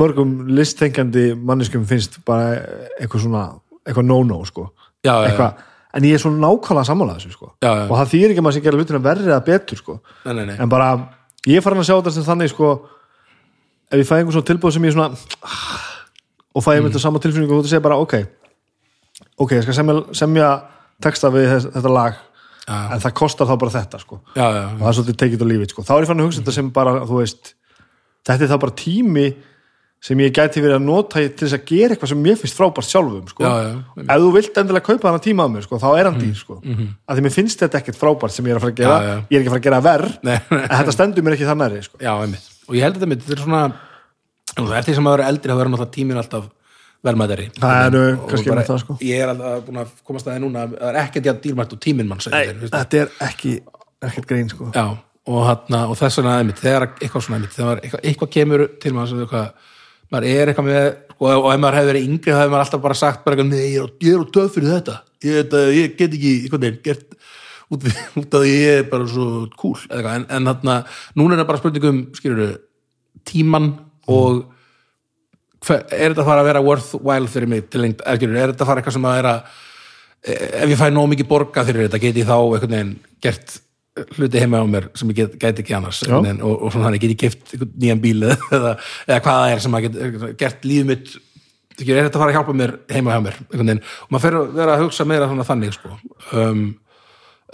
mörgum listtengandi manneskum finnst bara eitthvað svona eitthvað no-no sko. já, já, já. eitthvað, en ég er svona nákvæmlega sammála þessu sko. Já, já. og það þýr ekki að maður sé gera hlutina verri eða betur sko. Nei, nei, nei. en bara, ég er farin að sjá þetta sem þannig sko, ef ég fæ einhvern svona tilbúð sem ég svona ah, og fæ ég með þetta sama tilfinningu og þú segir bara ok ok, ég skal semja, semja texta við þetta lag Já. En það kostar þá bara þetta sko. já, já, og það er svolítið tekið á lífið sko. þá er ég fann að hugsa þetta sem bara, veist þetta er þá bara tími sem ég gæti verið að nota til þess að gera eitthvað sem mér finnst frábært sjálfum sko. Já, já. ef þú vilt endilega kaupa hana tíma af mér sko, þá er hann dýr sko. mm -hmm. að því mér finnst þetta ekkert frábært sem ég er að fara að gera Já, ég er ekki að fara að gera verð en þetta stendur mér ekki það næri sko. Og ég held að þetta mitt, þetta er svona og eftir því sem maður er eldri, þá verður náttúrulega tíminn alltaf það, sko. Ég er alltaf búin að komast að það núna að það er ekkert jafn dýrmætt og tíminn mann segir, Nei, þetta er ekki ekkert grín sko. Já, og, hana, og þess vegna einmitt, þegar eitthvað svona einmitt, þegar eitthvað, eitthvað kemur til maður sem eitthvað, maður er eitthvað með og, og ef maður hefur verið yngri, þá hefur maður alltaf bara sagt bara eitthvað, ég er, á- töf fyrir þetta ég, ég get ekki, eitthvað neinn gert út, út af því ég er bara svo cool, en, en þarna núna er það bara spurningum, skilur tíman og er þetta að fara að vera worthwhile fyrir mig til lengt, er, þetta að fara eitthvað sem að vera ef ég fæ nóg mikið borga fyrir þetta get ég þá einhvern veginn gert hluti heima á mér sem ég get, get ekki annars veginn, og, og svona þannig get ég gift nýjan bíl eða, eða hvað það er sem að get gert lífið mitt er þetta að fara að hjálpa mér heima hjá mér og maður fer að vera að hugsa meira þannig sko. Um,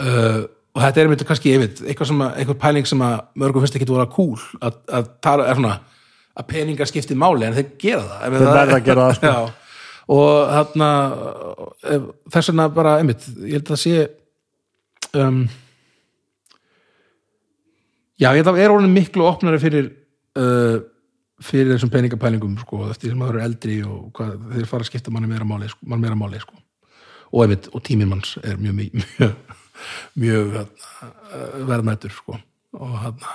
uh, og þetta er einmitt kannski einmitt, eitthvað sem að, einhver pæling sem að mörgum finnst ekki að vera cool að, að tala, er svona að peningar skipti máli en þeir gera það Þeir verða að gera það, sko. Og þarna ef- þess vegna bara einmitt, ég held að það sé um, já, ég held að það er orðin miklu opnari fyrir uh, fyrir þessum peningapælingum sko, eftir sem maður er eldri og hvað, þeir fara að skipta manni meira máli, sko, mann meira máli sko. og einmitt, og tíminn manns er mjög mjög, mjög, mjög hérna, verðmættur sko. Og,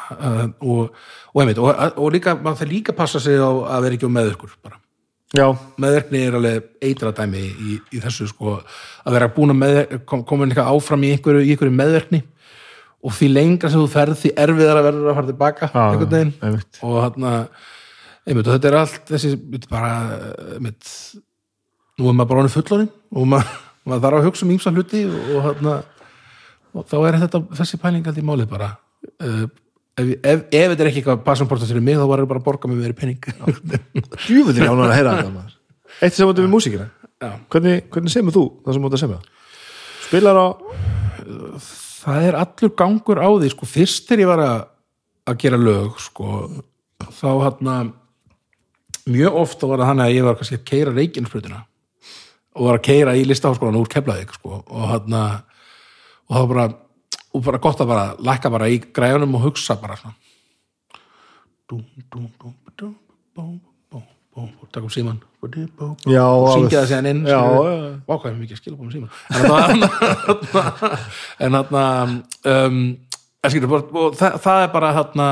og, og einmitt og, og líka, maður þarf líka að passa sig á að vera ekki um meðvirkur bara. Já, meðverkni er alveg eitra dæmi í, í þessu sko að vera búin að með, kom, komin eitthvað áfram í einhverju, í einhverju meðverkni og því lengra sem þú ferð því erfiðar að verður að fara tilbaka Já, einhvern veginn. einmitt. og einmitt, og þetta er allt þessi bara einmitt, nú er maður bara honum fullorinn og maður, maður þarf að hugsa um ímsa hluti og, og þarna og þá er þetta, þessi pæling alltaf í málið bara uh, ef, ef, ef þetta er ekki eitthvað passamporta fyrir mig þá var ég bara að borga mig meiri penning djúfullin jána að heyra þetta. Eitt sem áttu við músíkina. Hvernig, hvernig semur þú það sem áttu að semja? Spilar á það er allur gangur á því sko, fyrst þegar ég var að, að gera lög sko, þá hann mjög ofta var það hann að ég var kannski að keira reikinsbrutina og var að keira í listaháskólan úr Keflavík sko, og hann og það var bara, og bara gott að bara lækka bara í græjunum og hugsa bara svona. Dum, dum, dum, dum, bum, bum, bum, og taka um síman Já, og syngja það síðan inn Já, skilurðu. já, já. Vá, hvað er mikið að skila búin síma en þarna um, og það, það er bara þarna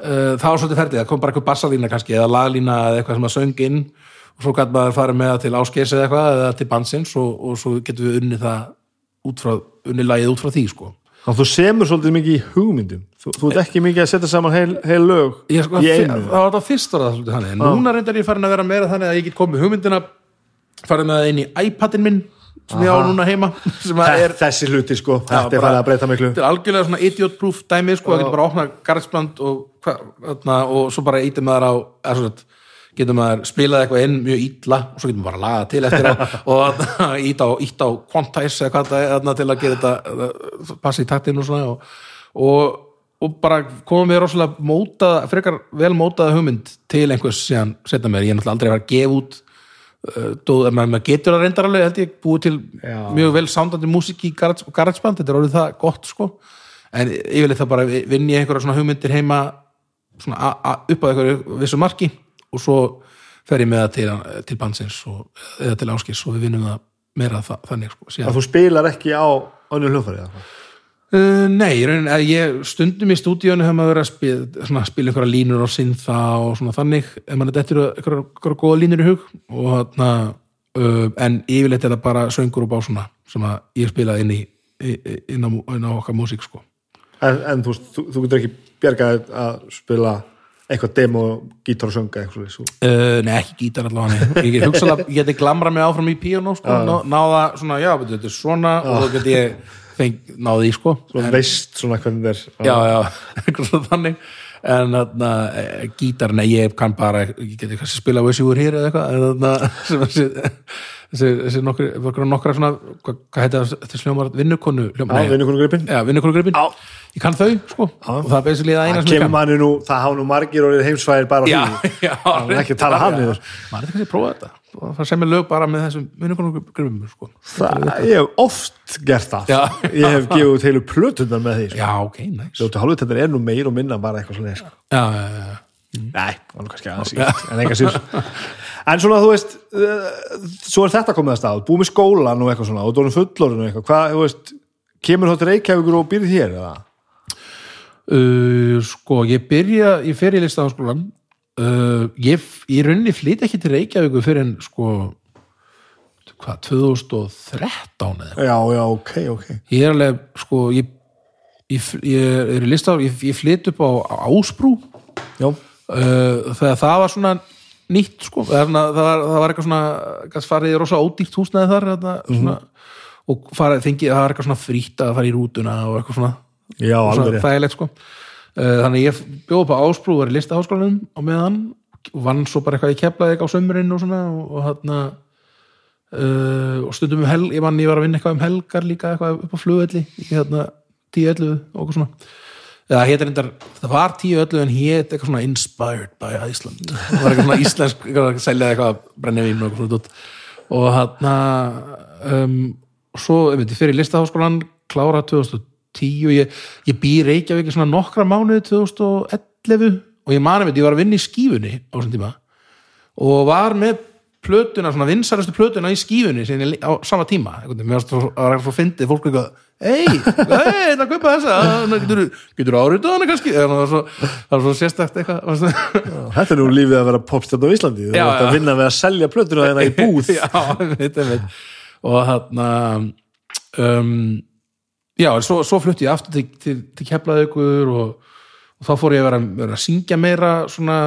uh, það var svolítið ferðið, það kom bara eitthvað bassalína kannski eða laglína eða eitthvað sem að söng inn. Og svo gæti maður farið með það til áskeis eða eitthvað eða til bansins og, og svo getum við unnið það út frá, unnið lagið út frá því sko. Þannig að þú semur svolítið mikið í hugmyndum. Þú, þú ert ekki mikið að setja saman heil, heil lög Ég, sko, í einu. það var það fyrst var það svolítið þannig. En núna reyndar ég farin að vera meira þannig að ég get komið hugmyndina farið með það inn í iPadin minn sem ég á Aha. núna heima sem að er, Þessi hluti sko, þetta er bara- farið að breyta miklu. þetta er algjörlega svona idiot proof dæmi sko, það getur bara að opna garðsplant og, og svo bara ítum maður á eða svona, getur maður spilað eitthvað inn mjög illa og svo getur maður bara að laga til eftir á og ít á, á quantize eða hvað það er til að gera þetta uh, passa í taktinn og svona og, og, og bara komum við rosalega mótað, frekar vel mótaða hugmynd til einhvers síðan setna mér, ég er náttúrulega aldrei að fara að gefa út uh, dóð, maður, maður getur það reyndar alveg held ég búið til Já. mjög vel sándandi músík í garage- garageband, þetta er orðið það gott sko. En yfirleitt það bara vinn ég einhverja svona hugmyndir heima svona upp á einhverju vissu marki og svo fer ég með það til, til bansins og, eða til áskis og við vinnum það meira þa þannig sko síðan. að þú spilar ekki á önnur hljóðfæri? Uh, nei, að ég stundum í stúdíónu hefur maður verið að spila, svona, spila einhverja línur á sinnþa og svona þannig ef maður dettur einhverja, einhverja góða línur í hug og þarna uh, en yfirleitt er það bara söngur og básuna sem að ég spilaði inn í inn inn á okkar músík sko en, en þú, þú, þú getur ekki bjargað að spila eitthvað demo, gítar og sönga eitthvað svo. Uh, nei, ekki gítar allavega ég get hugsaðlega, ég geti glamrað mig áfram í píanó sko, ná, náða svona, já, þetta er svona og þá get ég feng, náði í sko. Þú veist svona hvernig það er. Já, já, eitthvað svona þannig. En þarna, e, gítar, nei, ég kann bara ég geti kannski spila Wish You Were Here eða eitthvað en þarna, sem þessi þessi, þessi nokkri, nokkra, nokkra svona hvað, hvað heita þetta sljómar, vinnukonu Já, hljómar, vinnu konur gripin já, vinnukonu gripin Já. ég kann þau, sko, og það er basically það eina Það sem ég kemur kann nú, það hafa nú margir orðið heimsvæðir bara já, því. já, er ekki að tala hann niður. maður er kannski að prófa þetta. Og það sem er lög bara með þessum vinnukonu gripin, sko. Það, ég hef oft gert það. Já. Ég hef gefið út heilu plötundar með því sko. já, ok, nice. Ljóti hálfut þetta er nú meir og minna bara eitthvað svona sko. já, já, já, já. Nei, það var nú kannski aðeins En enga síður En svona þú veist uh, Svo er þetta komið að stað, búið með skólan og eitthvað svona og erum fullorinn og eitthvað. Hvað, þú veist, kemur þá til Reykjavíkur og býrð hér eða? Uh, sko, ég byrja í fyrirlista háskólan uh, ég, ég rauninni flyt ekki til Reykjavíkur fyrir en sko hvað, 2013 eða? Já, já, ok, ok. Ég er alveg, sko ég, ég, ég er í lista ég, ég flyt upp á, á Ásbrú. Já, uh, þegar það var svona nýtt sko, það það var, það var eitthvað svona farið í rosa ódýrt húsnæði þar þarna, svona, og farið, fengið, það var eitthvað svona frýtt að fara í rútuna og eitthvað svona. Já, svona þægilegt sko. Uh, þannig að ég bjóð upp á Ásbrú var í listaháskólanum á meðan og vann svo bara eitthvað í keflaði á sömurinn og svona og, og hérna uh, og stundum um helg, ég vann, ég var að vinna eitthvað um helgar líka eitthvað upp á flugvelli í hérna 10-11 og okkur svona eða hétt reyndar, það var 10-11 en hétt eitthvað svona inspired by Iceland. Það var eitthvað svona íslensk eitthvað, seljaði eitthvað brennivín og eitthvað svona og hann um, svo, ég veit, ég fyrir listaháskólan klára 2010 og ég, ég bý Reykjavík svona nokkra mánuði 2011 og ég mani veit, ég var að vinna í skífunni á þessum tíma. Og var með plötuna, svona vinsarastu plötuna í skífunni á sama tíma. Einhvern veginn, mér varst það að fyndið fólk eitthvað, ei, ei, það hérna kaupa þessa. Ah, hérna, Getur áriðað hana kannski? Það er svo, svo sérstækt eitthvað Þetta er nú lífið að vera popstjárn á Íslandi. Þú ert að vinna við að selja plötuna þeirra í búð. Já, veit, veit og hann um, já, svo, svo flutti ég aftur til, til, til keflaðaukur og, og þá fór ég að vera, vera að syngja meira svona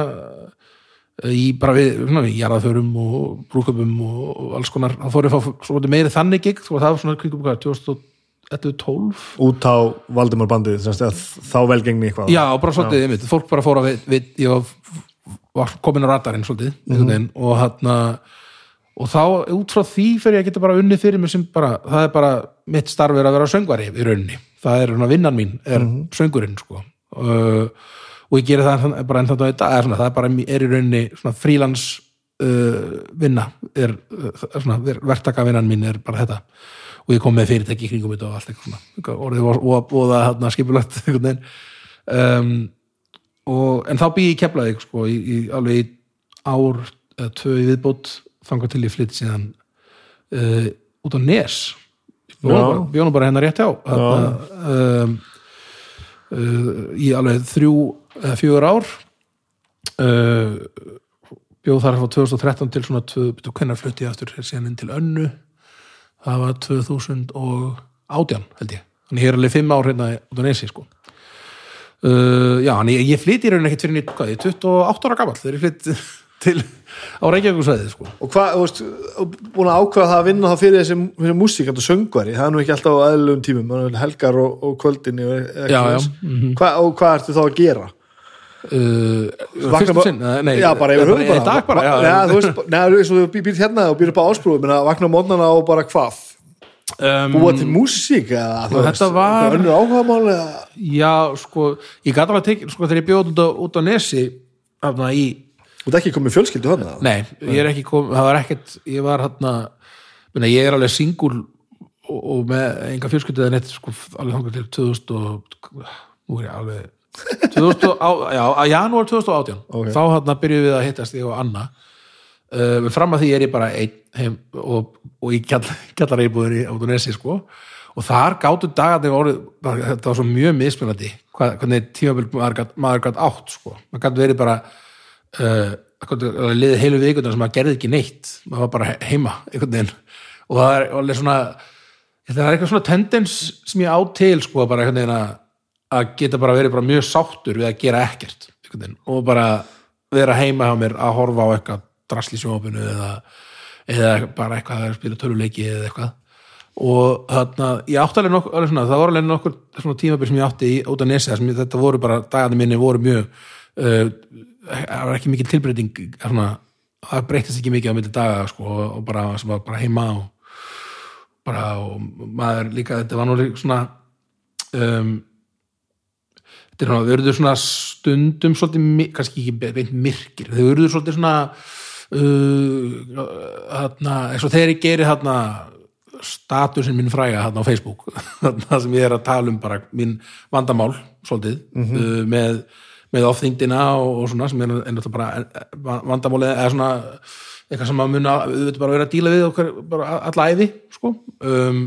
eh, í bara við, í jarðaförum og brúköpum og alls konar. Þá fór ég að fá meiri þannig gig, það var svona kringum 2012 11-12 út á Valdimar bandið þá velgengni eitthvað. Já og bara svolítið, ég veit, fólk bara fóra við, við, ég var komin á radarinn svolítið mm -hmm. veginn, og hann og þá út frá því fyrir ég geta bara unni fyrir mig sem bara, það er bara mitt starf er að vera söngvari í rauninni. Það er svona vinnan mín, er mm -hmm. söngurinn sko. Uh, og ég gera það hérna, bara enn þetta dag, það er bara er í rauninni svona frílands uh, vinna er, er svona verktakavinnan mín er bara þetta og ég kom með fyrirtæki kringum þetta og allt eitthvað orðið og það hérna skipulagt um, og, en þá býð ég keflaði sko, í, í, alveg í ár eða tvö í viðbót þangað til ég flytt síðan uh, út á Nes. Já. bjónum bara hennar rétt þarna, um, uh, í alveg þrjú eða fjögur ár. Uh, bjóð þar frá 2013 til svona hvenær flutti ég aftur síðan inn til önnu það var 2018 held ég þannig ég er alveg fimm ár hérna út á Nesi sko Uh, já, en ég, ég flytti í rauninni ekkert fyrir nýtt, hvað, ég er 28 ára gamall þegar ég flytt til á Reykjavíkusvæði, sko. og hvað, þú veist, búin að ákveða það að vinna þá fyrir þessi fyrir músíkant og söngvari það er nú ekki alltaf á eðlugum tímum helgar og, og kvöldinni og, Já, já, þess. Hva, og hvað ertu þá að gera? Uh, Vakna fyrst um bara- sinn, nei, já, bara yfir höfuð í dag bara, já, já, þú veist, neða, eins og þú býr hérna og býr upp á ásprúfum, menn að vakna mótnana og bara hvað? um, Búa til músík eða, þú þetta var- eitthvað önnur áhugamál eða já, sko, ég gæti alveg að tekja, sko, þegar ég bjóð út á, út á Nesi þarna í, Þú ert ekki komið fjölskyldu hann eða? nei, ég er ekki kom, það var ekkert, ég var hérna minna, ég er alveg singul og, og með enga fjölskyldu eða neitt, sko, alveg þangar til 2000 og, nú er ég alveg 2000, á, já, að janúar 2018 Ok. þá hérna byrjuðum við að hittast ég og Anna. Uh, fram að því er ég bara einn heim og, og ég kjallar íbúður í Áttunesi sko. Og þar gáttu dagarnir orðið þetta var svo mjög mismunandi hvernig tímabil maður gat átt sko. Maður gæti verið bara uh, liðið heilu vikundar sem maður gerði ekki neitt. Maður var bara he- heima einhvern veginn. Og það er alveg svona það er eitthvað svona tendens sem ég á til sko bara einhvern veginn að að geta bara verið bara mjög sáttur við að gera ekkert og bara vera heima hjá mér að horfa á eitthvað drasli sjófinu eða, eða bara eitthvað að spila töluleiki eða eitthvað. Og þarna, ég átti alveg nokkur alveg svona, það voru alveg nokkur svona tímabil sem ég átti í sem ég- þetta voru bara dagarnir minni voru mjög uh, það var ekki mikil tilbreyting það breytist ekki mikið á milli daga sko, og bara, bara heima og bara, og maður líka, þetta var nú líka svona um, þau eru svona stundum svolítið, kannski ekki beint myrkir, þau eru svolítið svona uh, þarna, eins og þegar ég geri þarna statusin minn fræga þarna á Facebook þarna sem ég er að tala um bara mín vandamál svolítið uh, með, með ofþyngdina og, og svona sem er ennast bara eh, vandamálið eða svona eitthvað sem að muna auðvitað bara vera að díla við okkar bara alla æfi sko. um,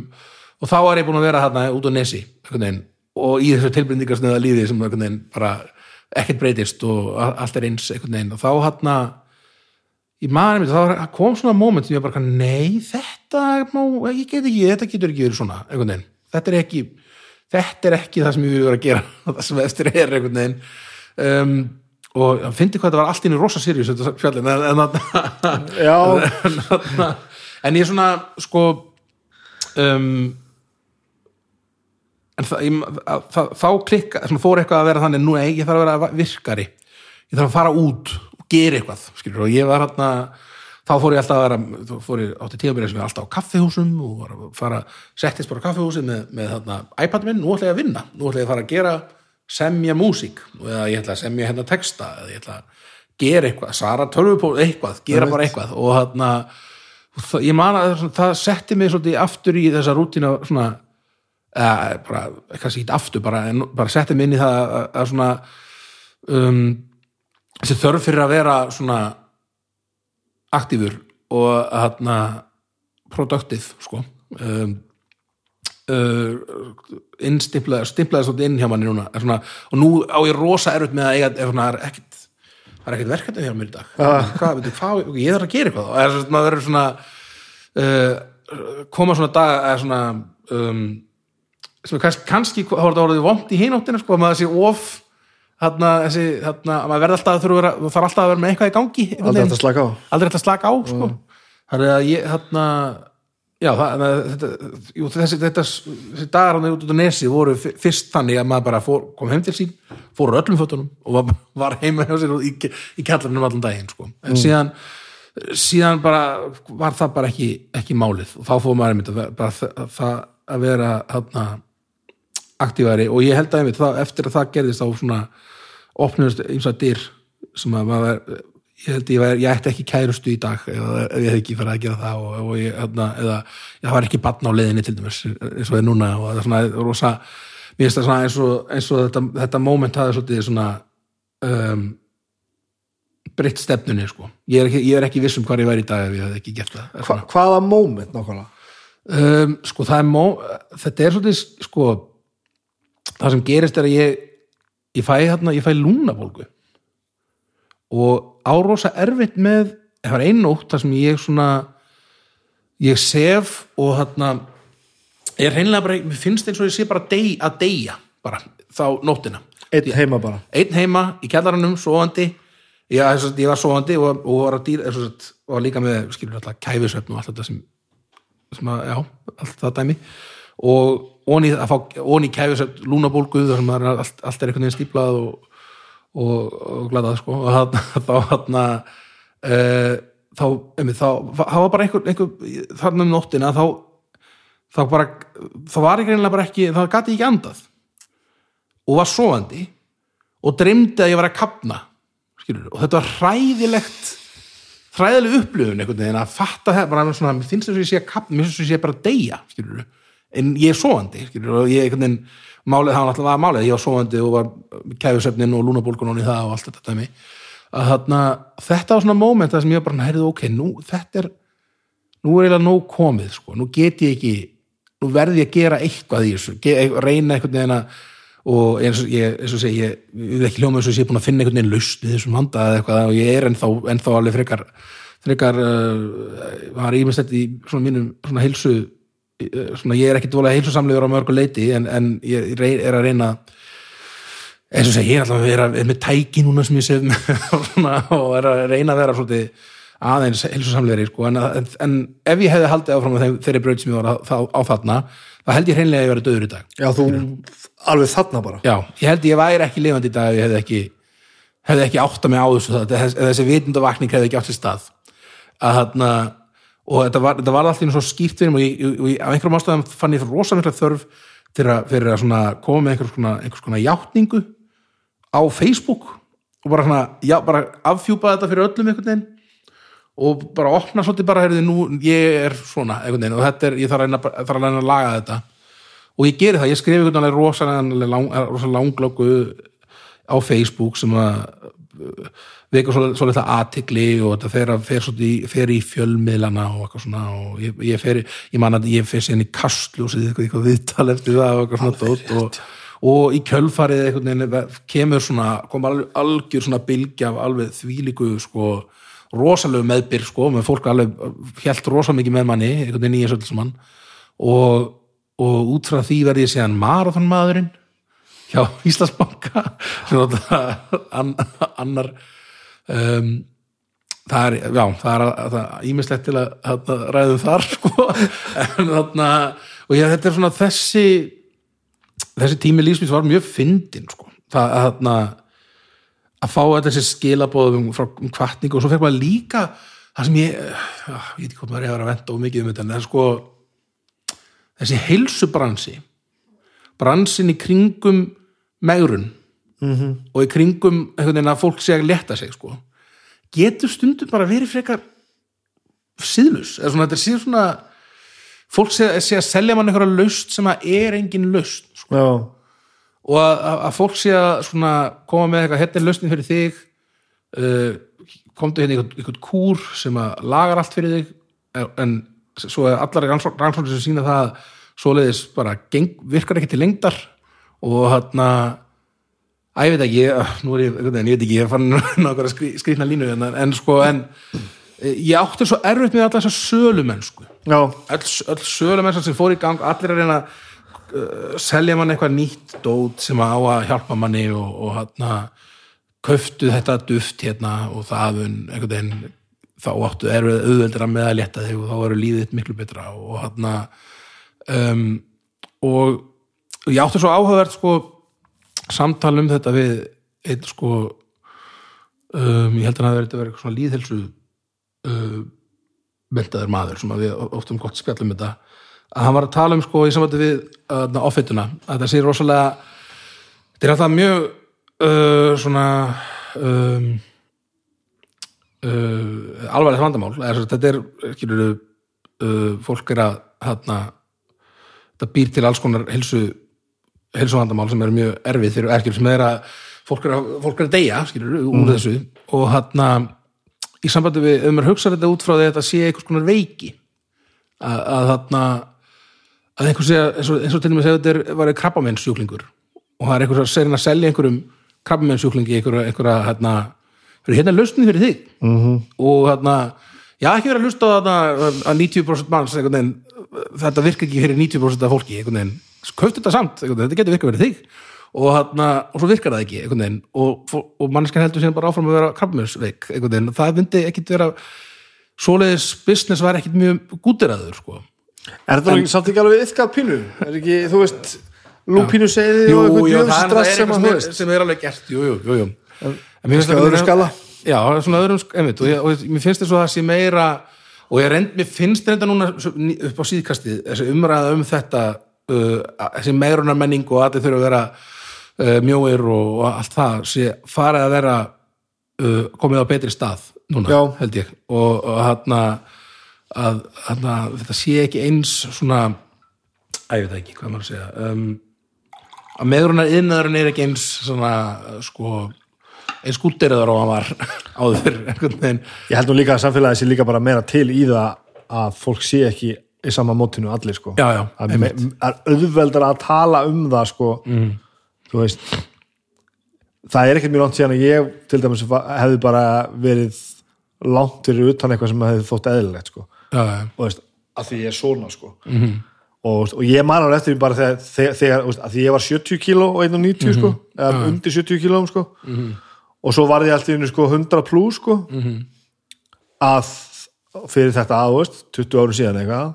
og þá er ég búin að vera þarna út á nesi einhvern veginn, og í þessu tilbreyndingarsnöða lífi sem einhvern veginn bara ekkert breytist og allt er eins einhvern veginn. Og þá hann í maður mitt, þá kom svona moment sem ég bara, nei, þetta má, ég get ekki, þetta getur ekki verið svona einhvern veginn, þetta er ekki þetta er ekki það sem ég vil vera að gera það sem eftir er einhvern veginn. Um, og ég fyndi hvað þetta var allt inn í rosa sirius þetta fjallin en, en, en, en, ég svona sko um, en það, ég, að, það, þá klikka svona, fór eitthvað að vera þannig, nú ei, ég þarf að vera virkari. Ég þarf að fara út og gera eitthvað skilur, og ég var hérna þá fór ég alltaf að vera þá fór ég átti tíðanbyrja sem ég alltaf á kaffihúsum og var að fara, settist bara á kaffihúsi með, með þarna, iPad minn, nú ætla ég að vinna nú ætla ég að fara að gera semja músík eða ég ætla að semja hérna texta eða ég ætla að gera eitthvað, Sara tölvupól eitthvað, gera bara eitthvað og þarna ég man að það, setti mig svolítið aftur í þessa rútina svona bara, kannski ekki aftur bara, en, bara setti mig inn í það að, að svona um, þessi þörf fyrir að vera svona aktífur og hérna productive sko. Um, uh, innstimplaði stimplaði svolítið inn hjá manni núna. Svona, og nú á ég rosa erut með að eiga er er það er ekkit verkefni hjá mér í dag. Hvað, veitu, hvað, ég þarf að gera eitthvað og er svona, svona uh, koma svona dag er svona um, kannski, er þetta orðið vond í hinóttina sko, að maður sé of þarna, þessi, þarna, maður verður alltaf að þurfa að vera, þarf alltaf að vera með eitthvað í gangi Aldrei hægt að slaka á. Aldrei hægt að slaka á sko. þannig að ég þarna já, það, þetta, jú, þessi, þetta, þessi dagar hann út út á nesi voru fyrst þannig að maður bara fór, kom heim til sín fór öllum fötunum og var, var heima hjá sér í, í kjallarnum allan daginn sko. en síðan síðan bara var það bara ekki, ekki málið. Og þá fór maður einmitt að það að vera þarna aktífari og ég held að einmitt það, eftir að það gerðist þá svona opnumst eins og dyr sem að maður ég held ég, var, ég ætti ekki kærustu í dag eða ef ég hef ekki farið að gera það og, og ég, hérna, eða ég var ekki batn á leiðinni til dæmis eins og það er núna og það er svona rosa, mér finnst það svona eins og, eins og þetta, þetta moment hafi svolítið svona um, breytt stefnunni sko. Ég er, ekki, ég er ekki viss um hvað ég væri í dag ef ég hef ekki gert það Hva, hvaða moment nákvæmlega? Um, sko það er mó, þetta er svolítið sko það sem gerist er að ég ég fæ hérna, ég fæ lúnabólgu og árosa erfitt með, það var einn nótt þar sem ég svona ég sef og hérna ég er hreinlega bara, mér finnst eins og ég sé bara dey, að deyja, bara þá nóttina. Einn heima bara. Einn heima í ég, þess að ég var sofandi og, og var að dýra að og líka með, skilur alltaf kæfisöfn og allt þetta sem, sem að, já, allt það dæmi. Og onni onni kæfisöfn lúnabólgu þar sem það allt, allt er einhvern veginn stíplað og, og, og gladað sko. Og þá þarna uh, þá, einmitt, þá, það var bara einhver, einhver þarna um nóttina þá þá bara, þá var reynilega bara ekki, þá gati ekki andað. Og var sofandi og dreymdi að ég var að kapna skilur, og þetta var hræðilegt hræðileg upplöfun einhvern veginn að fatta það, bara svona, mér finnst þess að ég sé að kapna mér finnst þess að ég sé bara að deyja skilur, en ég er skilur, og ég einhvern veginn, málið, það var náttúrulega var málið ég var sofandi og var kæfusöfnin og lúnabólgun og það og allt þetta dæmi að þarna, þetta var svona moment það sem ég bara, heyrðu, ok, nú, þetta er nú er eiginlega nóg komið sko. nú get ég ekki, nú verði ég að gera eitthvað í þessu, reyna einhvern veginn að og eins og ég, eins og segi, ég, ég vil ekki hljóma eins og ég er búin að finna einhvern veginn lausn í þessum vanda eða eitthvað og ég er ennþá, ennþá alveg frekar frekar uh, var ímestett í svona mínum svona heilsu svona ég er ekki dvolega heilsusamlegur á mörgu leiti en, en ég er að reyna eins og segi, ég er alltaf að vera er með tæki núna sem ég sef og er að reyna að vera svolítið aðeins heilsusamlegri sko, en, en, en ef ég hefði haldið áfram þeim, þeirri braut sem ég var á, á, þarna þá held ég hreinlega að ég verið döður í dag. Já þú alveg þarna bara. Já, ég held ég væri ekki lifandi í dag ef ég hefði ekki hefði ekki átt að mig á þessu þessi vitundavakning hefði ekki átt sér stað. Að þarna og þetta var, var alltaf einu svo skýrt mig og, ég, og ég, af einhverjum ástæðum fann ég rosa mikla þörf fyrir að, koma með einhvers konar, einhvers konar játningu á Facebook og bara svona, já, bara afhjúpa þetta fyrir öllum einhvern veginn og bara opna svolítið bara, heyrðu, nú, ég er svona einhvern veginn og þetta er, ég þarf að þarf að, reyna að laga þetta. Og ég geri það, ég skrifi einhvern veginn rosalega lang, rosa langlöku á Facebook sem að veika svolítið aðtikli og þetta fer, að, fer, svolítið, fer í fjölmiðlana og eitthvað svona og ég, ég fer, ég man að ég fer síðan í kastljósið eitthvað, eitthvað viðtal eftir það og eitthvað svona dót og, og í kjölfarið einhvern veginn kemur svona, kom alveg algjör svona bylgja af alveg þvílíku sko rosalegu meðbyr sko, með fólk alveg helt rosa mikið með manni, veginn í þessu öll saman. Og, og út frá því verði ég síðan marathonmaðurinn hjá Íslandsbanka sem an, annar um, það er, já, það er ímislegt til að, að ræðum þar sko. En þarna og ég, þetta er svona þessi þessi tími lífsmins var mjög fyndin sko, það að þarna að fá þetta þessi skilabóðum frá um kvartningu og svo fekk maður líka það sem ég ég veit ekki hvort maður að vera að venda og mikið um þetta en það er sko þessi heilsubransi. Bransin í kringum megrun -hmm. og í kringum einhvern veginn að fólk sé að leta sig sko getur stundum bara verið frekar síðlus, eða svona þetta sé svona fólk sé, sé að selja mann einhverja laust sem að er engin laust sko. og að, að- fólk sé að svona koma með eitthvað, hérna er lausnin fyrir þig uh, komdu hérna einhvern, einhvern kúr sem að lagar allt fyrir þig en, en svo er allar rannsóknir sem sína það að svoleiðis bara geng, virkar ekki til lengdar og hérna að ég veit ekki, nú er ég, veginn, ég veit ekki ég fann nákvæmlega skrí, skrýtna línu en, en sko, en eh, ég átti svo erfitt með alla þessa sölumennsku já, öll, öll sölumennskan sem fór í gang allir að reyna að uh, selja mann eitthvað nýtt dót sem á að hjálpa manni og, og hérna köftu þetta duft hérna og það einhvern veginn þá áttu erfið auðveldur að með að létta þig og þá eru þitt miklu betra og hérna um, og, og ég átti svo áhugavert sko samtal um þetta við einn sko um, ég held að það verið að vera eitthvað svona líðhelsu uh, mentaður maður sem við oft um gott spjallum þetta. Að hann var að tala um sko í samvætti við uh, offituna, að það sé rosalega þetta er alltaf mjög uh, svona um, uh, alvarlegt vandamál. Sagt, þetta er skilur, uh, fólk er að hana, þetta býr til alls konar helsu heilsuvandamál sem eru mjög erfið fyrir erkjur sem er að fólk er að, fólk er að deyja skilur, úr þessu. Og hann í sambandi við, ef maður hugsa þetta út frá því að þetta sé einhvers konar veiki að, að þarna að einhver segja, eins og, eins og til og með segja þetta er, var krabbamennsjúklingur og það er einhver að segja að selja einhverjum krabbamennsjúklingi einhverja, einhverja hérna, hérna lausnin fyrir þig. -hmm. og hérna já ekki verið að hlusta á þarna að 90% manns einhvern veginn, þetta virka ekki fyrir 90% af fólki einhvern veginn, köftu þetta samt veginn, þetta getur virkað fyrir þig. Og, hérna, og svo virkar það ekki veginn. Og, og mannskan heldur síðan bara áfram að vera veginn, það myndi ekkit vera svoleiðis business var ekkit mjög gútiraður sko. Er þetta en, samt ekki alveg yfkað pínu? Er ekki, þú veist lúpínu segði Jú, og eitthvað það það stress sem sem, sem er alveg gert jú, jú, jú, jú. En mér finnst það- öðrum skala. Já, svona öðrum sk- einmitt, og, mér finnst þess að það sé meira og ég reynd, mér finnst þetta núna upp á síðkastið, þessi umræða um þetta uh, þessi meirunar menning og allir þurfa að vera uh, mjóir og, og allt það sé farið að vera uh, komið á betri stað núna, Já. held ég og, og hann að, að þetta sé ekki eins svona að ég veit ekki, hvað maður að segja um, að meðrunar yðnaðurinn er ekki eins svona sko eins skútteriður og hann var áður ég held nú líka að samfélagi sé líka bara meira til í það að fólk sé ekki í sama mótinu allir sko. Já, já, að er auðveldar að tala um það sko. Mm. þú veist það er ekkert mjög langt síðan að ég til dæmis hefði bara verið langt fyrir utan eitthvað sem hefði þótt eðlilegt sko. Já, já, og veist, að því ég er svona sko. -hmm. og, og ég man alveg eftir því bara þegar, þegar, þegar að því ég var 70 kíló og 1,90 sko, eða undir 70 kílóum sko og svo var ég alltaf innu sko 100 plus sko. Að fyrir þetta að, þú veist, 20 árum síðan eitthvað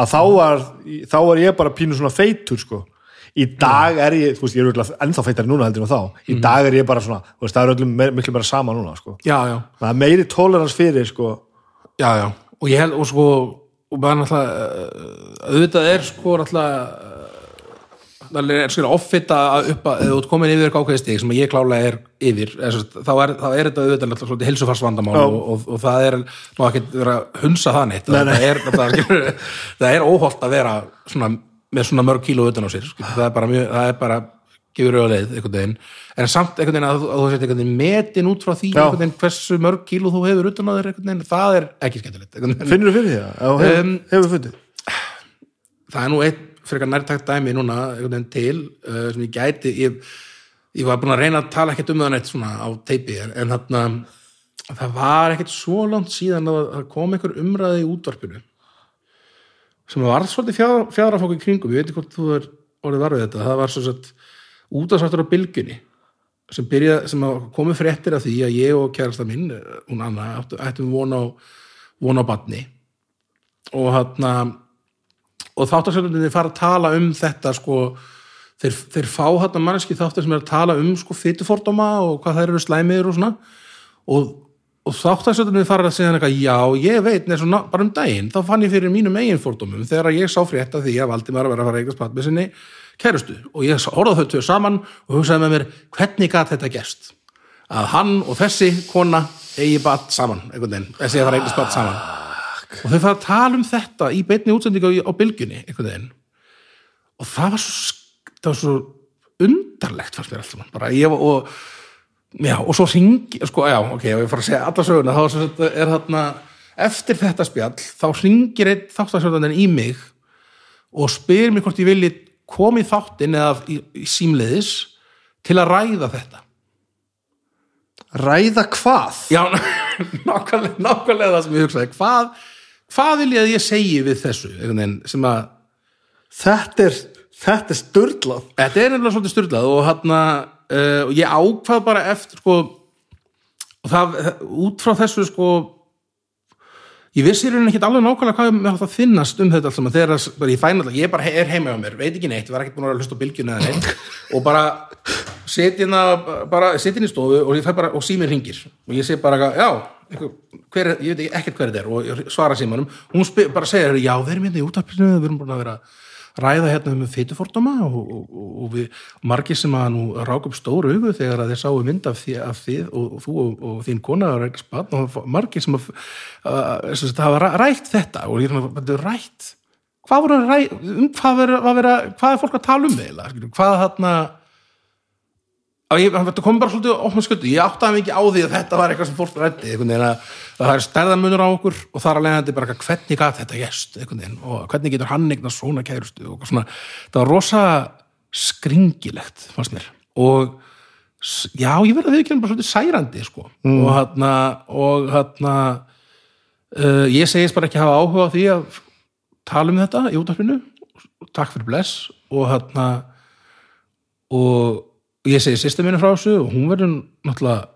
að þá var, þá var ég bara pínu svona feitur sko. Í dag er ég, þú veist, ég er ennþá feitari núna heldur en þá, í dag er ég bara svona veist, það er öllum miklu meira sama núna sko. Já, já, það er meiri tolerans fyrir sko. Já, já. og ég held, og sko og bara náttúrulega uh, auðvitað er sko náttúrulega er sko offita að upp að, þú ert komin yfir eitthvað ákveðið stig sem ég klálega er yfir þá, er, þá er þetta auðvitað náttúrulega hilsufarsvandamál og, og, og það er má ekki vera að hunsa það neitt Nei, nei. það er, það, skilur, það er óholt að vera svona, með svona mörg kíló utan á sér skilur, það er bara mjög, það er bara gefur auðvitað einhvern veginn, en samt einhvern veginn að, þú- að þú sett einhvern veginn metin út frá því veginn hversu mörg kíló þú hefur utan á þér einhvern veginn, það er ekki skemmtilegt finnur þú fyrir því það? Um, hefur, hefur fundið? það er nú eitt frekar nærtækt dæmi núna til uh, sem ég gæti ég, ég var búin að reyna að tala ekkert um það neitt svona á teipi en, þarna það var ekkert svo langt síðan að það kom einhver umræði í útvarpinu sem var svolítið fjár, fjárafók í kringum, ég veit ekki hvort þú er orðið var við þetta, það var svo sett útastáttur á bylgunni sem, byrja, sem að komu fréttir af því að ég og kærasta minn, hún Anna ættum von á, von á batni og hann og þáttarsöndinni fara að tala um þetta sko, þeir, þeir fá hann manneski þáttar sem er að tala um sko fytufordóma og hvað þær eru slæmiður og svona og, og þáttæðsöndunni fara að segja eitthvað, já, ég veit, neins og bara um daginn, þá fann ég fyrir mínum eigin fórdómum þegar ég sá frétt af því að Valdimar var að fara að eignast patt með sinni kærustu og ég horfði þau tvö saman og hugsaði með mér, hvernig gat þetta gerst? Að hann og þessi kona eigi batt saman, einhvern veginn, þessi að fara eignast batt saman. Og þau fara að tala um þetta í beinni útsendingu á, bylgjunni, einhvern veginn. Og það var svo, það var svo undarlegt fannst mér allt saman. Bara ég var, og Já, og svo ringi, sko, já, ok, ég fara að segja alla söguna, þá er þarna eftir þetta spjall, þá ringir einn þáttasjóðaninn í mig og spyr mér hvort ég vilji koma í þáttin eða í, í símleiðis til að ræða þetta. Ræða hvað? Já, nákvæmlega, nákvæmlega það sem ég hugsaði, hvað, hvað vil ég að ég segi við þessu, sem að Þetta er, þetta er störlað. Þetta er nefnilega svolítið styrlað og hann uh, og ég ákvað bara eftir sko og það, út frá þessu sko ég vissi rauninni ekki alveg nákvæmlega hvað mér átt að finnast um þetta allt saman. Þegar bara ég fæn alltaf, ég bara er heima á mér veit ekki neitt, ég var ekki búin að hlusta á bylgjuna eða neitt. Og bara setjina bara setjina í stofu og bara og símir ringir og ég segi bara já, hver, er- ég veit ekkert hver þetta er og svara símanum, hún spyr, bara segir já, við erum hérna í útarpinu, við erum búin að vera að ræða hérna um fytufordóma og, og, og, og við margir sem að nú rák upp stóru augu þegar að þeir sáu mynd af því af þið og, og þú og, og þín kona að rækja spann og margir sem að uh, sem sagt, hafa ræ- rætt þetta og ég er er rætt? Hvað voru að ræ, um hvað, vera, hvað, vera, hvað er fólk að tala um eiginlega, hvað þarna að ég, þetta kom bara svolítið opna sköldu, ég áttaði mikið á því að þetta var eitthvað sem fólk rætti, að, að það er stærðamunur á okkur og þar alveg þetta bara hvernig gat þetta gæst, og hvernig getur hann eignast svona kærustu og svona, það var rosa skringilegt, fannst mér. Og já, ég verði að viðkjörnum bara svolítið særandi, sko. Og hann og hann uh, ég segist bara ekki hafa áhuga á því að tala um þetta í útarpinu takk fyrir bless. Og hann og ég segi sýstu minni frá þessu og hún verður náttúrulega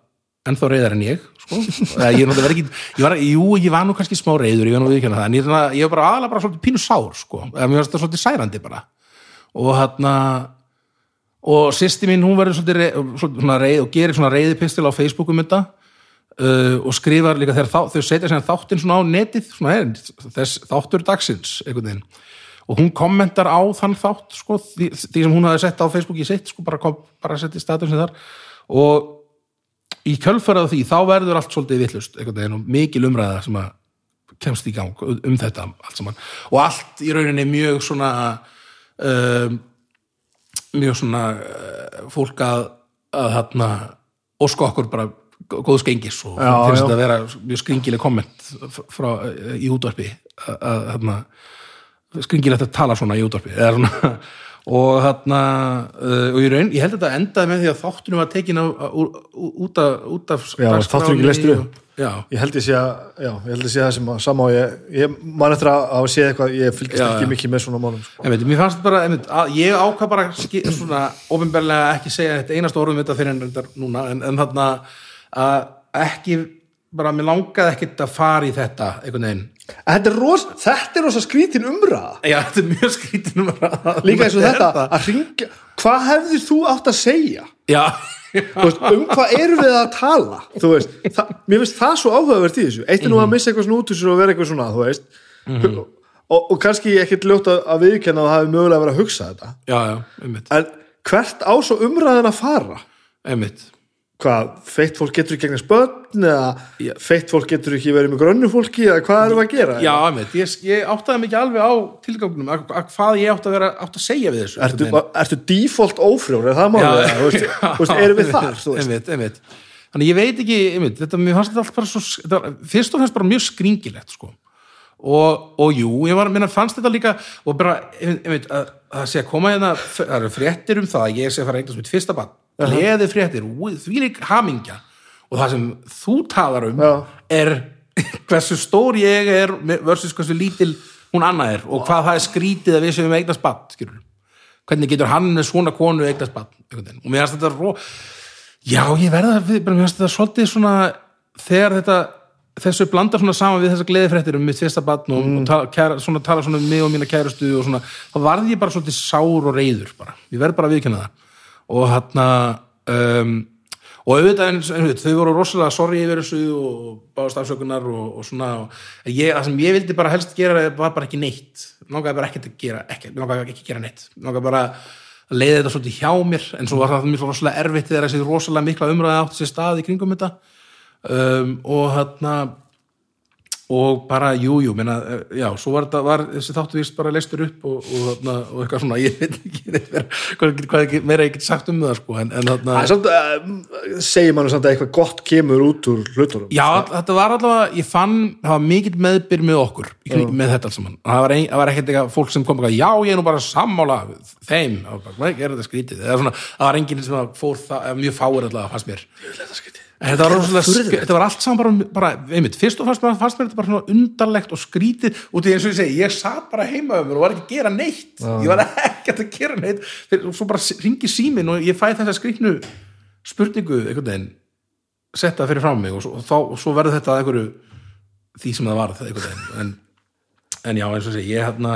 ennþá reyðar en ég sko. Ég, er náttúrulega verið ekki, ég var, jú, ég var nú kannski smá reyður ég var nú viðkjörna það, en ég, svona- ég var bara aðalega bara svolítið pínu sár, sko, mér var þetta svolítið særandi bara. Og hann og sýsti mín, hún verður svolítið, reið, svona reið og gerir svona reyðipistil á Facebook um þetta uh, og skrifar líka þegar þau setja þáttinn svona á netið svona, er, þess þáttur dagsins einhvern veginn og hún kommentar á þann þátt sko, því, því sem hún hafi sett á Facebook í sitt sko, bara, kom, bara setti statusin þar. Og í kjölfarað því þá verður allt svolítið og mikil umræða sem að kemst í gang um þetta allt og allt í rauninni mjög svona um, mjög svona uh, fólk að, að þarna óska okkur bara góðs gengis og Já, finnst þetta að vera mjög skringileg komment frá, í útvarpi að, þarna skringilegt að tala svona í útvarpi og uh, og í raun, ég held að þetta endaði með því að þáttunum var tekin á, á, út, af, út af já, Ég held ég sé að, ég held ég sé það sem að sama og ég, ég man eftir að hafa séð eitthvað, ég fylgist Já, ekki já. mikið með svona málum, sko. Mér fannst bara, einmitt, að ég ákvað bara ski, svona ofinberlega ekki segja þetta einasta orðum þetta fyrir en þetta núna en, en þarna að ekki bara, mér langaði ekkit að fara í þetta einhvern veginn Þetta er rosa, þetta er rosa skrítin umræða. Já, þetta er mjög skrítin Líka eins og þetta, að ringja, hvað hefðir þú átt að segja? Já, veist, um hvað erum við að tala? Þú veist, það, mér finnst það svo áhugavert í þessu. Eitt er nú að missa eitthvað svona út úr sér og vera eitthvað svona, þú veist. Og, og kannski ekkert ljótt að, viðkenna að það hefði mögulega verið að hugsa þetta. já, já, einmitt, En hvert á svo umræðin að fara? einmitt hvað, feitt fólk getur ekki gegnast börn eða feitt fólk getur ekki verið með grönnu fólki eða hvað við að gera? Já, einmitt, ég, ég áttaði mikið alveg á tilgangunum, að, að hvað ég átti að vera átti að segja við þessu Ertu, ertu default ófrjór, er það veist, erum við þar? Einmitt, einmitt. Þannig ég veit ekki, einmitt, þetta, mér fannst þetta allt bara svo, þetta, var- fyrst og fremst bara mjög skringilegt, sko. Og, og jú, ég var, minna, fannst þetta líka, og bara, einmitt, að, að það sé að koma hérna, það eru fréttir um það, að ég sé að fara að eignast mitt fyrsta bann, leði fréttir, því lík hamingja, og það sem þú talar um Já. er hversu stór ég er versus hversu lítil hún annað er og hvað það er skrítið að við séum eignast bann, skilur hvernig getur hann með svona konu einhvern veginn. og mér finnst þetta ró... já, ég verða, bara mér finnst þetta svolítið svona þegar þetta þessu blandar svona saman við þessa gleðifréttir um mitt fyrsta bann og, og tala, kæra, svona, tala svona um mig og mína kærustu og svona, þá varð ég bara svolítið sár og reyður bara, ég verð bara að viðkynna það og hann um, og auðvitað eins og einmitt, þau voru rosalega sorry yfir þessu og báðast afsökunar og, og svona og ég, það sem ég vildi bara helst gera var bara ekki neitt. Langaði bara ekkert að gera ekkert, langaði ekki gera neitt. Langaði bara að leiða þetta svolítið hjá mér. En svo var það mjög rosalega erfitt þegar þessi rosalega mikla umræði átti sér stað í kringum þetta. Um, og hérna og bara, jú, jú, menna, já, svo var, þetta, var þessi þáttu vist bara leistur upp og, og, þarna, og eitthvað svona, ég veit ekki meira, hvað, hvað meira ég get sagt um það, sko, en, en þarna, Það samt, uh, segir mann samt að eitthvað gott kemur út úr hlutunum. Já, þetta var allavega, ég fann, það var mikill meðbyr með okkur, kring, með þetta alls saman, það var, ein, það var ekkert eitthvað fólk sem kom eitthvað, já, ég er nú bara sammála þeim, og bara, hvað er þetta skrítið, það, svona, það var enginn sem fór það, mjög fáir allavega, fannst mér. En þetta var, rosalega, þetta var allt saman bara, bara einmitt, fyrst og fannst mér, fannst mér þetta bara undarlegt og skrítið út í eins og ég segi, ég satt bara heima um mér og var ekki að gera neitt. Ég var ekki að gera neitt. Og svo bara ringi símin og ég fæ þessa skrítnu spurningu einhvern veginn setta fyrir frá mig og svo, og þá, og svo verður þetta einhverju því sem það var það einhvern veginn. En, en já, eins og segi, ég hérna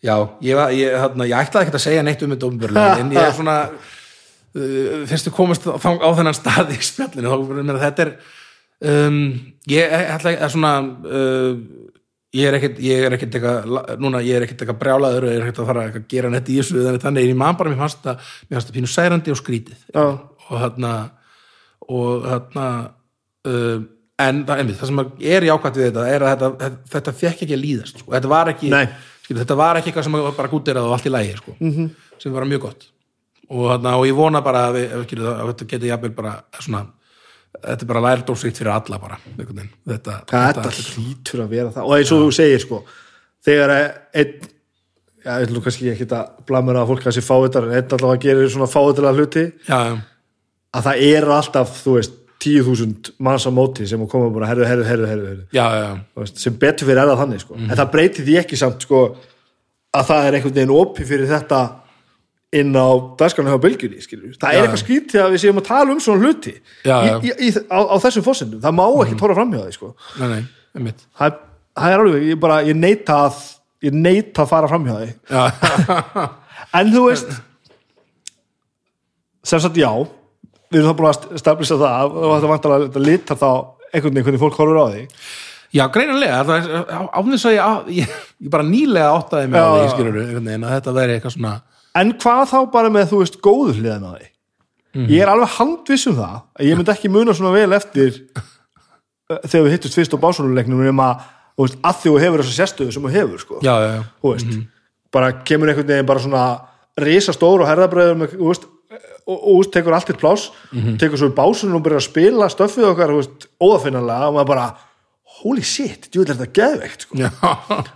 já, ég, var- ég, hérna, ég ætlaði ekki að segja neitt um þetta umbjörlega en ég er svona fyrst þú komast á, á þennan stað í spjallinu þá þetta er um, ég ætla að svona uh, ég er ekkert ég er ekkert eitthvað núna ég er ekkert eitthvað brjálaður og ég er ekkert að fara að gera neitt í þessu þannig þannig ég man bara mér fannst það mér fannst það pínu særandi og skrítið Já. og þarna og þarna uh, en það, einmitt, það sem er jákvæmt við þetta er að þetta, þetta, þetta fekk ekki að líðast sko. þetta var ekki skilur, þetta var ekki eitthvað sem var bara gútirað og allt í lægi sko. -hmm. sem var mjög gott og, þarna, og ég vona bara að, við, að þetta geti jafnvel bara svona þetta er bara lærdómsrikt fyrir alla bara veginn. þetta, Þetta hlýtur að vera það. Og eins og þú segir sko þegar einn já, ég ætlum kannski ekki að blamera að fólk kannski fáiðar en einn allavega gerir svona fáiðarlega hluti. Já, já, að það er alltaf, þú veist 10.000 manns á móti sem að koma bara herru já, já, Þú veist, sem betur fyrir er það þannig sko. en það breytir því ekki samt sko, að það er einhvern veginn opi fyrir þetta inn á dagskarnu hjá bylgjunni það er eitthvað skrítið að við séum að tala um svona hluti Já, í, já. í, í, á, á þessum fósendum, það má ekki tóra framhjá því sko. nei, nei, það, það er alveg, ég bara ég neita að, ég neita að fara framhjá því. Já, en þú veist sem sagt já við erum það búin að staflisa það og þetta vantar að lita þá einhvern veginn hvernig fólk horfur á því já, greinilega það er, á, á þess að ég, ég, ég bara nýlega áttaði mig á því skilur þetta veri eitthvað svona En hvað þá bara með, þú veist, góðu hliðan á því? Ég er alveg handviss um það að ég myndi ekki muna svona vel eftir uh, þegar við hittust fyrst á básunuleiknum um að, veist, að því þú hefur þessa sérstöðu sem þú hefur, sko. já, já, já, veist, bara kemur einhvern veginn bara svona risa stór og herðabræður og, og veist, tekur allt eitt pláss, tekur svo í básunum og byrjar að spila stöffið okkar, óðafinnanlega og maður bara, holy shit, djú, er þetta geðveikt, sko. já,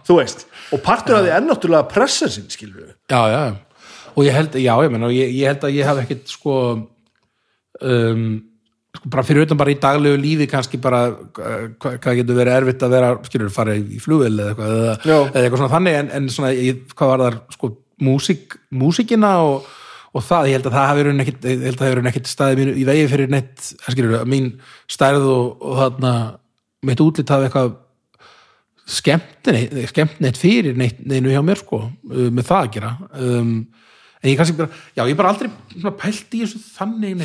Þú veist, og partur af því er náttúrulega pressensin, skilur við. já, já og ég held, já, ég menn og ég, ég held að ég hef ekkit sko um, sko bara fyrir utan bara í daglegu lífi kannski bara hvað, getur verið erfitt að vera skilur, fara í flugvel eða eitthvað eða, eða eitthvað svona þannig en, en svona, ég, hvað var þar sko músík, músíkina og, og það, ég held að það hafi verið ekkit ég held að það hafi verið ekkit staðið mín í vegi fyrir neitt skilur, mín stærð og, og þarna, mitt útlit hafi eitthvað skemmt neitt, skemmt neitt fyrir neitt neinu hjá mér sko, uh, með það að gera. Um, en ég kannski bara já, ég bara aldrei pælt í þessu þannig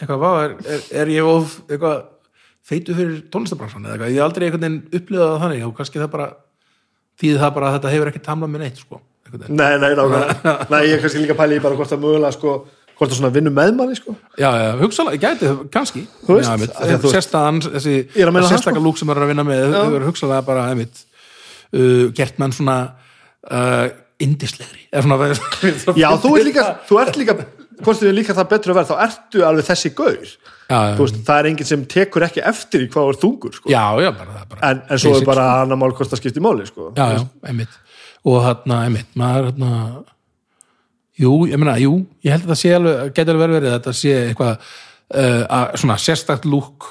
eitthvað, hvað, er, er, er ég of eitthvað feitu fyrir tónlistabransan eða eitthvað, ég hef aldrei einhvern veginn upplifað það þannig og kannski það bara þýði það bara að þetta hefur ekki tamlað með neitt sko. Nei, nei, nákvæmlega. Nei, ég kannski líka að pæla í bara hvort það mögulega, sko, hvort það svona vinnur með manni, sko. já, já, hugsalega, gæti, kannski Þú veist, því þú sérstaðan, þessi Ég er að meina það, sérstaka sko. lúk sem er að vinna með hugsalega bara, einmitt uh, gert mann svona uh, indislegri Já, þú ert líka, þú ert líka, hvort þið er líka það betur að vera, þá ertu alveg þessi gaur. já, Þú veist, það er enginn sem tekur ekki eftir í hvað þú ert þungur, sko. já, já, bara það er bara En, en svo basic, er bara annar mál hvort það skiptir máli, sko. já, já, einmitt og þarna, einmitt, maður þarna jú, ég meina, jú ég held að það sé alveg, geti alveg verið að þetta sé eitthvað uh, að, svona sérstakt lúk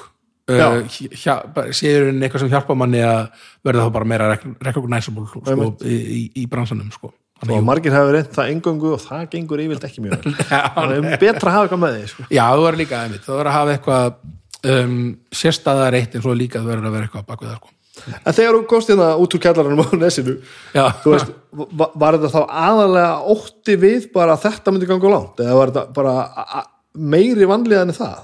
uh, hjá, bara- sé í rauninni eitthvað sem hjálpa manni að verða þá bara meira rec- recognizable sko, í, í, í bransanum sko. Og Þannig, margir hafa reynt það engöngu og það gengur yfirleitt ekki mjög vel. Það er betra að hafa eitthvað með því, sko. já, þú verður líka einmitt, þú verður að hafa eitthvað um, sérstæðar eitt en svo líka þú verður að vera eitthvað bak við það sko. En þegar þú komst hérna út úr kjallaranum á nesinu, já, þú veist, va- var þetta þá aðalega ótti við bara að þetta myndi ganga langt eða var þetta bara meiri vanlíðan en það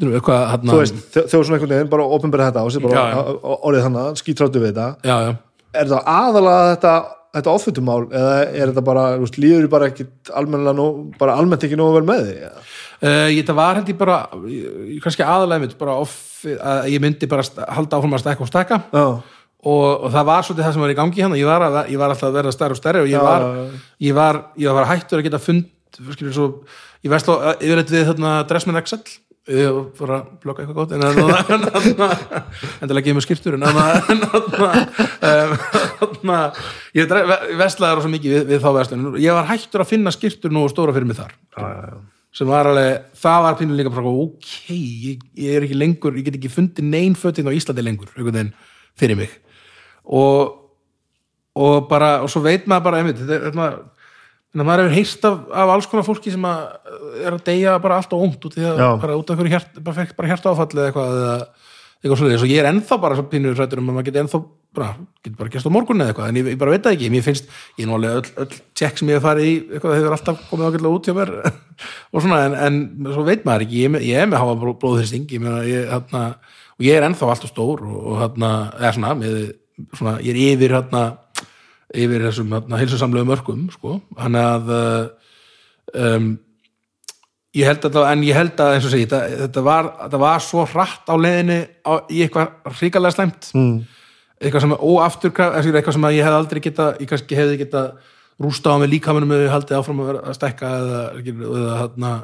eitthvað, hérna, þú veist, þau svona einhvern veginn bara opinbera þetta á sig, bara Já, já. orðið þannig, skítráttu við þetta já, já er það aðalega þetta þetta offutumál eða er þetta bara, veist, líður þér bara ekki bara almennt ekki nógu vel með því eða? Uh, það var held ég bara kannski aðalega mitt bara off, að ég myndi bara halda áfram að stækka og stækka já, og, og það var svolítið það sem var í gangi hérna. Ég var, að, ég var alltaf að verða stærri og stærri og ég var, ég var, ég var hættur að geta fund skilur svo, ég veist á yfirleitt við þarna Dressman Excel. Ég var að blokka eitthvað gott en endilega gefið mér skiptur en þannig ég vestlaði rosa mikið við, við þá vestlun ég var hættur að finna skiptur nú og stóra fyrir mig þar. Já. sem var alveg, það var pínu líka bara ok, ég, ég er ekki lengur ég get ekki fundið neinn fötin á Íslandi lengur fyrir mig. Og, og bara og svo veit maður bara, einmitt, þetta er hérna en maður hefur heyrst af, af alls konar fólki sem að er að deyja bara allt og ómt út, í það, Já. bara út af hverju hjart, bara fekk bara hjarta áfall eða eitthvað eða eitthvað svolítið, og ég er ennþá bara svo pínu hrættur um að maður geti ennþá bara, geti bara gerst á morgun eða eitthvað, en ég, ég bara veit það ekki. Mér finnst, ég er nú alveg öll, öll tjekk sem ég hef farið í, eitthvað hefur alltaf komið ágætlega út hjá mér og svona, en, en svo veit maður ekki, ég, er ég er með háa hérna, og ég er ennþá alltaf stór og, og hérna, eða svona, með, svona ég er yfir hérna, yfir þessum hérna, heilsusamlegu mörkum, sko, hann að um, ég held að það, en ég held að eins og segi, þetta, þetta, var, þetta var svo hratt á leiðinni á, í eitthvað hrikalega slæmt mm. eitthvað sem er óafturkraf eitthvað sem að ég hef aldrei geta ég kannski hefði geta rústa á mig líkamunum eða haldið áfram að, að stekka eða, eða, eða,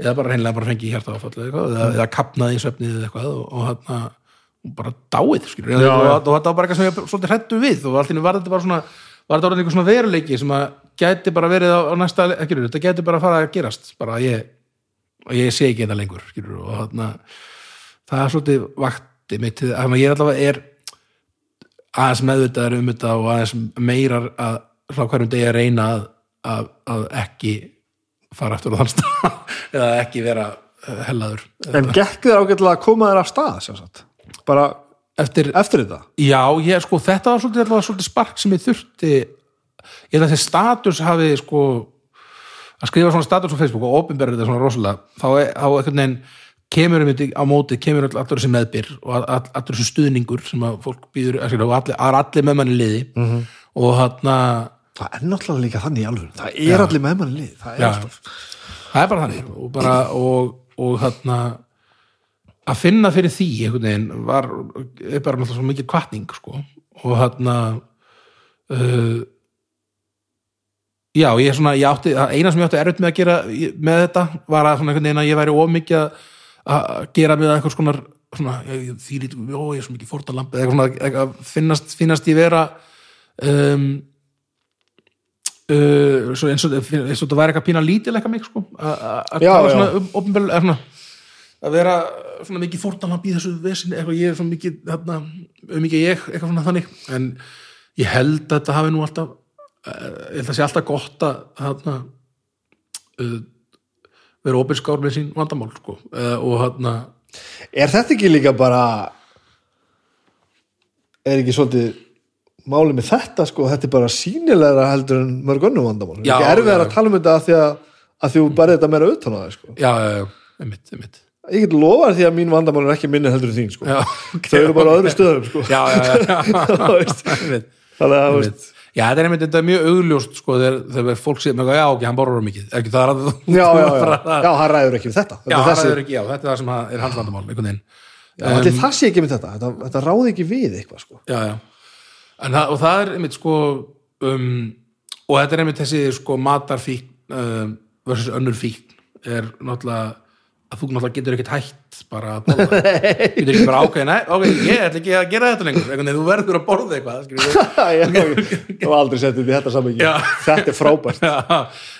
eða bara reynilega bara fengi hjarta áfall eða, eða, eða kapnaði í svefnið eða eitthvað og, og, hérna, og bara dáið skilur, Já, og, og, þetta var bara eitthvað sem ég svolítið hrættu við og allt í einu var þetta bara svona var þetta orðin eitthvað svona veruleiki sem að gæti bara verið á, á næsta, ekki, þetta gæti bara að fara að gerast bara að ég, og ég sé ekki þetta lengur skilur, og þarna það er svolítið vakti mitt þannig að ég allavega er aðeins meðvitaður um þetta og aðeins meira að frá hverjum degi að reyna að, að, að ekki fara eftir á þann stað eða ekki vera eh, hellaður. En gekk þér ágætlega að koma þér af stað sjálfsagt, bara eftir, eftir þetta? Já, ég sko þetta var svolítið, allavega svolítið spark sem ég þurfti ég held að þessi status hafi sko að skrifa svona status á Facebook og opinberða þetta svona rosalega þá, er- einhvern veginn kemur um þetta á móti, kemur all- allur þessi meðbyr og all- all- allur þessi stuðningur sem að fólk býður, að allir, að allir með manni liði. -hmm. og þarna það er náttúrulega líka þannig í alveg það er allir með manni lið. Það er það er bara þannig. Og, bara, og, og þarna að finna fyrir því einhvern veginn var bara náttúrulega svo mikið kvartning sko. og þarna uh, já, ég er svona ég átti, eina sem ég átti erfitt með að gera með þetta var að svona einhvern veginn að ég væri of mikið að- að gera með einhvers konar svona, ég, lítið, ó, ég er svo mikið fórtalamp eða svona, eitthvað, finnast, finnast ég vera um, uh, svo eins og þetta væri eitthvað pína lítil eitthvað mig sko að- að að tala svona um opinberlega svona að vera svona mikið fórtalamp í þessu vesinni eitthvað ég er svona mikið um mikið ég, eitthvað svona þannig. En ég held að þetta hafi nú alltaf uh, ég held að sé alltaf gott að hérna uh, vera opinskár með sín vandamál sko. Uh, og hérna er þetta ekki líka bara er ekki svolítið málið með þetta sko, þetta er bara sínilegra heldur en mörg önnum vandamál. Já, ekki erfið að tala um þetta að því að, að þú bara þetta meira utan á það sko. já, já, já, einmitt, einmitt ég get lofað því að mín vandamál er ekki minni heldur en þín sko. já, þau eru bara á öðru stöðum sko. já, já, já, þannig að. Já, þetta er einmitt, þetta er mjög augljóst sko, þegar, þegar fólk sé með já, ok, hann borður mikið. Ekki það er að já, já, já, hann ræður ekki við þetta. Já, hann ræður ekki, já, þetta er það sem er hans vandamál einhvern veginn. Já, allir það sé ekki með þetta. Þetta, þetta ráði ekki við eitthvað sko. já, já. En, og það er einmitt sko um, og þetta er einmitt þessi sko matarfíkn um, versus önnur fíkn er náttúrulega að þú náttúrulega getur ekkert hætt bara að borða. Getur ekki bara ákveðin, nei, ok, ég ætla ekki að gera þetta lengur, einhvern veginn, þú verður að borða eitthvað ég hef aldrei sett þetta í þetta saman þetta er frábært.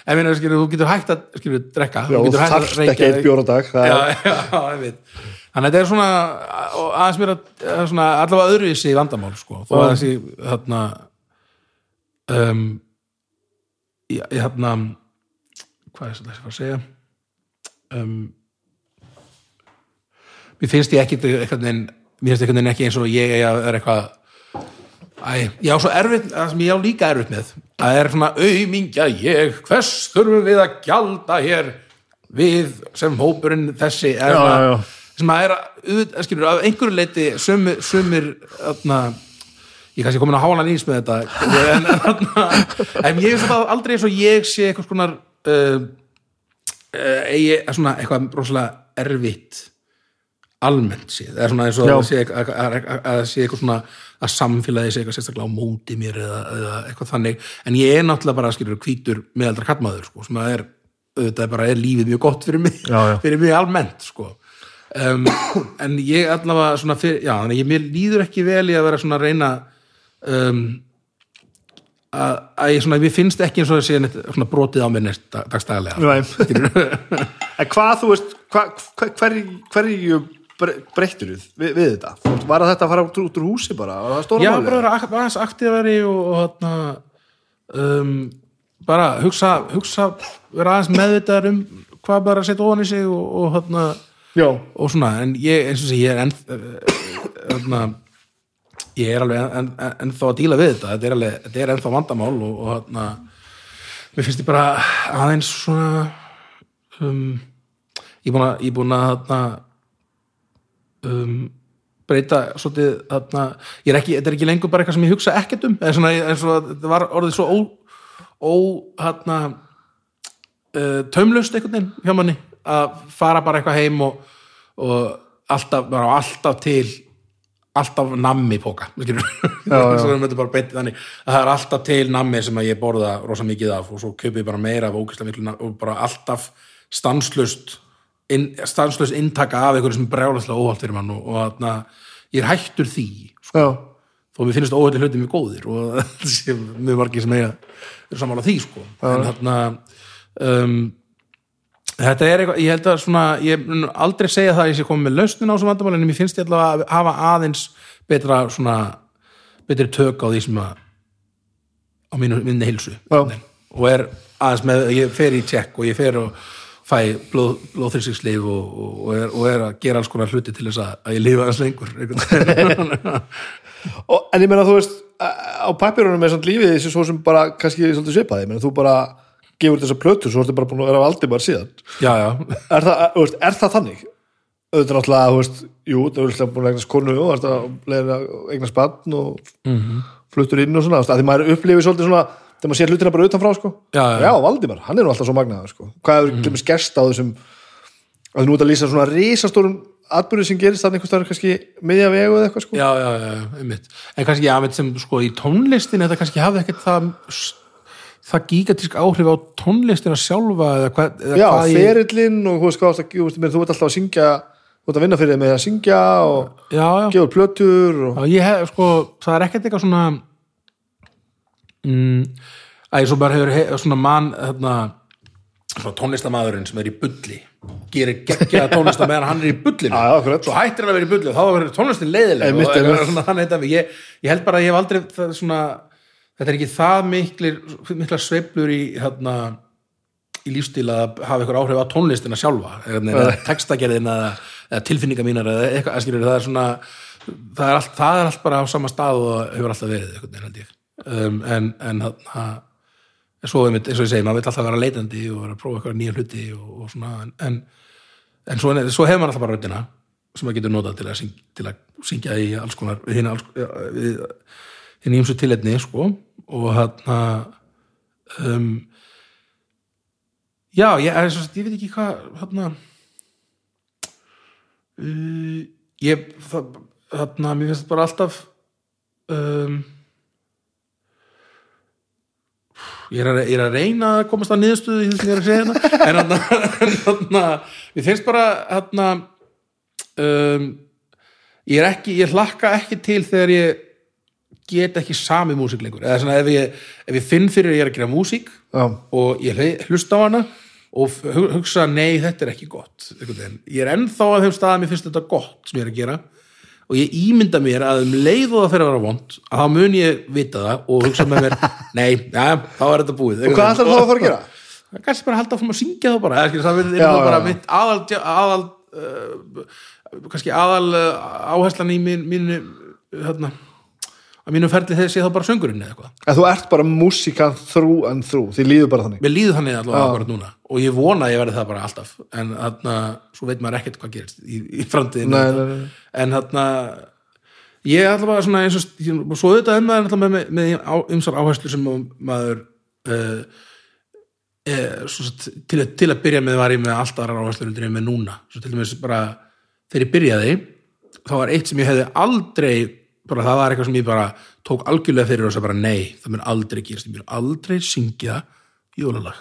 En minna, þú getur hægt að skilur, drekka, já, þú þú getur hægt að þarft ekki einn bjór á dag ég þannig að þetta er svona aðeins mér að að svona, allavega öðruvísi vandamál sko, þó að þessi þarna um ég, ég þarna hvað er þetta sem að segja? Um mér finnst ég ekki eitthvað mér finnst eitthvað ekki eins og ég vera eitthvað Æ, ég á svo erfitt, það sem ég á líka erfitt með það er svona auðmingja ég, hvers þurfum við að gjalda hér við sem hópurinn þessi er Já, svona- já, já. sem að er að, skilur, af einhverju leiti sumir, sumir öðna, ég kannski komin að hála nýs með þetta en, en, en ég veist það aldrei eins og ég sé eitthvað skonar uh, uh, svona eitthvað rosalega erfitt almennt séð, eða svona eins og að sé, að, að, að, að sé eitthvað svona að samfélagi sé eitthvað sérstaklega á móti mér eða, eða eitthvað þannig, en ég er náttúrulega bara skilur hvítur meðaldra kallmaður sko, sem að er, auðvitað bara er lífið mjög gott fyrir mig, Já, já. fyrir mig almennt sko. Um, en ég allavega svona fyrir, já, þannig ég mér líður ekki vel í að vera svona að reyna um, að, að ég svona, mér finnst ekki eins og að sé neitt svona brotið á mér neitt dag- dagstaglega. Nei. en hvað þú veist hverju, hverju bre- breyttir við, við, þetta? Var þetta að fara út, úr húsi bara? Var það stóra Já, málið? bara vera ak- aðeins aktífari og, og um, bara hugsa, hugsa vera aðeins meðvitaðar um hvað bara að setja ofan í sig og, og, já, og svona, en ég, eins og sé, ég er enn hana, ég er alveg en, en, ennþá að díla við þetta. Þetta er, alveg, þetta er ennþá vandamál og, og hana, mér finnst ég bara aðeins svona um, ég er búin að, ég er búin að hana, um, breyta svolítið þarna, ég er ekki, þetta er ekki lengur bara eitthvað sem ég hugsa ekkert um eða svona, eins og þetta var orðið svo ó, ó hérna uh, taumlaust einhvern veginn hjá manni að fara bara eitthvað heim og, og alltaf, bara alltaf til alltaf nammi póka já. það er alltaf til nammi sem að ég borða rosa mikið af og svo kaupi ég bara meira og bara alltaf stanslust inn, stanslust inntaka af einhverju sem er brjálæslega óhald fyrir mann og, og þarna, ég er hættur því sko, þó mér finnst óhaldið hluti mjög góðir og það sé mjög margir sem eiga eru sammála því sko. En þarna um, þetta er eitthvað, ég held að svona ég mun aldrei segja það að ég sé komið með lausnin á þessum vandamál en mér finnst ég allavega að hafa aðeins betra svona betri tök á því sem að á mínu, minni hilsu Já. og er aðeins með, ég fer í tjekk og ég fer og fæ blóð, blóðþrýsingslif og, og, og, er, og er að gera alls konar hluti til þess að, að ég lifa aðeins lengur og, en ég meina þú veist á pappirunum er samt lífið þessi svo sem bara kannski svolítið svipaði, ég meina þú bara gefur þessa plötu, svo ertu bara búin að vera á Aldimar síðan já, já, er það, veist, er það þannig? auðvitað náttúrulega, þú veist, jú, það er náttúrulega búin að eignast konu og það er að eignast barn og Mhm. fluttur inn og svona, því maður upplifir svolítið svona, þegar maður sér hlutina bara utanfrá, sko. Já, já. Valdimar, hann er nú alltaf svo magnaður, sko. Hvað hefur mm. gerst á þessum að ert að lýsa svona risastórum atbyrðu sem gerist þannig einhvers staðar kannski miðja vegu eða eitthvað, sko. Já, já, já, já, einmitt. En kannski, já, einmitt sem sko í tónlistin þetta kannski hafði ekkert það það gigatísk áhrif á tónlistina sjálfa eða hvað, eða Já, hvað ég og veist hvað, þú veist, veist, alltaf að syngja þú ert að vinna fyrir þig með að syngja og já, já, út plötur og já, ég hef, sko, það er ekkert eitthvað svona mm, að ég svo bara hefur he, svona mann, þarna svona tónlistamæðurinn sem er í bulli gerir geggjaða tónlista meðan hann er í bullinu. Akkurat. svo hættir hann að vera í bullinu, þá verður tónlistin leiðileg eitthvað þetta ég, ég held bara að ég hef aldrei það, svona, þetta er ekki það miklir, mikla sveiflur í hérna í lífstíl að hafa ykkur áhrif á tónlistina sjálfa eða, eða textagerðin eða, eða tilfinninga mínar eða eitthvað, skilur, það er svona það er, allt, það er allt bara á sama stað og hefur alltaf verið ég um, en, en en svo einmitt, eins og ég segi, maður vil alltaf vera leitandi og vera að prófa eitthvað nýja hluti og, og svona, en, en, svo, svo hefur maður alltaf bara röddina sem maður getur notað til að, syng, til að syngja í alls konar við hinn ímsu tilefni sko, og þarna um, já, ég, svo, ég veit ekki hvað þarna uh, ég það, þarna, mér finnst þetta bara alltaf um ég er, að, ég er að reyna að komast að niðurstöðu í því sem ég er að segja hérna. En þarna, þarna við finnst bara þarna um, ég er ekki, ég hlakka ekki til þegar ég get ekki sami músík lengur. Eða svona ef ég, ef ég finn fyrir að ég er að gera músík já, og ég hlusta á hana og hu- hugsa nei þetta er ekki gott. Ég er ennþá að þeim stað að mér finnst þetta gott sem ég er að gera og ég ímynda mér að um leið og það fyrir að vera vond að þá mun ég vita það og hugsa með mér nei, já, þá er þetta búið og hvað ætlar það að fara að gera? kannski bara halda áfram að syngja þá bara það verður Já, bara já. mitt aðal, aðal uh, kannski aðal uh, áherslan í mín, mínu hérna, að mínum ferli sé þá bara söngurinn eða eitthvað. En þú ert bara músikan through and through, þið líður bara þannig. Mér líður þannig allavega akkurat núna. Og ég vona að ég verði það bara alltaf. En þarna, svo veit maður ekkert hvað gerist í, í framtíðinu Nei, nei, nei. en þarna ég er allavega svona eins og svo auðvitað er maður með, með, með á, ymsar áherslu sem maður uh, uh, sagt, til, að, til að byrja með var ég með allt aðrar áherslu en ég er með núna. Svo til dæmis bara þegar ég byrjaði þá var eitt sem ég hefði aldrei bara það var eitthvað sem ég bara tók algjörlega fyrir og það bara nei, það mun aldrei gerast. Ég mun aldrei syngja jólalag.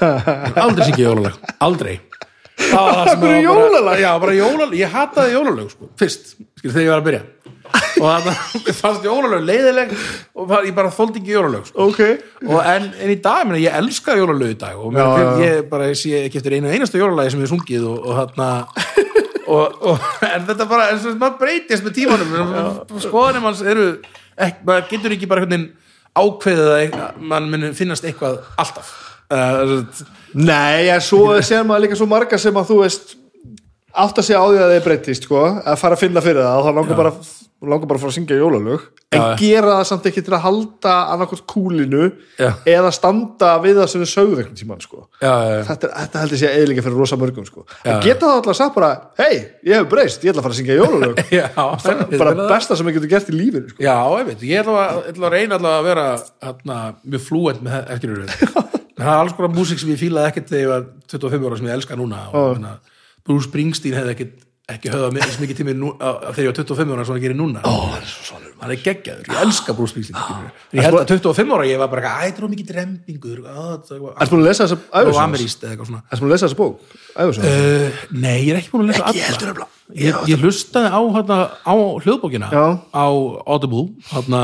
Ég aldrei syngja jólalag, aldrei. Það var það sem Bara jólalag? já, bara jólalag, ég hataði jólalag sko, fyrst, skil, þegar ég var að byrja. Og það fannst jólalag leiðileg og ég bara þóldi ekki jólalag sko. Ok. Og en, en í dag, meni, ég elska jólalög í dag og mér, Já, já. ég bara sé ekki eftir einu einasta jólalagi sem ég sungið og, og þarna og, og, en þetta bara, en svo, maður breytist með tímanum. Skoðanum hans eru ekki, maður getur ekki bara ákveðið að mann muni finnast eitthvað alltaf. Uh, Nei, en svo sér maður líka svo marga sem að þú veist átt að segja á því að þið breytist sko, að fara að finna fyrir það og þá langar bara, langar bara að fara að syngja jólalög en Já. gera það samt ekki til að halda annarkvæmt kúlinu Já. eða standa við það sem við sögðu einhvern tímann sko. já, já, já. þetta, er- þetta heldur sé eðlinga fyrir rosa mörgum sko. En geta það alltaf sagt bara hei, ég hef breyst, ég ætla að fara að syngja jólalög bara það- besta sem ég getur gert í lífinu sko. Já, ég veit, ég ætla að, ætla að reyna að vera hérna, mjög flúent með það er alls konar músík sem ég fílaði ekkert þegar ég var 25 ára sem ég elska núna og Bruce Springsteen hefði ekkert ekki höfða eins mikið tími nú, að, að þegar ég var 25 ára svona að gera núna. Ó, hann er svo svolur hann er geggjaður, ég elska Bruce Springsteen en ég held að 25 ára ég var bara æ, þetta er mikið að eitthvað svona. Ertu búin að lesa þessa bók? Uh, nei, ég er ekki búin að lesa Ekki nefnilega. ég, ég hlustaði á, hana, á hljóðbókina Já. á Audible hana,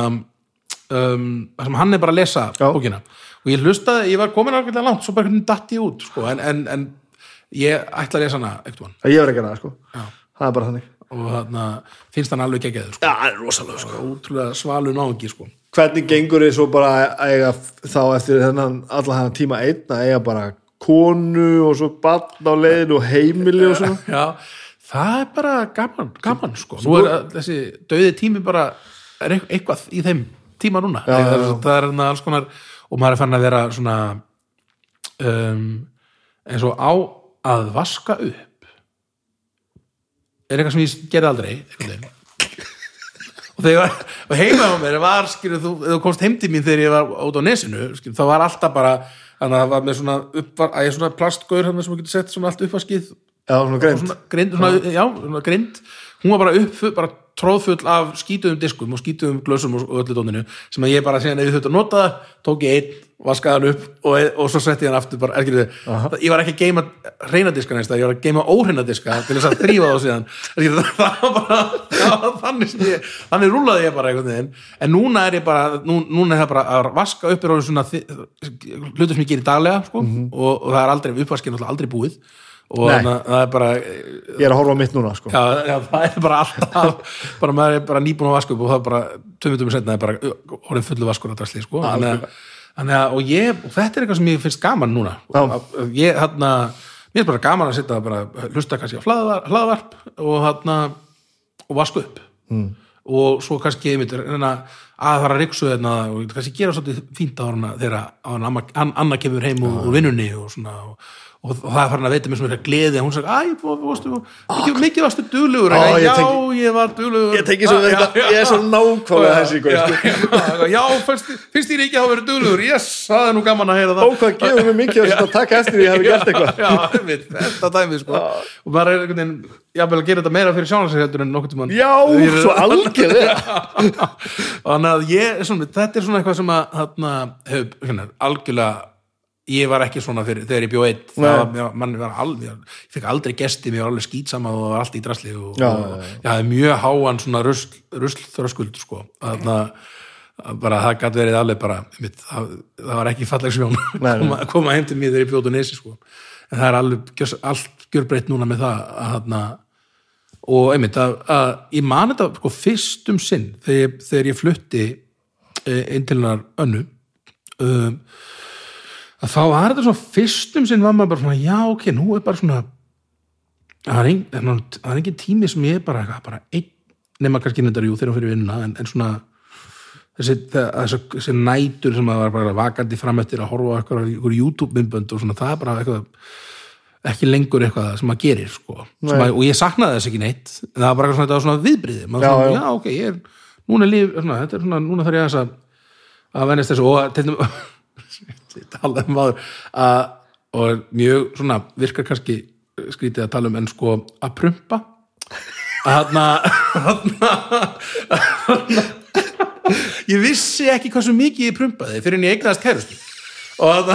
um, sem hann er bara að lesa Já. bókina. Og ég hlustaði, ég var komin alveg langt svo bara hvernig datt ég út sko, en, en, en ég ætla að lesa hana ekkert Ég verð ekki að það sko. Já. það er bara þannig og hana, finnst hann alveg geggjaður sko. Já, það er rosalega sko. útrúlega svalu náungi sko. hvernig gengur þið svo bara að eiga þá eftir þennan allan þennan tíma einn að eiga bara konu og svo barn á leiðin og heimili og svona Já, það er bara gaman, gaman sko. Nú er að þessi döði tími bara er eit- eitthvað í þeim tíma núna Já, það, já, er, já. það er alls konar og maður er fann að vera svona um, eins og á að vaska upp. Er eitthvað sem ég gerði aldrei og þegar og heima á mér var skilur þú, þú komst heim til mín þegar ég var út á nesinu skilur, þá var alltaf bara þannig að það var með svona, uppvar, að svona plastgaur sem þú getur sett svona allt uppvaskið. Já, svona greint svona grind, svona, já, svona grind hún var bara upp, bara tróðfull af skítuðum diskum og skítuðum glösum og, öllu dóninu sem að ég bara ef ég þurfti að nota það, tók ég einn vaskaði hann upp og, og svo setti ég hann aftur bara, er ekki þið, ég var ekki að geima reyna diska næst, ég var að geima óhreina diska til þess að þrýfa þá síðan. Er ekki, það var bara það var þannig ég, þannig rúlaði ég bara einhvern veginn, en núna er ég bara nú, núna er það bara að vaska upp er orðin svona hlutur sem ég gerir daglega sko, og, og það er aldrei, uppvaskið er aldrei búið og það er bara Ég er að horfa á mitt núna sko. já, já, það er bara alltaf bara maður er bara nýbúin að vaska upp og það er bara minnum setna er bara orðin fullu vaskur að drasli sko. og, ég, og þetta er eitthvað sem ég finnst gaman núna ég hérna mér er bara gaman að setja bara hlusta kannski á hlaðvarp, og hérna og vaska upp mm. og svo kannski einmitt, reyna að fara að ryksu þarna og kannski gera svolítið fínt á hana þegar á hana amma, an, Anna kemur heim úr, úr vinnunni og svona og, og, og það er farin að veita mér svona gleði og hún sagði, æ, þú varstu mikið, mikið varstu duglegur, Ó, ég já, tengi- ég var duglegur. Ég tengi svo Já, þetta, ég er svo nákvæmlega þessi sko. já, já, finnst, þér ekki að hafa verið duglegur. Yes, það er nú gaman að heyra það. Ó, hvað gefur mér mikið að taka eftir því að ég hefði gert eitthvað. já, einmitt, þetta dæmi sko. og maður er einhvern veginn jafnvel að gera þetta meira fyrir heldur en nokkuð tímann. Já, svo algjörlega. Þannig að ég, ég var ekki svona fyrir, þegar ég bjó einn það Nei. var, mér- mann var alveg, ég fekk aldrei gesti mér var alveg skýtsama og var allt í drasli og, Já, og já, já. ég hafði mjög háan svona rusl, rusl þröskuld sko, þannig að bara það gæti verið alveg bara mitt, það, það var ekki falleg Nei, nei. koma, koma heim til mér þegar ég bjóð á nesi sko. en það er alveg allt gjörbreytt núna með það að þarna og einmitt að, að ég man þetta sko, fyrst um sinn þegar, þegar ég flutti eh, inn til hennar önnu um, að þá var þetta svona fyrst um sinn var maður bara svona já ok, nú er bara svona það er, ein, er- engin tími sem ég er bara, bara einn nema kannski nefndar jú þegar hún fyrir vinnuna en, en svona þessi, þessi, þessi nætur sem að var bara vakandi fram eftir að horfa á eitthvað, eitthvað YouTube-myndbönd og svona, það er bara eitthvað ekki lengur eitthvað sem maður gerir sko. Sem að, og ég saknaði þess ekki neitt það var bara svona, svona viðbriði maður Já, svona, já. já, ok, ég er núna er líf, svona, þetta er svona, núna þarf ég að að venjast þessu og til dæmis tala um áður. Að, og mjög svona virkar kannski skrítið að tala um en sko að prumpa. Að þarna ég vissi ekki hversu mikið ég prumpaði fyrir en ég eignaðist kærustu. Og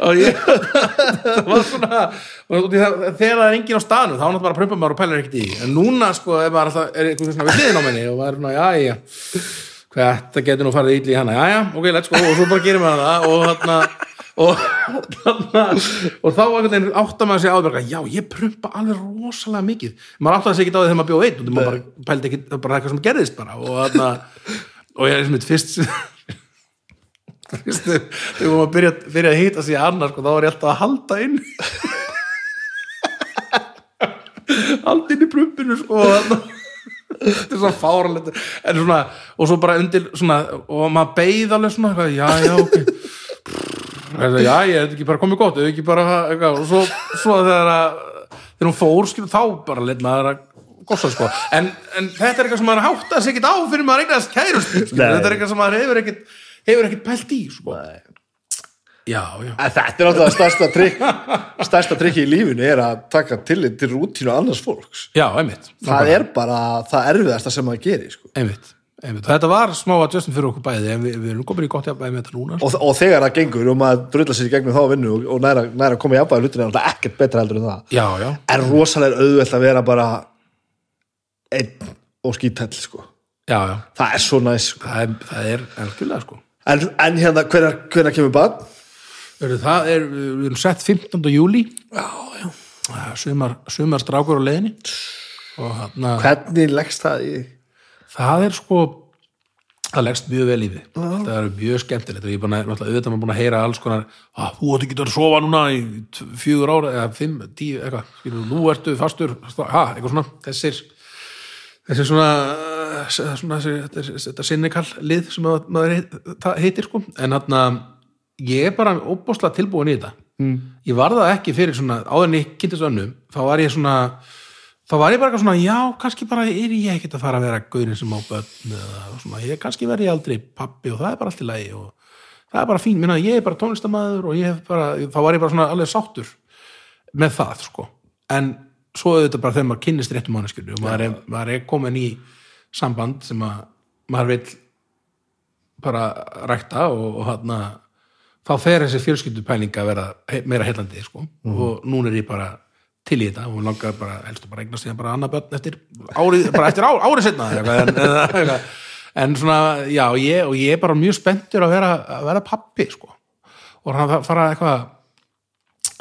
og ég það var svona þegar það er enginn á staðnum þá er náttúrulega bara að prumpa maður og pælar ekkert í en núna sko ef maður alltaf er eitthvað svona við hliðin á menni og maður er svona jæja hvað þetta getur nú farið ítli í hana. Jæja, ok, let's go. Og svo bara gerir maður það og þarna og, þarna, og þá áttar maður sig á því bara, já, ég prumpa alveg rosalega mikið. Maður áttar sig ekki á því þegar maður bjóð einn og maður bara pældi ekki, bara eitthvað sem gerðist bara. Og þarna, og ég er sem mitt fyrst fyrst þegar við að byrja, byrja að hýta sig annars, sko, þá var ég alltaf að halda inn. Halda inn í prumpinu sko, og þarna þetta er svo fáralegt en svona, og svo bara undir svona, og maður beið alveg svona já, já, ok. Þetta, já, ég hef ekki bara komið gott, ekki bara og svo, svo þegar að þegar hún fór, skilur, þá bara lit maður að gossa, sko, en, en þetta er eitthvað sem maður hátta sig ekkert á fyrir maður eignast kærust, Nei. þetta er eitthvað sem maður hefur ekkert hefur ekkert pælt í, sko já, já, þetta er náttúrulega stærsta trikk stærsta trikki í lífinu er að taka tillit til rútínu annars fólks. Já, einmitt. Það er bara það erfiðasta sem maður gerir sko. einmitt, einmitt, þetta var smá að justin fyrir okkur bæði, en við, við erum komin í gott jafnvægi með þetta núna, sko. og, og þegar það gengur og maður drullar sér í gegnum þá vinnu og, og næra, næra að koma í jafnvægi hlutin er alltaf ekkert betra heldur en það. Já, já, er rosalega auðvelt að vera bara einn og skítell sko. það er svo næs sko. það er, það er sko. En, en hérna hvenær kemur bann Það er, við erum sett 15. júli já, já. sumar, sumar strákur á leiðinni. Og hana, hvernig leggst það í það er sko það leggst mjög vel í við það er mjög skemmtilegt. Og ég er að, náttúrulega, auðvitað maður búin að heyra alls konar að þú átt ekki að sofa núna í fjögur ára eða fimm, tíu, eitthvað skilur, nú ertu fastur, ha, eitthvað svona. Þessir þessi svona, svona þessi, þetta, þetta sinnikall lið sem að, maður heitir sko. En hann ég er bara óbúslega tilbúin í þetta. Mm. ég var það ekki fyrir svona áður en ég kynntist önnum þá var ég svona þá var ég bara svona, já, kannski bara er ég ekkert að fara að vera gaurin sem á börn eða svona, ég kannski verði aldrei pappi og það er bara allt í lagi og það er bara fín, minna, ég er bara tónlistamæður og ég hef bara, þá var ég bara svona alveg sáttur með það, sko. En svo auðvitað bara þegar maður kynnist réttum manneskjörnu og maður er, maður er komin í samband sem að maður vil bara rækta og, og hann þá fer þessi fjölskyldupæling að vera meira heillandi sko. og núna er ég bara til í þetta og langar bara, helstu bara eignast síðan bara annað börn eftir árið, bara eftir ár, árið setna en, eða, eitthvað. en svona, já, ég, og ég er bara mjög spenntur að vera, að vera pappi, sko og hann fara eitthvað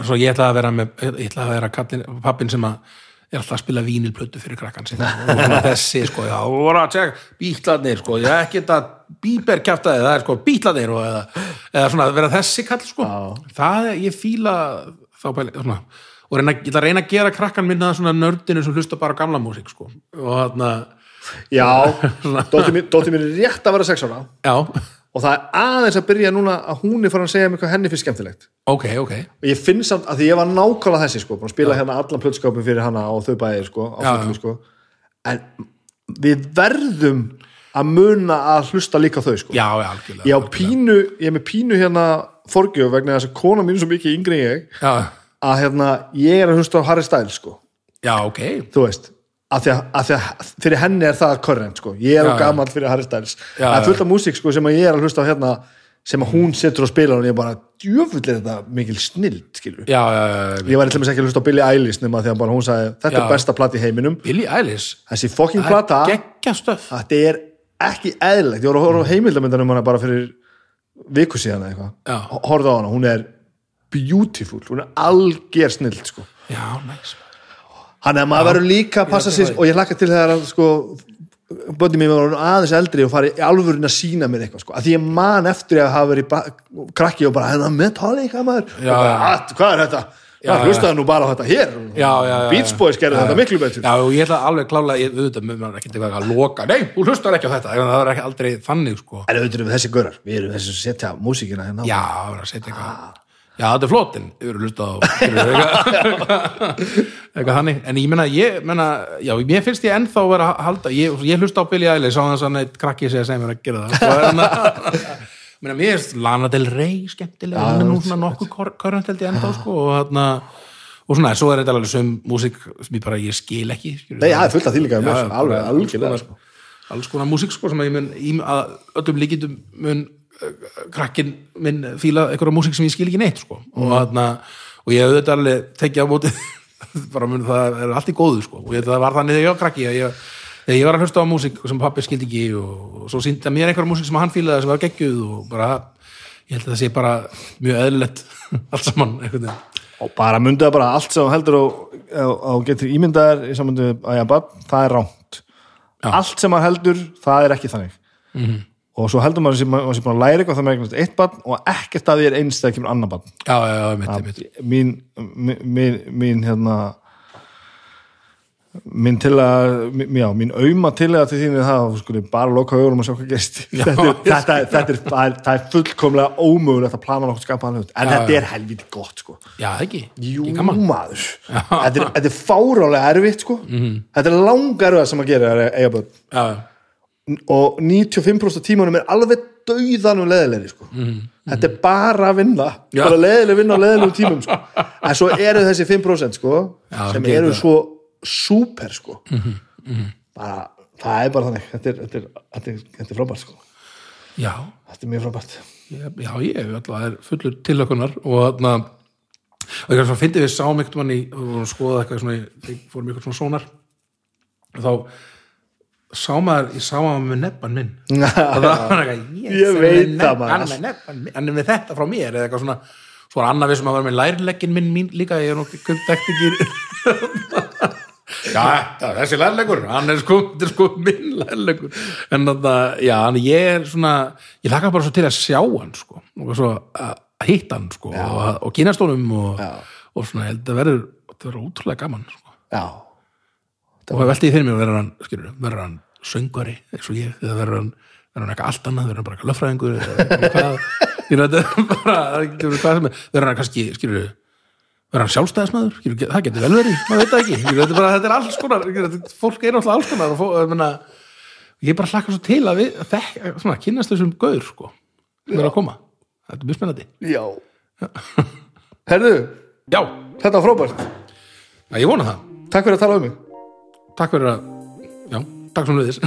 svo ég ætla að vera með, ég ætla að vera kallin, pappin sem að er alltaf að spila vínilplötu fyrir krakkan sinna og þessi, sko, já, og voru að tjekka bítlarnir, sko, ég ekki þetta bíber kjaftaði, það er sko bítlarnir og eða, eða svona, vera þessi kall, sko. Það er, ég fíla þá pæli, svona, og reyna, ég ætla að reyna að gera krakkan minna svona nördinu sem hlusta bara á gamla músík, sko, og þarna já, dóttir mín er rétt að vera sex ára. Já, og það er aðeins að byrja núna að hún er farin að segja mér hvað henni finnst skemmtilegt. Ok, ok. Og ég finn samt að því ég var nákvæmlega þessi sko, spila hérna allan plötskapin fyrir hana og þau bæði sko, fullu já. sko. En við verðum að muna að hlusta líka þau sko. Já, já, algjörlega ég pínu, ég er með pínu hérna forgjöf vegna þess að kona mín er svo mikið yngri en ég já, að hérna, ég er að hlusta á Harry Styles sko, já, ok. Þú veist að því að, að, því að fyrir henni er það korrent sko, ég er Já, já. gamall fyrir Harry Styles. Já. fullt af músík sko sem ég er að hlusta á hérna sem að hún setur og spila og ég er bara djöfull er þetta mikil snild skilur já, já, ég var eitthvað ekki að hlusta á Billie Eilish nema því að hún sagði þetta er besta platt í heiminum. Billie Eilish? Þessi geggja stöf þetta er ekki eðlilegt, ég voru að horfa á heimildamindan um hana bara fyrir viku síðan eða eitthvað, horfði á hana, hún er beautiful, hún er alger snild sko. Já, næs hann er að maður verður líka að passa Ég sér að og ég hlakka til þegar að sko mér var orðin aðeins eldri og fari alvörin að sína mér eitthvað sko, að því ég man eftir að hafa verið krakki og bara hennar Metallica maður? Já, og bara, já. "At, hvað er þetta? Já, það hlustaði nú bara á þetta hér. Já, já, já, Beach Boys gerði þetta miklu betur. Já, og ég ætla alveg klála, ég auðvitað, mér er ekkert eitthvað að loka, nei, þú hlustar ekki á þetta, það er ekki aldrei þannig, sko. En auðvitað erum við þessi görar, við erum þessi sem setja músíkina hérna á. Já, það er að setja eitthvað, já, þetta er flott, en við erum hlustað á, skilur, eitthvað, eitthvað þannig, en ég menna, ég, menna, já, mér finnst ég ennþá vera að halda, ég, ég hlusta á Billy Eilish, sá þess að neitt krakki segja sem er að gera það, sko, að, mér finnst Lana Del Rey skemmtilega, hann er nú svona nokkuð körrönt held ég ennþá, sko, og þarna, og svona, svo er þetta alveg sem músík sem ég bara, ég skil ekki, Nei, það er fullt af því líka um já, alveg, algjörlega. alls konar, alls konar músík sko sem að ég mun að öllum líkindum mun krakkin minn fíla einhverja músík sem ég skil ekki neitt sko. Og, og ég hef auðvitað alveg tekið á móti bara mun það er allt í góðu sko og það var þannig þegar ég var krakki að ég, þegar ég var að hlusta á músík sem pappi skildi ekki og, svo síndi að mér einhverja músík sem hann fílaði sem var geggjuð og bara ég held að það sé bara mjög eðlilegt allt saman Og bara mundu það bara allt sem heldur og, og, og getur ímyndaðar í samöndu að ég bad, það er ránt. Allt sem maður heldur, það er ekki þannig. Mhm. Og svo heldur maður sem maður sé búin að læra eitthvað það með eitt bad og ekkert að því er eins þegar kemur annar bad. já, já, já, mitt, mitt. Mín, mín, mín, hérna mín til að já, mín auma til að til þín er það að skulle bara loka augunum og sjá hvað gerist. Þetta, er- það það fullkomlega ómögulegt að plana nokkuð skapaðan hlut. En Já, þetta er helviti gott sko. Já, ekki, Jú, maður. Þetta er, er fárálega erfitt sko. Þetta er langar erfið sem að gera er eiga börn. Já, já, og 95% af tímanum er alveg dauðanum leðilegri sko. þetta er bara að vinna Já. bara leðileg vinna á leðilegum tímum sko. en svo eru þessi 5% sko, Já, sem eru geta- svo súper sko. bara, það er bara þannig þetta er, þetta er, þetta er, þetta er frábært sko. þetta er mjög frábært já, ég hef alltaf fullur tilökunar og þarna og ég kannski fyndi við sáum í og vorum að skoða eitthvað svona, fórum eitthvað svona sónar og þá sá maður, ég sá maður með nebban minn. Og það var eitthvað yes, Ég veit það, maður. hann er með nebbann minn, hann er með þetta frá mér eða eitthvað svona, svo var annað við sem að vera með lærleggin minn mín líka, ég er nú dekt ekki Já, þetta, þessi lærleikur, hann er sko, þetta er sko minn lærleikur en þetta, já, hann ég er svona ég laka bara svo til að sjá hann sko, og svo að hitta hann sko, og, og kynast honum og, Já. og svona, held að verður það verður ótrúlega gaman sko. já, og það velti fyrir mér, verður hann skilur, verður hann söngvari, eins og ég eða verður hann, verður hann eitthvað allt annað verður hann bara eitthvað löffræðingur eða hvað, ég veit, er það er verður hann kannski, skilur verður hann sjálfstæðismæður, skilur, það getur vel verið maður veit það ekki, skilur, þetta er bara, þetta er alls konar fólk er náttúrulega alls konar og fó, ég, meina, ég bara hlakka svo til að við þekk, svona, kynnast þessum gaur sko, sem er að koma. Þetta er mjög spennandi. Já. herðu, já, þetta var frábært. Já, ég vona það, takk fyrir að tala um mig takk fyrir að já, takk svona við þess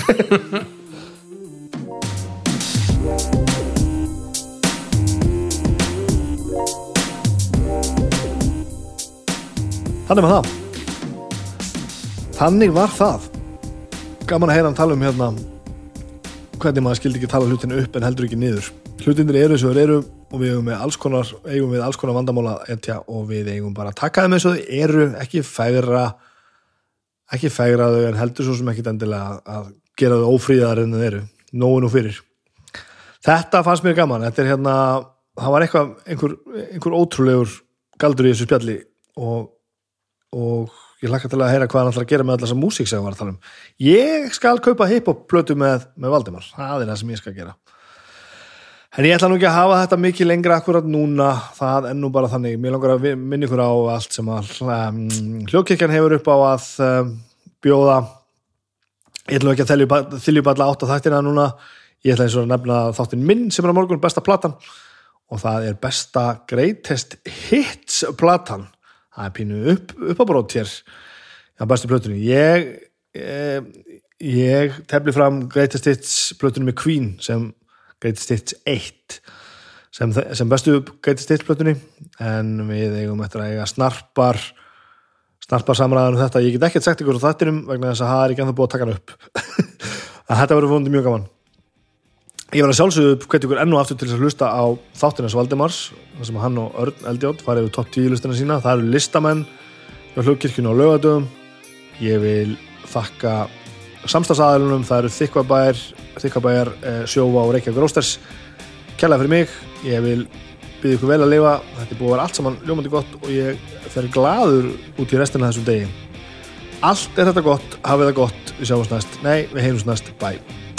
Þannig var það. Þannig var það. Gaman að heyra hann tala um hérna hvernig maður skildi ekki tala hlutinu upp en heldur ekki niður. Hlutinir eru eins og þeir eru og við eigum, með alls konar, eigum við alls konar vandamála etja og við eigum bara að taka þeim eins og þeir eru ekki fægra ekki fægra þau en heldur svo sem ekki endilega að gera þau ófríðar en þau eru nógu nú fyrir Þetta fannst mér gaman, þetta er hérna það var eitthvað, einhver, einhver ótrúlegur galdur í þessu spjalli og og ég hlakka til að heyra hvað hann ætlar að gera með allar þessa músík sem hann var að tala um. Ég skal kaupa hip-hop plötu með, með Valdimar, það er það sem ég skal gera. En ég ætla nú ekki að hafa þetta mikið lengra akkurat núna, það er nú bara þannig. Mér langar að minna ykkur á allt sem að um, hljókirkjan hefur upp á að um, bjóða. Ég ætla ekki að þylju bara átt á þættina núna. Ég ætla eins og að nefna þáttinn minn sem er á morgun besta platan og það er besta greatest hits platan það er pínu upp, uppábrót hér á bestu plötunni ég, ég, ég tefli fram greatest hits plötunni með Queen sem greatest hits 1 sem, sem bestu greatest hits plötunni en við eigum eftir að eiga snarpar snarpar samræðan um þetta ég get ekkert sagt ykkur á þættinum vegna þess að það er ekki ennþá búið að taka hann upp að þetta verður fóndi mjög gaman Ég var að sjálfsögðu hveti ykkur enn og aftur til þess að hlusta á þáttinans Valdimars þar sem hann og Örn Eldjátt farið yfir topp 10 listina sína. Það eru listamenn hjá hlugkirkjunu á laugadöfum. Ég vil þakka samstagsaðalunum, það eru Þykkvabæjar, Þykkvabæjar, eh, Sjófa og Reykjavík Rósters. Kærlega fyrir mig. Ég vil byrði ykkur vel að lifa þetta er búið að vera allt saman ljómandi gott og ég fer glaður út í restina af þessum degi allt er þetta gott, hafið það gott við sjáumst næst, nei, við heyrumst næst, bye